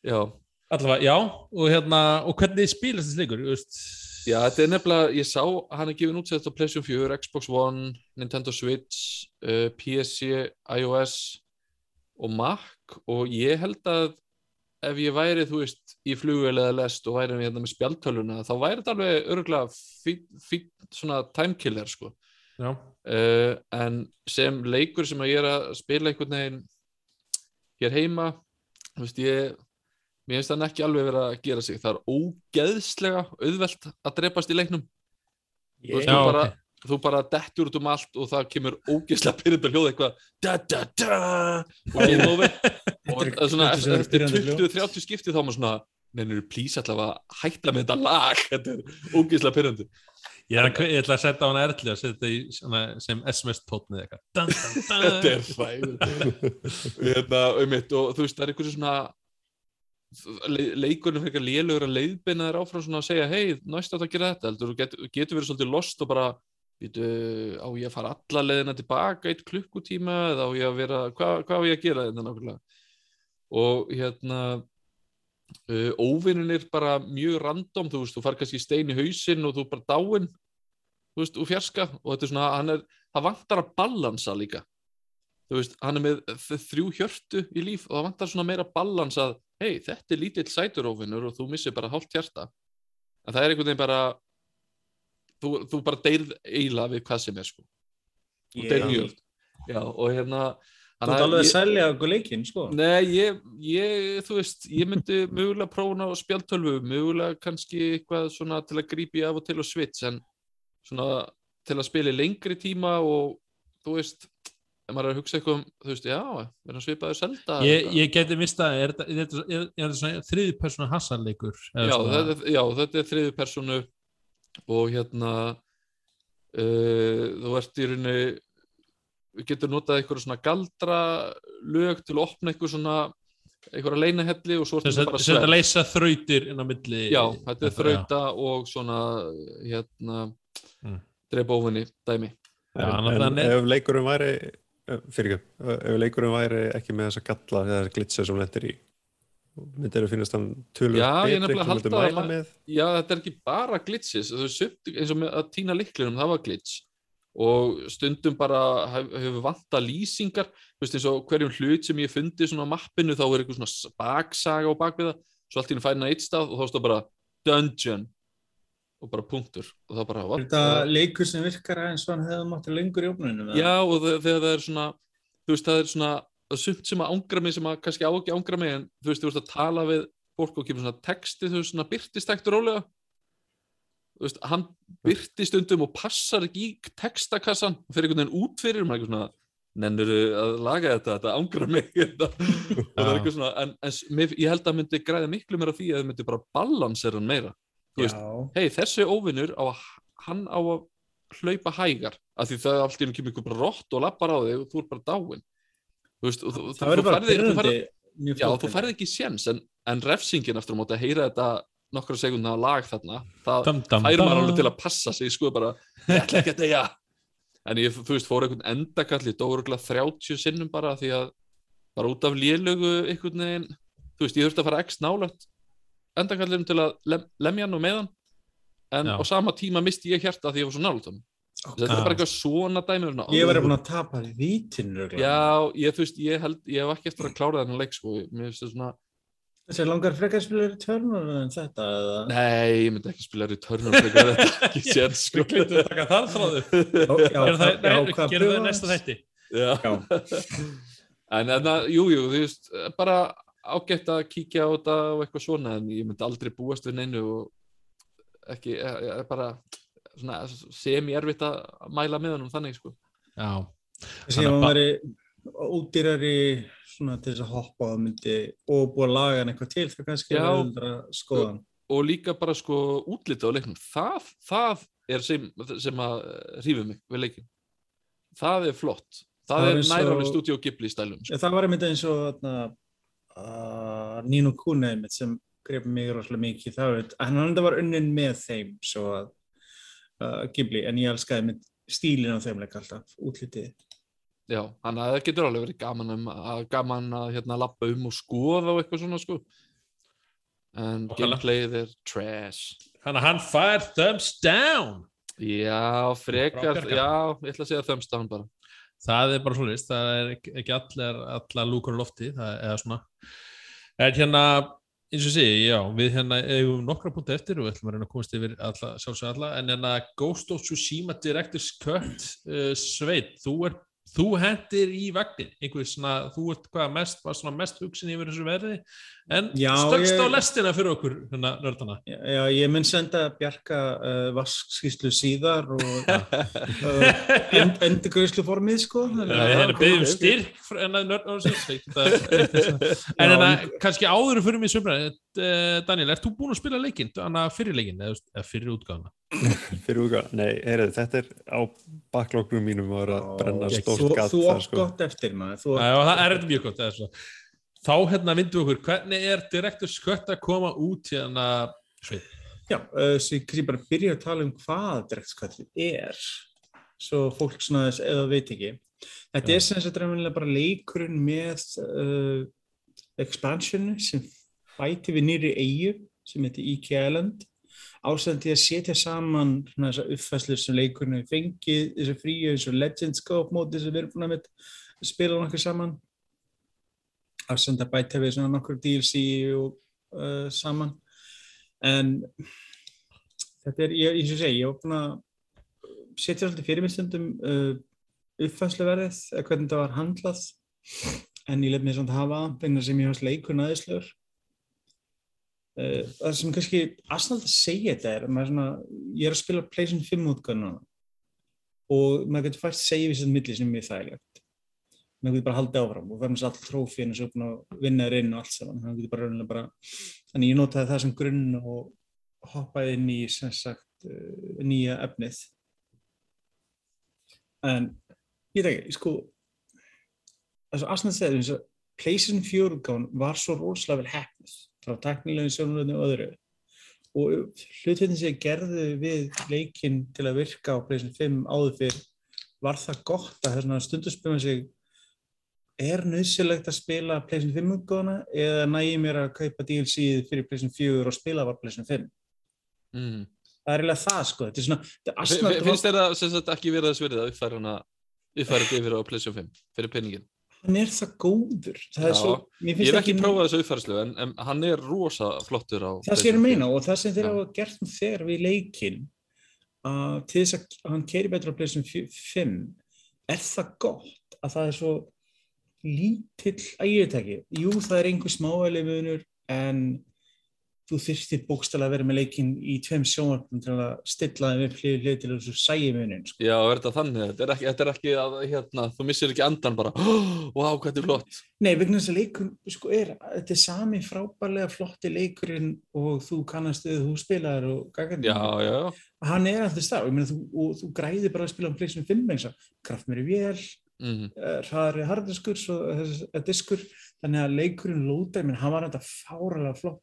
[SPEAKER 2] Já.
[SPEAKER 1] Allavega, já, og hérna, og hvernig spilast þú veist?
[SPEAKER 2] Já, þetta er nefnilega, ég sá hann er gefin útsett á PlayStation 4, Xbox One, Nintendo Switch, uh, PSC, iOS og Mac og ég held að ef ég væri, þú veist, í flugvel eða lest og væri hérna með spjaltöluna þá væri þetta alveg öruglega fín svona timekiller, sko.
[SPEAKER 1] Já.
[SPEAKER 2] Uh, en sem leikur sem að ég er að spila einhvern veginn hér heima, þú veist, ég mér finnst það ekki alveg verið að gera sig það er ógeðslega auðvelt að drepast í leiknum yeah. veist, þú, bara, þú bara dettur út um allt og það kemur ógeðslega pyrirnd að hljóða eitthvað da da da og ég lofi (laughs) og svona, eftir 20-30 skipti þá maður svona nefnir please allavega hætta með þetta lag. (laughs) Þetta er ógeðslega pyrrandi
[SPEAKER 1] Ég, er, ég ætla að setja á hana erðli og setja þetta í sem SMS-tótni eða eitthvað. (laughs)
[SPEAKER 2] Þetta er fæð hérna, og þú veist það er eitthvað svona leikunum fyrir lélugur að leiðbeina þér áfram svona að segja hei, næst átt að gera þetta. Heldur, get, getur verið svolítið lost og bara vitu, á ég að fara alla leiðina tilbaka eitt klukkutíma eða á ég að vera hvað hva á ég að gera þetta nákvæmlega og hérna uh, óvinnin er bara mjög random, þú veist, þú far kannski stein í hausin og þú er bara dáin þú veist, úr fjerska og þetta er svona, hann er það vantar að balansa líka. Þú veist, hann er með þrjú hjörtu í líf og það vantar svona meira balans að hei, þetta er lítill sæturófinur og þú missir bara hálft hjarta. En það er einhvern veginn bara þú, þú bara deyrð eila við hvað sem er sko. Og yeah. deyrð mjög. Já, og hérna
[SPEAKER 3] Þú ert alveg að selja okkur leikinn sko
[SPEAKER 2] Nei, ég, ég, þú veist ég myndi mögulega prófuna á spjaltölvu mögulega kannski eitthvað svona til að grípi af og til og svits en svona til að spila lengri tíma og þú veist ef maður er að hugsa eitthvað um, þú veist, já, erum svipaður selda
[SPEAKER 1] Ég, ég geti mista, er þetta þriði personu hassanleikur?
[SPEAKER 2] Já, þetta, já, þetta er þriði personu og hérna uh, þú ert í rauninni við getum notað eitthvað svona galdra lög til að opna eitthvað svona eitthvað að leina helli og svo
[SPEAKER 1] Þetta er að leysa þrautir inn á milli
[SPEAKER 2] Já, þetta er þrauta og svona hérna mm. drepa ofinni dæmi.
[SPEAKER 4] Já, en, en ef leikurum væri fyrir ekki, ef leikurum væri ekki með þessa galla eða þessa glitsa sem lendir í myndir að finnast hann tölur
[SPEAKER 2] betri hvað myndir mæla með? Já, þetta er ekki bara glitsis eins og með að týna liklinum, það var glits og stundum bara hefur vanta lýsingar veist, eins og hverjum hlut sem ég fundi svona á mappinu þá er eitthvað svona baksaga á bakviða svo allt í hún færna eitt stað og þá stóð bara dungeon og bara punktur. Og það bara
[SPEAKER 3] er þetta leikur sem virkar eins og hann hefði máttið lengur í ofnunum
[SPEAKER 2] já og þegar það er svona þú veist það er svona það sumt sem að ángra mig sem að kannski á ekki ángra mig en þú veist þú veist að tala við fólk og kemur svona texti þú veist svona byrtistæktur rólega. þú veist hann byrti stundum og passar ekki í textakassan og fyrir einhvern veginn út fyrir maður svona nennur að laga þetta, þetta ángra mig (laughs) er eitthvað svona en, en ég held að myndi græða miklu meira því að myndi bara balansera hann meira. Hei þessi óvinnur hann á að hlaupa hægar af því það er alltaf einhvern veginn bara rótt og lappar á þig og þú er bara dáin. Þú veist, þú,
[SPEAKER 3] það verður bara byrjandi
[SPEAKER 2] já, þú færði ekki séns en, en refsingin eftir að móta að heyra þetta nokkru sekundna lag þarna það dum, dum, fær maður alveg til að passa sig sko bara, ég ætla ekki að deyja. En ég, þú veist, fór einhvern endakalli dóruglega 30 sinnum bara því að bara út af lélögu einhvern veginn, þú veist, ég þurfti að fara x nálagt endakallirum til að lem, lemja hann og meðan en Já. á sama tíma misti ég hjarta því ég var svo nálut þetta er bara eitthvað svona dæmi
[SPEAKER 3] ég var eftir að tapa því vítinu
[SPEAKER 2] Já, ég, þú veist, ég held ég hef ekki eftir að klára þennan leik sko. mér finnst þetta svona
[SPEAKER 3] Þessi langar frekar spilaður í törnum en þetta? Eða?
[SPEAKER 2] Nei, ég myndi ekki spilaður í törnum frekar þetta ekki (laughs) sér sko
[SPEAKER 1] Við að taka það frá þau (laughs) Gerðu það næsta þetti
[SPEAKER 2] Já. (laughs) en en að, jú, jú, þú veist, bara ágætt að kíkja á þetta og eitthvað svona en ég myndi aldrei búast við neinu og ekki, ég er bara svona semi-erfitt að mæla með hann um þannig, sko.
[SPEAKER 1] Já.
[SPEAKER 3] Þessi að maður er ódýrari svona til þess að hoppa á myndi og búið að laga hann eitthvað til það kannski
[SPEAKER 2] Já.
[SPEAKER 3] er öðvöldra skoðan.
[SPEAKER 2] og líka bara sko útlitið á leiknum það, það er sem, sem að hrífi mig við leikin það er flott það,
[SPEAKER 3] Það er og-
[SPEAKER 2] næralveg stúdíu og gibli stælum sko.
[SPEAKER 3] Það var einmitt eins og Nino Kune einmitt sem greip mig rosalega mikið það veit, hann var unnin með þeim svo að uh, Ghibli, en ég elskaði einmitt stílinn á þeim leik alltaf, útlitið.
[SPEAKER 2] Já, þannig að það getur alveg verið gaman, um, að, gaman að hérna lappa um og skoða og eitthvað svona sko. En gameplayið er trash.
[SPEAKER 1] Þannig að hann fær thumbs down.
[SPEAKER 2] já, frekar, já, ég ætla að segja thumbs down bara.
[SPEAKER 1] Það er bara svo list, það er ekki- allar, allar lúkur á lofti, það er svona. En hérna, eins og sé, já, við hérna eigum nokkra punkti eftir og við ætlum að reyna að komast yfir sjálfsög alla, en hérna Ghost of Tsushima Director's Cut, uh, Sveit, þú er Þú hendir í vagnin, einhver svona, þú ert hvað mest, var svona mest hugsin yfir þessu verði, en
[SPEAKER 3] ég-
[SPEAKER 1] á lestina fyrir okkur, hérna, nördana.
[SPEAKER 3] Já, já, ég mun senda Bjarka uh, vaskskíslu síðar og uh, end, endurgauðslu formið sko.
[SPEAKER 1] við erum
[SPEAKER 3] ok.
[SPEAKER 1] styrk en að nörd en að kannski áður fyrir mig sömra Daniel, ert þú búinn að spila leikinn fyrir leikinn eða eða fyrir útgáðana (laughs)
[SPEAKER 4] fyrir útgáð, nei, heyrðu, þetta er á backlognum mínum að vera að brenna stórt gatt
[SPEAKER 3] þú átt
[SPEAKER 4] sko.
[SPEAKER 3] gott eftir maður. Þú,
[SPEAKER 1] Já, það er þetta mjög gott þá hérna vindum við okkur hvernig er Directors Cut að koma út hérna sveit
[SPEAKER 3] Já, uh, svo ég kannski bara byrja að tala um hvað direktskvallið er svo fólk svona þess eða veit ekki þetta
[SPEAKER 1] Já.
[SPEAKER 3] er sem sagt reynilega bara leikurinn með uh, expansionu sem bæti við nýri eigu sem heitir EK Island ásændi að setja saman svona þessar uppfæslur sem leikurinn hefur fengið þessu fríu og Legends Scope móti sem við erum búin að með spila nokkuð saman. Ásændi að bæta við svona nokkur DLC og uh, saman. En þetta er, ég, ég segi, ég var búin að setja svolítið fyrir mig stundum uh, uppfæsluverðið, hvernig þetta var handlað. En ég lef mér svona hafa það, vegna sem ég hans leikur næðislegur uh, það sem kannski aðsnald að segja þetta er, maður svona, ég er að spila PlayStation 5 útgöðuna og maður getur fært segja við þessu milli sem er mjög þægilegt. Maður getur bara haldið áfram og verðum þess all trófíinu sem er búin að vinna þér inn og allt saman, þannig getur bara raunilega bara þannig ég notaði það sem grunn og hoppaði inn í sem sagt uh, nýja efnið. En ég veit ekki, sko þess að eins og PlayStation 4 útgáfan var svo rosalega vel hefnið frá teknilegum sjónulöfni og öðru og hlutin sem ég gerði við leikinn til að virka á PlayStation 5 áður fyrr var það gott að þess að stundu spyrja sig er nöðsilegt að spila PlayStation 5 útgáfana eða nægi mér að kaupa DLC-ið fyrir PlayStation 4 og spila var PlayStation 5
[SPEAKER 2] mm.
[SPEAKER 3] það er eiginlega það sko þetta er svona, þetta er
[SPEAKER 2] Finnst þér það sem sagt ekki verið þess verið að uppfæra hana uppfæra þetta yfir á PlayStation 5 fyrir penningin?
[SPEAKER 3] Hann er það góður. Það er
[SPEAKER 2] Já,
[SPEAKER 3] svo,
[SPEAKER 2] Ég hef ekki prófað þessu uppfærslu en, en hann er rosa flottur á
[SPEAKER 3] það sem ég að meina og það sem þeir hafa gert nú þegar við leikinn uh, til þess að hann keiri betur á PlayStation 5 er það gott að það er svo lítill ægjutæki jú það er einhver smáæli munur en þú þyrstir bókstala að vera með leikinn í tveim sjónvarpum til að stilla þeim upp hlið hlið til þessu sægi munin sko.
[SPEAKER 2] Já, er þetta þannig? Þetta er ekki, þetta er ekki að, hérna, þú missir ekki andan bara, wow, hvað þetta er flott.
[SPEAKER 3] Nei, vegna þess að leikur sko er, þetta er sami frábærlega flotti leikurinn og þú kannast við þú spilaðar og gagandi.
[SPEAKER 2] Já, já, já.
[SPEAKER 3] Hann er alltaf stað, ég meina þú, og þú græði bara að spila um PlayStation 5 eins og kraftmeri vél,
[SPEAKER 2] Mm
[SPEAKER 3] uh, hraðari harddiskur, svo þessi uh, diskur, þannig að leikurinn lóta, ég meina hann var þetta fáralega flott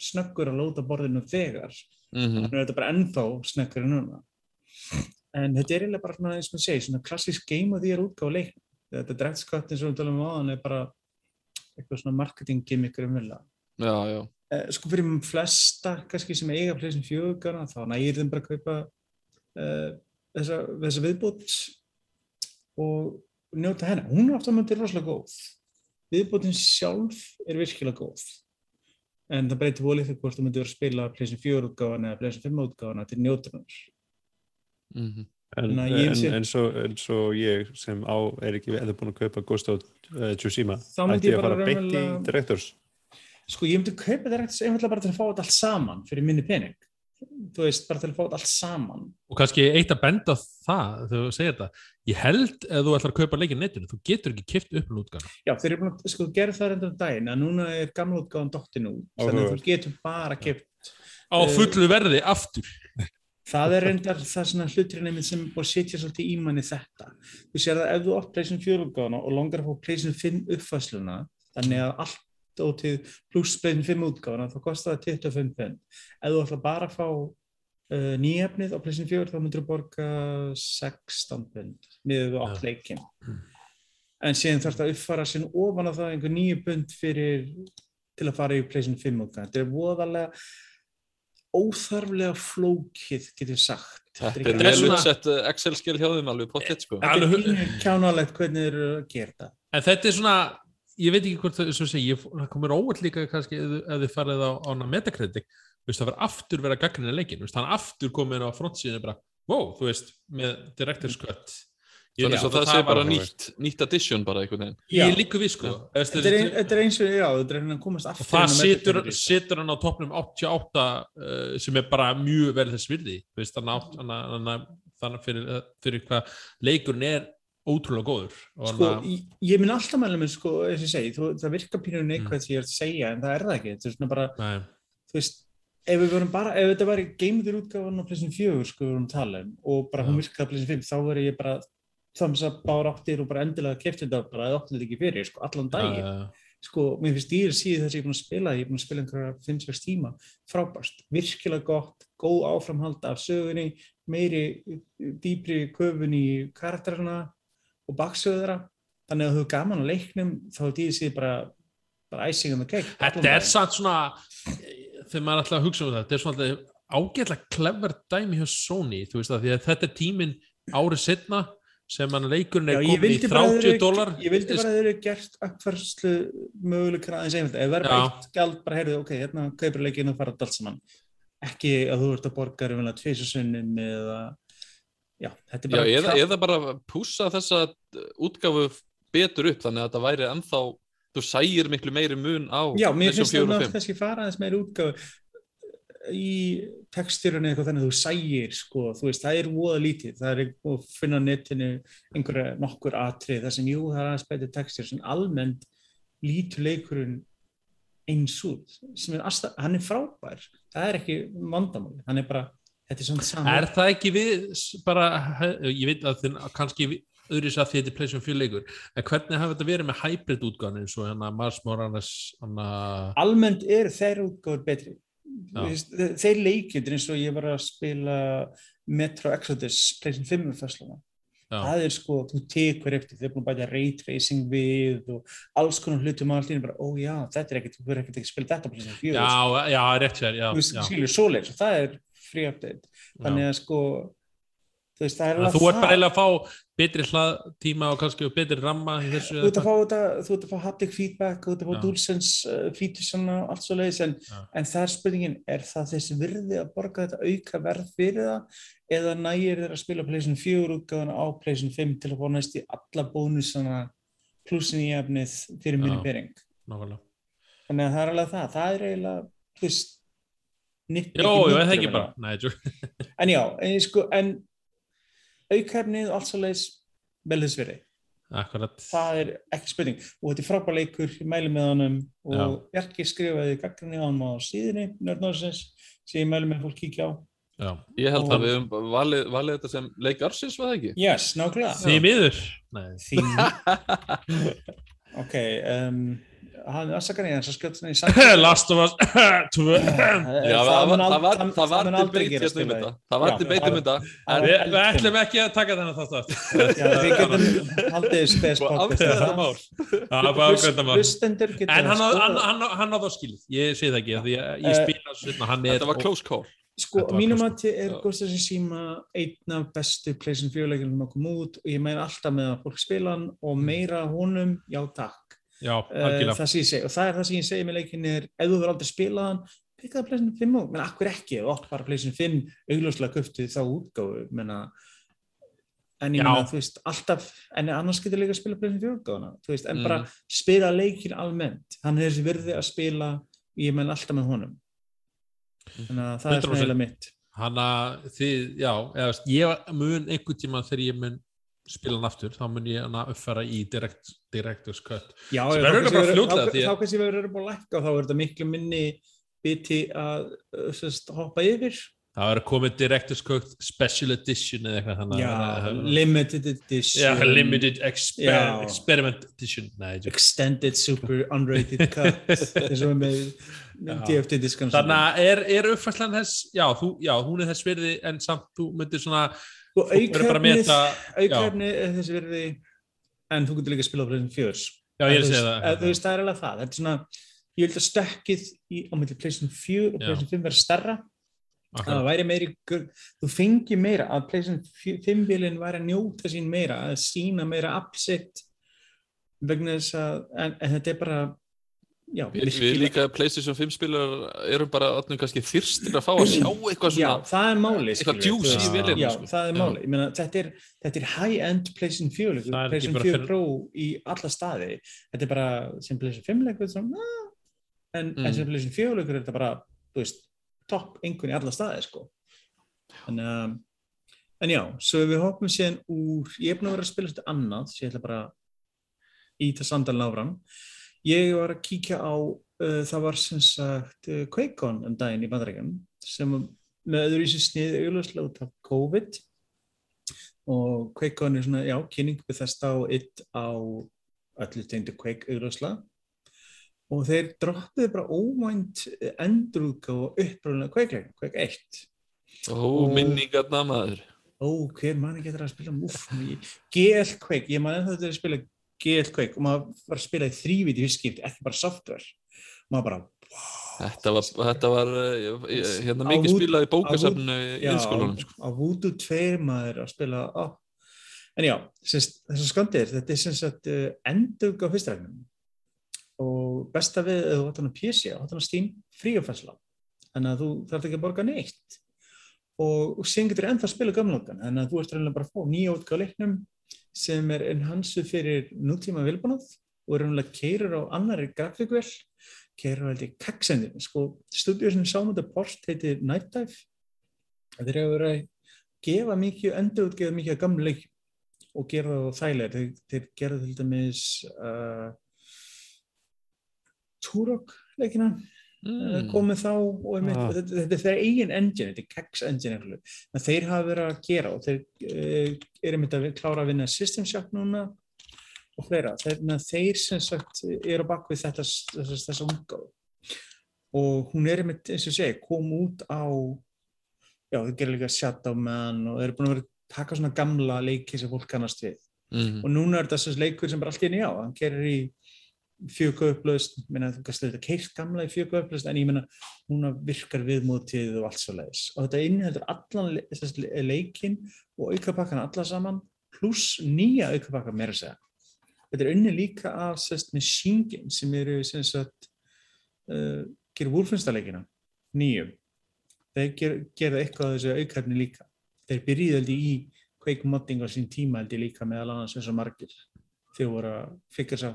[SPEAKER 3] snöggur að lóta borðinu þegar.
[SPEAKER 2] -hmm.
[SPEAKER 3] Þannig er þetta bara ennþá snöggur en núna. En þetta er eiginlega bara svona, eins og maður segir, svona klassísk game of the year útgáð leiknum. Þetta direktskott eins og við talum um aðan er bara eitthvað svona marketing gimmick um vilja.
[SPEAKER 2] Já, já.
[SPEAKER 3] Eh, sko fyrir flesta kannski sem eiga pleysin fjögana þá nægir þeim bara að kaupa uh, þessa, þessa viðbót og njóta hennar. Hún er að myndi rosalega góð. Viðbótin sjálf er virkilega góð. En það breytir volið þegar hvort þú myndir að spila pleysin fjögur útgáfana eða pleysin fimm útgáfana til njótunar.
[SPEAKER 2] Mm
[SPEAKER 4] En,
[SPEAKER 3] að
[SPEAKER 4] en,
[SPEAKER 3] ég sé-
[SPEAKER 4] en, svo, en svo ég sem á er ekki eða búin að kaupa Ghost of uh, Tsushima ætti
[SPEAKER 3] ég
[SPEAKER 4] að fara beint í
[SPEAKER 3] raunverulega-
[SPEAKER 4] Directors
[SPEAKER 3] Sko, ég myndi kaupa þetta ekkert einfallega bara til að fá þetta allt saman fyrir minni pening. Þú veist, bara til að fá þetta allt saman.
[SPEAKER 1] og kannski eitt að benda það þegar þú segir þetta, ég held ef þú ætlar að kaupa leikinn netinu, þú getur ekki kipt upp útgána
[SPEAKER 3] Já, þeir eru búin að, sko, gera það reynda um daginn að núna er gamla útgáðan dottin út, þannig að þú getur bara kipt.
[SPEAKER 1] á fullu verði aftur
[SPEAKER 3] Það er reyndar það svona hluturinn einmitt sem búin að setja svolítið í manni þetta. Þú sér það ef þú átt pleysin fjörútgáðana og langar að fá pleysin 5 uppfæsluna, þannig að allt ótið pluss pleysin 5 útgáðana, þá kostar það 25 pund. Ef þú ætla bara að fá uh, nýjefnið á pleysin 4, þá myndir þú borga 16 pund miður þú átt
[SPEAKER 1] Já.
[SPEAKER 3] leikin. En síðan þarf það að uppfara sín ofan á það einhver nýju pund fyrir til að fara í pleysin 5 útgáðana. Þetta er voðalega óþarflega flókið, getur sagt.
[SPEAKER 2] Þetta er vel útsett uh, Excel-skil hjá þeim alveg pottet sko.
[SPEAKER 3] Þetta er kjánalegt hvernig þeir eru að gera þetta.
[SPEAKER 1] en þetta er svona, ég veit ekki hvort það, svo segi, ég, það komur óvall líka kannski ef, þið- farið á, á hana Metacritic. Þú veist, það var aftur verið að gagnina leikin þú veist, hann aftur komið inn á frontsíðinu bara, wow, þú veist, með Director's Cut. Ég-
[SPEAKER 2] Þannig að það sé
[SPEAKER 1] var-
[SPEAKER 2] bara nýtt, nýtt addition bara einhvern veginn.
[SPEAKER 1] ég
[SPEAKER 3] Já.
[SPEAKER 1] líka við sko.
[SPEAKER 3] Þetta er, ein, þetta er eins og, já, þetta er að komast aftur.
[SPEAKER 1] það situr hann á toppnum 88 uh, sem er bara mjög vel þess virði. Þú veist, þannig að- þannig að- þannig að- þannig að fyrir, fyrir hvað leikurinn er ótrúlega góður
[SPEAKER 3] Sko,
[SPEAKER 1] að-
[SPEAKER 3] ég, ég minn alltaf mæla með, sko, eins og ég segi, þú, það virkar pínu
[SPEAKER 1] Mm.
[SPEAKER 3] neikvægt því ég er að segja, en það er það ekki. Þetta er svona bara,
[SPEAKER 1] nei,
[SPEAKER 3] þú veist, ef við vorum bara, ef þetta væri geimður útgáfan á plessin fjögur, sko, við vorum að tala um, og bara hún
[SPEAKER 1] Já.
[SPEAKER 3] virkaði á plessin fimm, þá verður ég bara þams að bára áttir og bara endilega kefti þetta bara að áttir þetta ekki fyrir, sko, allan daginn.
[SPEAKER 1] uh,
[SPEAKER 3] sko, mér finnst dýr síðan þess að ég er búin að spila ég er búin að spila einhverja 5-6 tíma frábært, virkilega gott góð áframhald af sögunni meiri, dýbri köfun í karakterina og baksöðu þeirra. Þannig að þú hefur gaman á leiknum þá er dýr síðan bara, bara icing on the cake.
[SPEAKER 1] Þetta er samt svona þegar maður er alltaf að hugsa um það þetta er svona ágætlega clever dæmi hjá Sony, þú veist það, því að þetta er tíminn árið setna sem hann leikurinn er
[SPEAKER 3] ég
[SPEAKER 1] komin í
[SPEAKER 3] vildi bara að
[SPEAKER 1] 30
[SPEAKER 3] þeir
[SPEAKER 1] dólar
[SPEAKER 3] ég vildi bara að þeir eru gert akkværslu möguleikana aðeins einmitt ef verður eitt gjald bara heyrðu, ok, hérna kaupir leikinu og fara allt saman ekki að þú ert að borga tvisasunnin eða já, þetta er
[SPEAKER 2] Já,
[SPEAKER 3] bara
[SPEAKER 2] eða, eða bara pússa þessa útgáfu betur upp þannig að þetta væri ennþá þú sægir miklu meiri mun á
[SPEAKER 3] Já, mér finnst
[SPEAKER 2] 4
[SPEAKER 3] það
[SPEAKER 2] og
[SPEAKER 3] nátt
[SPEAKER 2] 5.
[SPEAKER 3] kannski fara aðeins meira útgáfu í textýrunni eitthvað þannig að þú sægir sko, þú veist, það er voða lítið það er að finna netinu einhverja nokkur atrið, það sem jú, það er aðeins betur textýr sem almennt lítur leikurinn eins út sem er aðstæð, hann er frábær það er ekki vandamáli, hann er bara þetta er svona saman
[SPEAKER 1] Er það ekki við bara, ég veit að þinn kannski öðru sér að þetta er PlayStation 4 leikur en hvernig hafa þetta verið með hybrid útgáðan eins og hérna Mars Morales hana,
[SPEAKER 3] almennt eru þeir útgáfur betri.
[SPEAKER 1] Já.
[SPEAKER 3] Þeir leikjöndir eins og ég var að spila Metro Exodus PlayStation 5 fæsluna
[SPEAKER 1] Já.
[SPEAKER 3] það er sko, þú tekur eftir þeir er búin að bæta ray tracing við og alls konar hlutum allir bara, ó já, þetta er ekkert, þú verður ekkert ekki að spila þetta á PlayStation 4
[SPEAKER 1] Já, já, rétt sér já,
[SPEAKER 3] þú veist, skilur svoleiðis og það er free update. Þannig að sko þú veist, það er alveg
[SPEAKER 1] Þú ert bara eiginlega að fá betri hlaðtíma og kannski betri ramma þessu
[SPEAKER 3] þú ert að fá þetta, þú ert að fá haptic feedback þú ert að fá. DualSense uh, features og allt svo leiðis en, en það er spurningin, er það þessi virði að borga þetta auka verð fyrir það eða nægir þeir að spila PlayStation 4 útgáðan á PlayStation 5 til að fá næst í alla bónusana plussin í efnið fyrir minni bering þannig að það er alveg það, það er eiginlega
[SPEAKER 1] Jó, ég veit
[SPEAKER 3] punktur
[SPEAKER 1] ekki
[SPEAKER 3] um
[SPEAKER 1] bara. (laughs)
[SPEAKER 3] en já, en, sko, en aukefnið og allt svo leiðis vel þess verið
[SPEAKER 1] Akkurat.
[SPEAKER 3] Það er ekki spurning. Og þetta er frábær leikur, ég mæli með honum. Og Bjarki skrifaði gaggrinni á hann á síðinni, Nördnóðsins sem ég mæli með að fólk kíkja á.
[SPEAKER 1] Já.
[SPEAKER 2] Ég held
[SPEAKER 3] Og-
[SPEAKER 2] að við höfum valið, valið þetta sem leik Arsins, var það ekki?
[SPEAKER 3] yes, nákvæmlega.
[SPEAKER 1] Því miður. Nei.
[SPEAKER 3] Þín (laughs) ok um, hann afsakar ég þess að skjóta svona í (laughs) samfélag
[SPEAKER 1] Last of Us 2 (laughs)
[SPEAKER 2] Já, það, var, debate um þetta. Það var debate um þetta.
[SPEAKER 1] Við,
[SPEAKER 3] er
[SPEAKER 1] ætlum ekki að taka þennan þátt aftur.
[SPEAKER 3] Við getum haldið spes
[SPEAKER 2] Og
[SPEAKER 3] podcast.
[SPEAKER 1] Það. var ákveðna mál.
[SPEAKER 3] Hlustendur geta
[SPEAKER 1] En hann á-
[SPEAKER 3] skoðað-
[SPEAKER 1] hann- hann á- hann á það skilið. Ég sé það ekki af Því að ég
[SPEAKER 3] Eh,
[SPEAKER 1] spila svo setna Hann er
[SPEAKER 2] Þetta var close call.
[SPEAKER 3] Sko, mínum að er
[SPEAKER 2] Já.
[SPEAKER 3] Ghost of Tsushima einn af bestu PlayStation 4 leikjum að koma út og ég meina alltaf með að fólk spila hann og meira honum, já takk
[SPEAKER 1] Já,
[SPEAKER 3] uh, það sem ég segi, og það er það sem ég segi með leikin er, ef þú verður aldrei spilað hann pikkaði PlayStation 5 og, menn akkur ekki þú átt bara PlayStation 5 augljóslega köftið þá útgáfu menna, en ég
[SPEAKER 1] Já.
[SPEAKER 3] meina, þú veist, alltaf en annars getur líka að spila PlayStation 4 útgáfuna, þú veist, en
[SPEAKER 2] Mm.
[SPEAKER 3] bara spila leikin almennt, hann er þessi virði að spila, ég menn alltaf með honum þannig að það er
[SPEAKER 1] 100%.
[SPEAKER 3] svona heila mitt
[SPEAKER 1] Hanna þið, já, eða, ég mun einhvern tíma þegar ég mun spila hann aftur, þá mun ég hana uppfæra í direct, Director's Cut.
[SPEAKER 3] Já,
[SPEAKER 1] er
[SPEAKER 3] þá kannski
[SPEAKER 1] að-
[SPEAKER 3] verður þetta búin að lækka og þá er þetta miklu minni biti að uh, sest, hoppa yfir
[SPEAKER 1] Það verður komið Director's Cut Special Edition eða eitthvað þannig.
[SPEAKER 3] já,
[SPEAKER 1] að- að-
[SPEAKER 3] limited edition
[SPEAKER 1] Já, Limited exper
[SPEAKER 3] Já.
[SPEAKER 1] Experiment Edition. Nei,
[SPEAKER 3] extended super unrated cut (laughs) eins og með. DFT diskan
[SPEAKER 1] Þannig að er, er uppfærslan þess, já, þú, já, hún er þess virði en samt þú myndir svona, meta, já,
[SPEAKER 3] aukaefni er þessi verði en þú getur líka að spila á PlayStation 4
[SPEAKER 1] já, ég er að segja það.
[SPEAKER 3] að- þú veist, það er alveg það. Þetta er svona, ég held að stökkið í, á myndi PlayStation 4 og. PlayStation 5 verður starra það væri meiri þú fengi meira að PlayStation 5 bílinn væri að njóta sín meira að sína meira upsitt vegna þess að en, en þetta er bara já,
[SPEAKER 2] Við, við líka PlayStation 5 spilar erum bara kannski þyrstir að fá að sjá eitthvað
[SPEAKER 3] já,
[SPEAKER 2] svona
[SPEAKER 3] það er máli
[SPEAKER 2] eitthvað
[SPEAKER 3] þú
[SPEAKER 2] í vélinni,
[SPEAKER 3] já,
[SPEAKER 2] sko.
[SPEAKER 3] það er
[SPEAKER 2] Já.
[SPEAKER 3] máli, ég meina þetta er, þetta er high-end PlayStation 4 leikur,
[SPEAKER 1] Það er ekki
[SPEAKER 3] PlayStation
[SPEAKER 1] bara
[SPEAKER 3] 4
[SPEAKER 1] fyrir-
[SPEAKER 3] Pro í alla staði. Þetta er bara sem PlayStation 5 leikur en,
[SPEAKER 2] Mm.
[SPEAKER 3] en sem PlayStation 4 leikur er þetta bara, þú veist topp einhvern í alla staði sko. En, um, en já, svo við hoppum síðan úr ég er búin að vera að spila þetta annað svo ég ætla bara að íta sandalinn áfram ég var að kíkja á uh, það var sem sagt uh, QuakeCon um daginn í bandarækjum sem með öðru í sér snið auðvitað út af COVID. Og QuakeCon er svona, já, kynning við þess á eitt á öllu tegndu Quake auðvitað og þeir droppiðu bara óvænt endurúka og uppræðulega Quake-leikin, Quake 1
[SPEAKER 2] Ó, minningarna maður.
[SPEAKER 3] Ó, hver manni getur að spila múf GL Quake, ég man ennþá þetta er að spila Quake og maður var að spila í þrýviti fyrstskipt, ekki bara software. Maður bara,
[SPEAKER 2] Þetta var, þetta var eh, eh, hérna mikið spilað í bókasafnu í
[SPEAKER 3] já,
[SPEAKER 2] innskólanum sko.
[SPEAKER 3] á Voodoo 2 maður að spila á. en já, þess að skandir þetta er sem sagt uh, endug á fyrstræknum og besta við þú átt hann að PC, átt hann að Steam fríufæsla, þannig að þú þarf ekki að borga neitt. Og, og síðan getur ennþá að spila gamlókan þannig að þú ert reynilega bara að fá nýja útgáð leiknum sem er enhansu fyrir nútíma vilbúnað og er reynilega keirur á annari grafíkvel keirur á held ég kaksendin sko, stúdíu sem sáum þetta port heitir Night Dive þeir eru verið að gefa mikið endur útgefa mikið af gamla leik og gera það þægilega. Þeir, þeir gera til dæmis uh, Turok leikina mm. komið þá og einmitt,
[SPEAKER 4] Ah.
[SPEAKER 3] þetta, þetta er þeir eigin engine, þetta er Kex engine en þeir hafa verið að gera og þeir uh, eru einmitt að klára að vinna System Shock núna og fleira þeir, þeir sem sagt eru bakvið þetta þess, þessa umgáð og hún er einmitt eins og segi, kom út á já, þeir gera líka Shadow Man og þeir eru búin að vera að taka svona gamla leiki sem fólk kannast við
[SPEAKER 2] mm.
[SPEAKER 3] og núna er þetta þessi leikur sem bara allt í henni á hann gerir í fjögur upplöst minna þú kannski þetta keirt gamla í fjögur upplöst en ég minna núna virkar viðmótið og allt svo leiðis og þetta inniheldur allan leikinn og aukapakkan alla saman pluss nýja aukapakka meira segja. Þetta er unni líka af sérst með Shingen sem eru sem sagt uh, gerir Wolfenstaleikina nýjum þeir ger, gera eitthvað af þessu aukarni líka. Þeir ég í Quake modding á sín tíma held ég líka meðal annars eins og margir. Þegar voru að fikka sér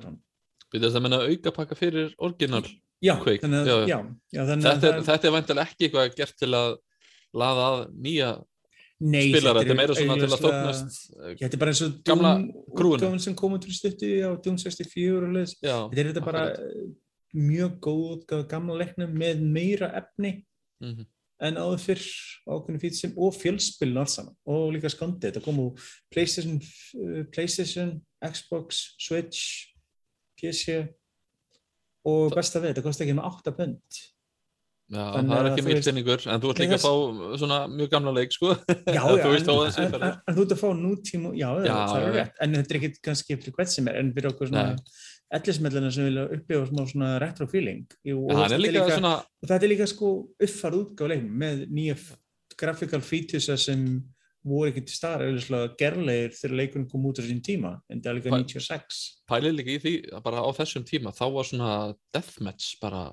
[SPEAKER 2] Við þess að menna aukapakka fyrir orginal
[SPEAKER 3] já,
[SPEAKER 2] Quake,
[SPEAKER 3] þannig
[SPEAKER 2] já,
[SPEAKER 3] já,
[SPEAKER 2] já.
[SPEAKER 3] þannig
[SPEAKER 2] þetta er,
[SPEAKER 3] það-
[SPEAKER 2] þetta er væntalega ekki eitthvað gert til að laða að nýja
[SPEAKER 3] nei,
[SPEAKER 2] spilara, þetta er meira svona til að þóknast
[SPEAKER 3] Já, þetta er bara eins og
[SPEAKER 2] Gamla
[SPEAKER 3] útgáfan sem kom út fyrir stuttu á Doom 64 og leðis. Þetta er þetta bara eh, mjög góð gamla leiknum með meira efni
[SPEAKER 2] Mhm.
[SPEAKER 3] en áður fyrr ákveðinu fít sem og fjölspilin alls saman og líka skandi. Þetta kom úr PlayStation, eh, PlayStation, Xbox, Switch, PC og besta við, þetta kosti ekki með 8 pund.
[SPEAKER 2] Já,
[SPEAKER 3] Þannig
[SPEAKER 2] það er
[SPEAKER 3] að
[SPEAKER 2] ekki penningur en þú ert líka að
[SPEAKER 3] þess-
[SPEAKER 2] fá svona mjög gamla leik sko.
[SPEAKER 3] Já, (laughs) já, en,
[SPEAKER 2] að
[SPEAKER 3] en, en, en þú ert að fá nútíma, já, já, það er rétt, en þetta er ekki kannski fyrir hvert sem er, en fyrir okkur svona ellismellina sem vilja upplifa smá svona retro feeling. Jú, og þetta
[SPEAKER 2] er líka svona
[SPEAKER 3] og þetta er líka sko uppfært útgáð leiknum með nýja graphical features sem voru ekki til staðar, eða gerleir þegar leikunum kom út á sín tíma, en það er líka
[SPEAKER 2] Hva-
[SPEAKER 3] 96.
[SPEAKER 2] pælið líka í því að bara á þessum tíma þá var svona deathmatch bara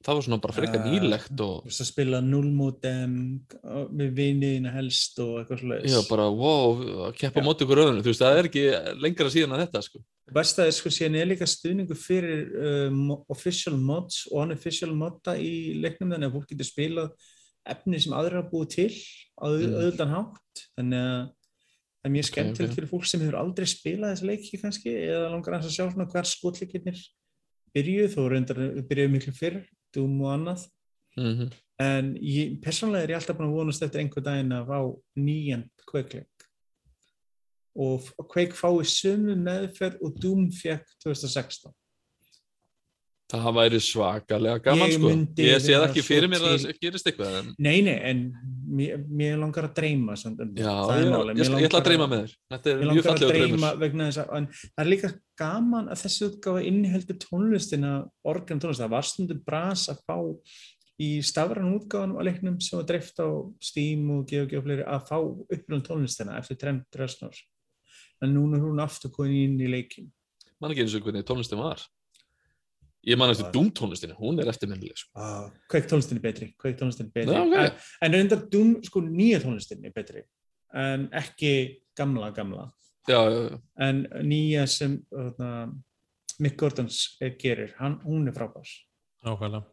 [SPEAKER 2] það var svona bara frekar
[SPEAKER 3] Ah,
[SPEAKER 2] nýlegt og
[SPEAKER 3] Þú veist að spila nullmótem með viniðina helst og eitthvað slúðis.
[SPEAKER 2] já, bara, wow, keppa móti ykkur öðrunum, þú veist, það er ekki lengra síðan að þetta, sko.
[SPEAKER 3] Er sko síðan er líka stuðningu fyrir uh, mo- official mods og unofficial modda í leiknum þannig að fólk getur spilað efni sem aðrir hafa búið til á
[SPEAKER 2] Mm.
[SPEAKER 3] auðvöldan hátt. Þannig að það er mjög skemmtilegt
[SPEAKER 2] ok.
[SPEAKER 3] fyrir fólk sem hefur aldrei spilað þessa leiki kannski eða langar að sjá svona hver skotleikinnir byrjuð þó reyndar byrjuðu miklu fyrr, Doom og annað.
[SPEAKER 2] Mm
[SPEAKER 3] en ég, persónlega er ég alltaf búin að vonast eftir einhver daginn að fá nýjan Quake-leik. Og Quake fái sömu meðferð og Doom fekk 2016
[SPEAKER 2] Það væri svakalega gaman, sko. Ég sé það ekki fyrir mér að það gerist eitthvað, en
[SPEAKER 3] Nei, nei, en mér, mér langar að dreyma samt, um
[SPEAKER 2] já, ég, ég, ég, ætla að dreyma með þér. Þetta er mjög fallega
[SPEAKER 3] en það er líka gaman að þessi útgáfa inniheldur tónlistina, organ tónlist, það var stundum bras að fá í stafran útgáfanum á leiknum sem var dreift á Steam og GeoG og fleiri að fá uppröðum tónlistina eftir Trent Reznor. En núna er hún aftur komin inn í leikin.
[SPEAKER 2] Man ekki eins og hvernig tónlistin var. Ég man eftir
[SPEAKER 3] Já.
[SPEAKER 2] Doom tónlistin, hún er eftirminnileg, sko.
[SPEAKER 3] Ah, Kveik tónlistin er betri, tónlistin er betri.
[SPEAKER 2] Já, ok.
[SPEAKER 3] En, en reyndar Doom, sko, nýja tónlistin er betri, en ekki gamla, gamla.
[SPEAKER 2] Já, já, já.
[SPEAKER 3] En nýja sem þarna, Mick Gordons er, gerir, hann, hún er frábær.
[SPEAKER 1] Nákvæmlega.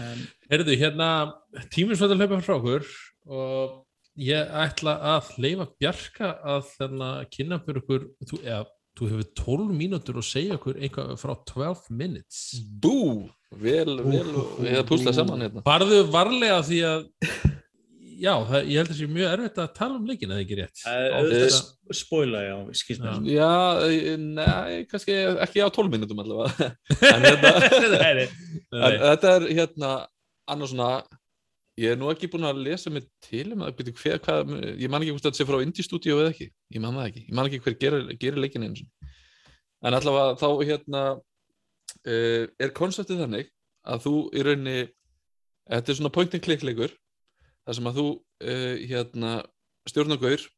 [SPEAKER 3] En,
[SPEAKER 1] Herðu, hérna, tíminsvægt að hlaupa frá okkur og ég ætla að leifa Bjarka að hérna, kynna fyrir okkur, þú, eða, þú hefur 12 mínútur og segja okkur eitthvað frá 12 minutes.
[SPEAKER 2] Bú, vel, vel, við hefum púslað saman hérna.
[SPEAKER 1] Farðu varlega því að, já, það, ég held að það sé mjög erfitt að tala um leikina, eða ekki rétt?
[SPEAKER 3] uh,
[SPEAKER 1] Ofta-
[SPEAKER 3] spoila já, skýst
[SPEAKER 1] Já.
[SPEAKER 3] mér.
[SPEAKER 2] Já, eh, nei, kannski ekki á 12 minútum allavega. (laughs) en hérna, þetta er hérna, annars svona, ég er nú ekki búin að lesa mig til um að, byrju, hver, hvað, ég man ekki hvort þetta sé frá Indie Studio eða ekki, ég man það ekki, ég man ekki hver gerir, gerir leikin eins og. En allavega þá hérna, uh, er konseptið þannig að þú í rauninni, þetta er svona point and click leikur, þar sem að þú uh, hérna, stjórnargaur,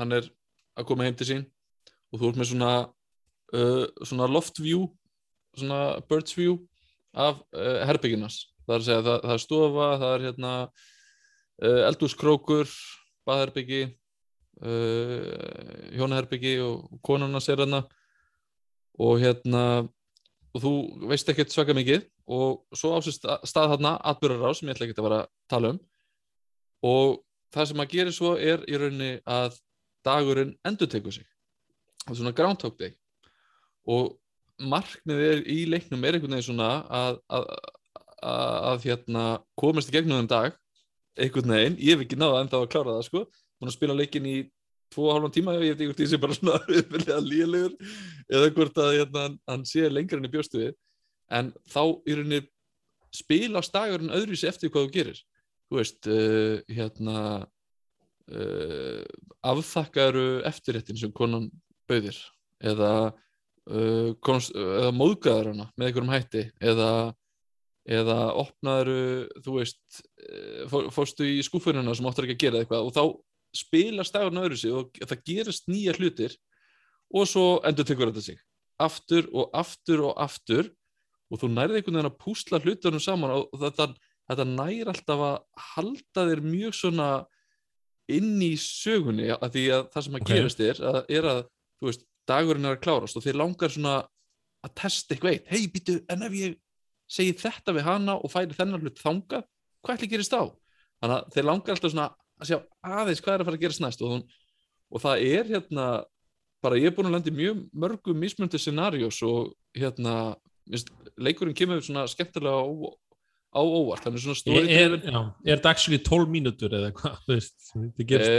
[SPEAKER 2] hann er að koma heim til sín og þú ert með svona, uh, svona loft view, svona birds view af herbygginas. Það er að segja, það, það er stofa, það er hérna uh, eldúskrókur, baðherbyggi, uh, hjónaherbyggi og konarna sér hérna. Og hérna og þú veist ekkert svaka mikið og svo ásist stað þarna atbyrðará sem ég ætla ekki að vera að tala um. Og það sem að gera svo er í rauninni að dagurinn endur tekur sig. Það er svona groundhog day. Og markmið er í leiknum er einhvern veginn svona að, að, að, hérna, komast í gegnum þeim dag einhvern veginn, ég hef ekki náða enda að klára það sko, búin að spila leikin í tvo og hálfan tíma, ég ekki hvort ég sé bara (laughs) svona uppfylgja lílegur eða hvort að hérna, hann- sé lengur enn í bjóstu við. En þá í rauninni spila stagurinn öðruvísi eftir hvað þú gerir. Þú veist, uh, hérna uh, afþakkaru eftirréttin sem konan bauðir eða uh, eða móðgæður hana með einhverjum hætti eða eða opnaður, þú veist eh, fó- fórstu í skúfunina sem áttur ekki að gera eitthvað og þá spila stagurinn öðru sig og það gerist nýja hlutir og svo endur tekur þetta sig aftur og aftur og aftur og þú nærði einhvern veginn að púsla hlutunum saman og þetta, þetta nær alltaf að halda þér mjög svona inn í sögunni að því að það sem að
[SPEAKER 1] Ok.
[SPEAKER 2] gerist er að, er að veist, dagurinn er að klárast og þeir langar svona að testa eitthvað eitt hei, býtu, en ef ég segi þetta við hana og færi þennan hlut þangað hvað ætli gerist á? Þannig að þeir langar alltaf svona að sjá aðeins hvað er að fara að gerast næst og, og það er hérna bara ég er búin að landa í mjög mörgum mismöndi scenarios og hérna minnst, leikurinn kemur svona skemmtilega á, óvart, þannig svona
[SPEAKER 1] Er,
[SPEAKER 2] story
[SPEAKER 1] er, já, er þetta actually 12 mínútur eða hvað,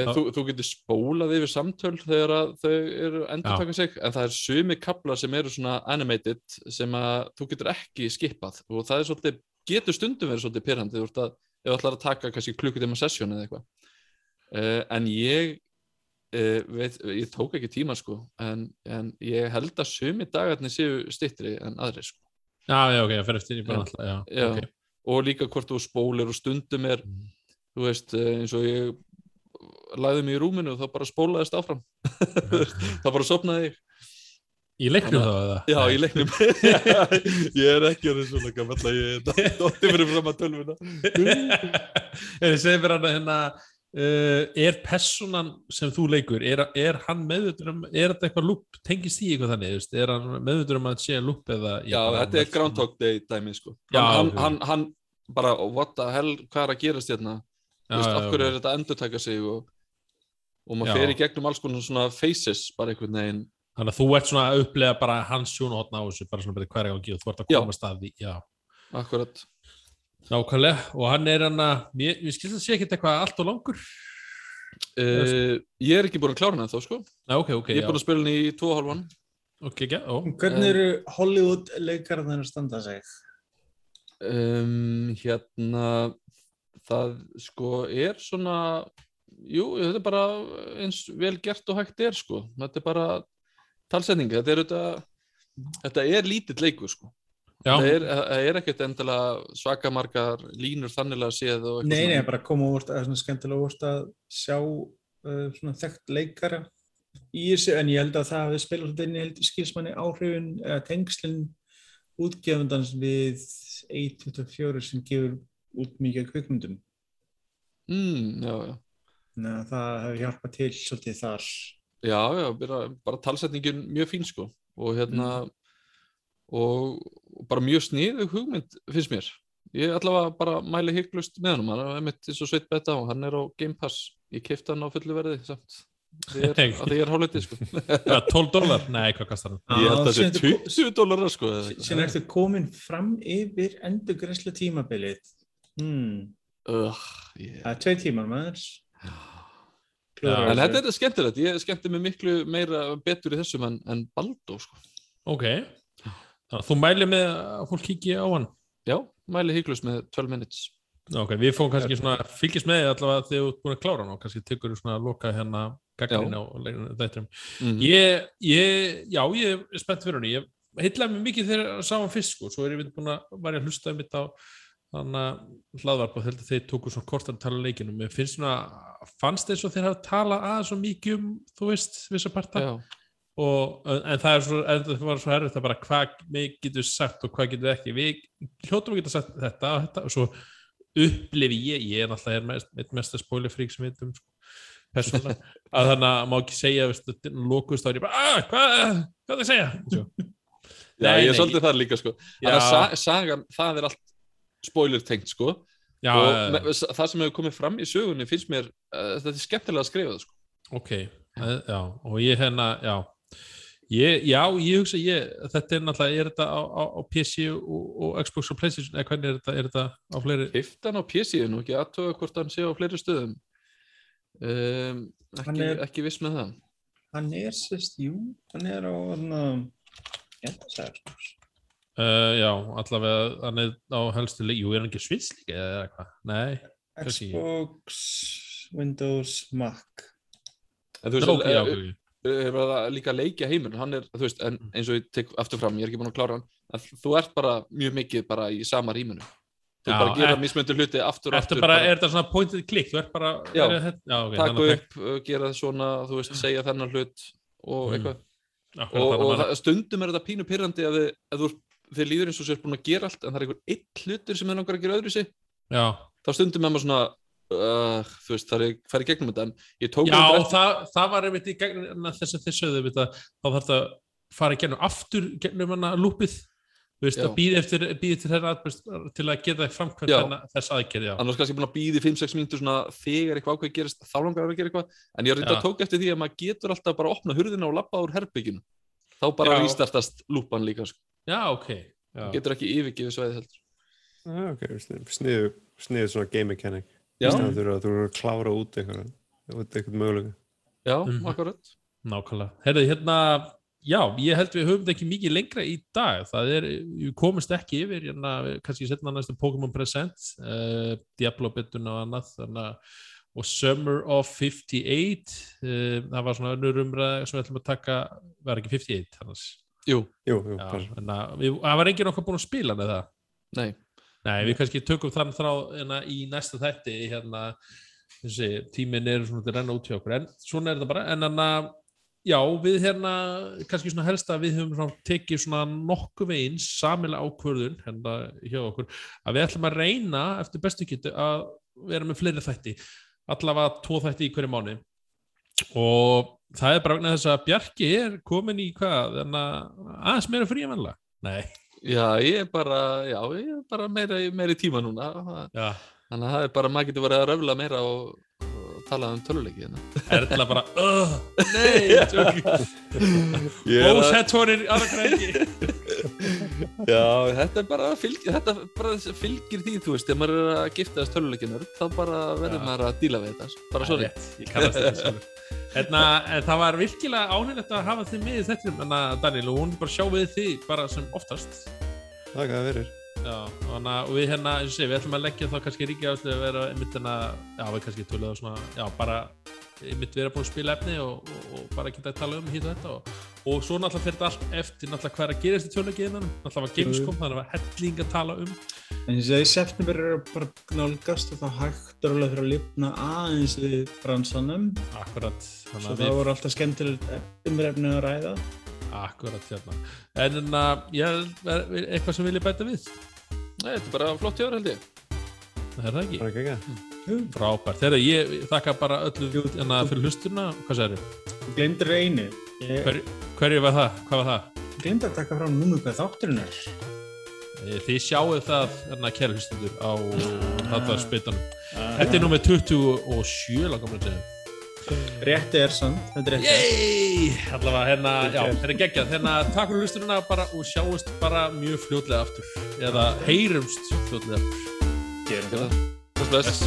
[SPEAKER 1] á-
[SPEAKER 2] þú, þú getur spólað yfir samtöl þegar þau eru endur taka sig en það er sumi kapla sem eru svona animated sem að þú getur ekki skipað og það er svolítið, getur stundum verið svolítið pyrrandi ef þú ætlar að taka kannski klukkutíma sesjón eða eitthvað uh, en ég uh, veit, ég tók ekki tíma sko en, en ég held að sumi dagarnir séu stittri en aðri sko
[SPEAKER 1] Já, já, ok, það fer eftir í
[SPEAKER 2] Já.
[SPEAKER 1] alltaf, já,
[SPEAKER 2] Já.
[SPEAKER 1] ok.
[SPEAKER 2] Og líka hvort þú spólir og stundum er
[SPEAKER 1] Mm.
[SPEAKER 2] þú veist, eh, eins og ég lagði mig í rúminu og þá bara spólaðist áfram (laughs) þá bara sopnaði ég
[SPEAKER 1] Í leiknum þá eða?
[SPEAKER 2] Já, í leiknum. (laughs) (laughs) ég er ekki orðið svona gammal ég dótti fyrir fram að tölvuna.
[SPEAKER 1] Þegar þið segir mér hann að hérna, uh, er personan sem þú leikur, er, er hann meðvöldur um, er þetta eitthvað lúp, tengist því eitthvað þannig, veist? er hann meðvöldur um að þetta sé lúp eða?
[SPEAKER 2] Já, þetta er Groundhog Day dæmi, sko.
[SPEAKER 1] Já,
[SPEAKER 2] hann,
[SPEAKER 1] ok.
[SPEAKER 2] hann, hann bara, what the hell, hvað er að gerast hérna? Af hverju er þetta að endurtaka sig og, og maður
[SPEAKER 1] Já.
[SPEAKER 2] fer í gegnum alls konar svona faces, bara einhvern veginn.
[SPEAKER 1] Þannig að þú ert svona að upplega bara hans sjónahotna á þessu, bara svona bara hver er gangi og þú ert að
[SPEAKER 2] Já.
[SPEAKER 1] koma staði, já.
[SPEAKER 2] Akkurat.
[SPEAKER 1] Nákvæmlega, og hann er hann að, mér skilst að sé ekkert eitthvað allt og langur.
[SPEAKER 2] Uh, ég er ekki búin að klára hann þá, sko.
[SPEAKER 1] Já, ok, ok,
[SPEAKER 2] Ég er búin að spila hann í tvo og hálfan.
[SPEAKER 1] Ok, ekki, ó.
[SPEAKER 3] Hvernig eru Hollywood leikarðan að standa sig?
[SPEAKER 2] Um, hérna, það sko er svona, jú, þetta er bara eins vel gert og hægt er, sko. Þetta er bara talsetninga, þetta er, þetta, þetta er lítill leikur, sko. Það er, er ekkert endilega svaka margar línur þannilega séð og eitthvað
[SPEAKER 3] Nei, nei, bara koma úr, það er svona skemmtilega úr að sjá uh, svona þekkt leikara í þessu, en ég held að það hafi spilað svolítið inn í heldur skilsmanni áhrifin eða tengslinn útgefandans við A24 sem gefur út mikið af kvikmyndum.
[SPEAKER 2] Mm, já, já.
[SPEAKER 3] Þannig að það hefur hjálpað til svolítið þar.
[SPEAKER 2] Já, já, bara, bara talsetningin mjög fín sko og hérna og, og bara mjög sniðug hugmynd finnst mér. Ég allavega bara mæli hygglust með hann, hann er einmitt eins og sveit betta og hann er á Game Pass. Ég kefti hann á fullu verði samt. Er, að því ég er hálfleitið sko. (laughs)
[SPEAKER 1] Já, 12 dólar? Nei, hvað kastar hann?
[SPEAKER 2] Ég held að það
[SPEAKER 3] ertu-
[SPEAKER 2] 20 dólarar sko.
[SPEAKER 3] Síðan ertu komin fram yfir endurgræslu tímabilið. Hmm.
[SPEAKER 2] Ugh, ég...
[SPEAKER 3] Það er tvei tímar maður.
[SPEAKER 1] Já,
[SPEAKER 2] En þetta er skemmtilegt, ég skemmti mig miklu meira betur í þessum en, en Baldo sko.
[SPEAKER 1] Ok. Þannig þú mæli með að fólk kíkja á hann?
[SPEAKER 2] Já, mæli hygglust með 12 minutes.
[SPEAKER 1] Ok, við fóum kannski svona fylgjast með allavega þegar þú ert búin að klára hann og kannski tekur þú svona að loka hérna gaggrinn á þættinum.
[SPEAKER 2] Mm
[SPEAKER 1] Ég, ég, já, ég er spennt fyrir henni. Ég heitlaði mig mikið þegar ég sá hann fyrst sko, svo er ég búin að, var ég að hlusta mitt á þannig að hlaðvarp og þegar þeir tóku svona kort að tala um leikinu. Mér finnst svona, fannst þeir svo þeir hafa talað aðeins svo mikið um, þú veist, vissa parta.
[SPEAKER 2] Já,
[SPEAKER 1] og, en það er svo, það var svo herrið það bara hvað mig getur sagt og hvað getur ekki. Við hljóttum að geta sagt þetta og þetta og svo upplifi ég, ég er náttúrulega er mest, eitt mesta spoilerfrík sem við veitum sko, persónulega, (laughs) að þannig að má ekki segja lókust þá er ég bara ah, hvað, hvað það segja?
[SPEAKER 2] Já.
[SPEAKER 1] Nei,
[SPEAKER 2] ég er svolítið þar líka sko. að sa sagan, það er allt spoiler tengt sko.
[SPEAKER 1] já,
[SPEAKER 2] og
[SPEAKER 1] eh,
[SPEAKER 2] með, það sem hefur komið fram í sögunni finnst mér, uh, þetta er skemmtilega að skrifa það sko.
[SPEAKER 1] ok. Eh, já, og ég hérna, já Ég, já, ég hugsa ég, þetta er náttúrulega, er þetta á, á, á PC og, og Xbox og Playstation, eða hvernig er þetta, er þetta á fleiri?
[SPEAKER 2] Hiftan á PC-inu, ekki aðtöga hvort hann sé á fleiri stöðum um, ekki,
[SPEAKER 3] er-
[SPEAKER 2] ekki viss með það
[SPEAKER 3] Hann er sérst, jú, hann er á ég held að segja sko.
[SPEAKER 1] Uh, já, allavega hann er á helstu leik, jú, er hann ekki svits líka eða eitthvað? Nei.
[SPEAKER 3] Xbox, Windows, Mac
[SPEAKER 2] en þú veist,
[SPEAKER 1] ok,
[SPEAKER 2] eh,
[SPEAKER 1] ok,
[SPEAKER 2] er bara líka að leikja heiminn hann er, þú veist, en eins og ég tek aftur fram ég er ekki búin að klára hann, að þú ert bara mjög mikið bara í sama rýminu. Þú
[SPEAKER 1] Já,
[SPEAKER 2] bara gera
[SPEAKER 1] er-
[SPEAKER 2] mismöndu hluti aftur og aftur
[SPEAKER 1] bara, er þetta svona pointed click, þú ert bara
[SPEAKER 2] Já.
[SPEAKER 1] þetta- já ok,
[SPEAKER 2] taka upp, uh, gera svona þú veist, segja þennan hlut og
[SPEAKER 1] Mm.
[SPEAKER 2] eitthvað.
[SPEAKER 1] Það-
[SPEAKER 2] og, og
[SPEAKER 1] að-
[SPEAKER 2] það, stundum er þetta pínu pyrrandi að þið, þið líður eins og sér búin að gera allt en það er einhver eitt hlutur sem er langar að gera öðru sig
[SPEAKER 1] já,
[SPEAKER 2] þá stundum er maður svona uh, þú veist, það er færi gegnum þetta en ég tók
[SPEAKER 1] já
[SPEAKER 2] eftir-
[SPEAKER 1] það, það var einmitt í gegnum þess að þið sögðu við það, þá þarf það að fara í gegnum aftur gegnum hana lúpið þú veist,
[SPEAKER 2] Já.
[SPEAKER 1] að býða eftir, býða til þeirra til að geta framkvæmt þennan- þess aðgerð, já
[SPEAKER 2] annars kannski búin að býði 5-6 mínútur svona þegar eitthvað ákveð gerist þá langar að gera eitthvað en ég reynda að tók eftir því að maður getur alltaf bara að opna hurðina og lappa úr herbygginu þá bara
[SPEAKER 1] Já.
[SPEAKER 2] rístartast lúpan líka sko.
[SPEAKER 1] já, ok já.
[SPEAKER 2] getur ekki yfirgefið svæði heldur
[SPEAKER 4] Já, ok, sniðu, sniðu svona game mechanic þú eru að klára út eitthvað út eitthvað mögulega
[SPEAKER 2] já,
[SPEAKER 1] Mhm.
[SPEAKER 2] akkurat.
[SPEAKER 1] Nákvæmlega. Herðu, hérna, já, ég held við höfum þetta ekki mikið lengra í dag. Það er, við komumst ekki yfir, hérna, kannski setna næstu Pokémon Present, uh, Diablo bitun og annað, þannig að og Summer of 58 uh, það var svona önnur umræð sem við ætlum að taka, var ekki 58 annars,
[SPEAKER 2] jú,
[SPEAKER 4] Jú, jú,
[SPEAKER 1] já,
[SPEAKER 4] bara
[SPEAKER 1] en að við, það var enginn okkar búin að spila með það.
[SPEAKER 2] Nei
[SPEAKER 1] Nei, við kannski tökum þann þrá hérna, í næsta þætti hérna, þessi, tíminn er svona til að renna út hjá okkur. En svona er þetta bara. En, en, já, við hérna kannski svona helst að við höfum svona tekið svona nokkuð veginn samilega ákvörðun hérna hjá okkur að við ætlum að reyna eftir bestu getu að vera með fleiri þætti allavega tvo þætti í hverju mánu og það er bara vegna þess að Bjarki er komin í hvað? Þannig að aðeins meira fríamanlega nei
[SPEAKER 2] Já, ég er bara, já, ég er bara meira, meira í tíma núna.
[SPEAKER 1] Já.
[SPEAKER 2] Þannig að það er bara, maður getur verið að röfla meira og, og tala um töluleiki hérna. (laughs)
[SPEAKER 1] Er þetta bara, öh, nei, tjóki. Bósettórir, aðra græði.
[SPEAKER 2] Já, þetta er bara, fylg, þetta bara fylgir því, þú veist, þegar maður er að gifta þess töluleikinur, þá bara verður maður að díla við þetta. Bara svo
[SPEAKER 1] rétt. Ég kannast þetta sjálfur. Hérna, það var virkilega ánægilegt að hafa þið með í þetta en að Daniel og hún bara sjá við þið bara sem oftast
[SPEAKER 4] er hvað það verir
[SPEAKER 1] Já, og við hérna, eins og sé, við ætlum að leggja þá kannski ríkja áslu að vera einmitt en að, já, við kannski tölum það svona, já, bara einmitt vera búin að spila efni og, og, og bara geta að tala um hitt og þetta og, og svo náttúrulega fyrir allt eftir náttúrulega hvað er að gerast í tölunargeðinanum, náttúrulega var Gamescom, þannig að það var helling að tala um
[SPEAKER 3] En ég segi, september er bara nálgast og það hægt er alveg fyrir að lifna aðeins við bransanum.
[SPEAKER 1] Akkurat.
[SPEAKER 3] Svo það voru alltaf skemmtilegt umrefni að ræða.
[SPEAKER 1] Akkurat, hérna. En en að, ég, eitthvað sem vil ég bæta við?
[SPEAKER 2] Nei, þetta er bara flott hjá held ég.
[SPEAKER 1] Það er það ekki.
[SPEAKER 4] Það er ekki ekki.
[SPEAKER 1] Frábært. Þegar ég þakka bara öllu hérna fyrir hlusturna. Hvað sér þið?
[SPEAKER 3] Þú glemdir einu.
[SPEAKER 1] Ég... Hver, hverju var það? Hvað var það?
[SPEAKER 3] Þú glemdir að taka fram númur hvað þátturinn er.
[SPEAKER 1] Þið sjáu það hérna kæra hlustundur á þetta spytunum. Þetta er nummið 27 lagamlega segja.
[SPEAKER 3] Rétti er sann, þetta er rétti.
[SPEAKER 1] Allavega hérna, já, þetta er geggjað. Hérna, takk fyrir hlusturina bara og sjáumst bara mjög fljóðlega aftur. Eða heyrumst fljóðlega aftur.
[SPEAKER 3] Gerum það.
[SPEAKER 2] Bless.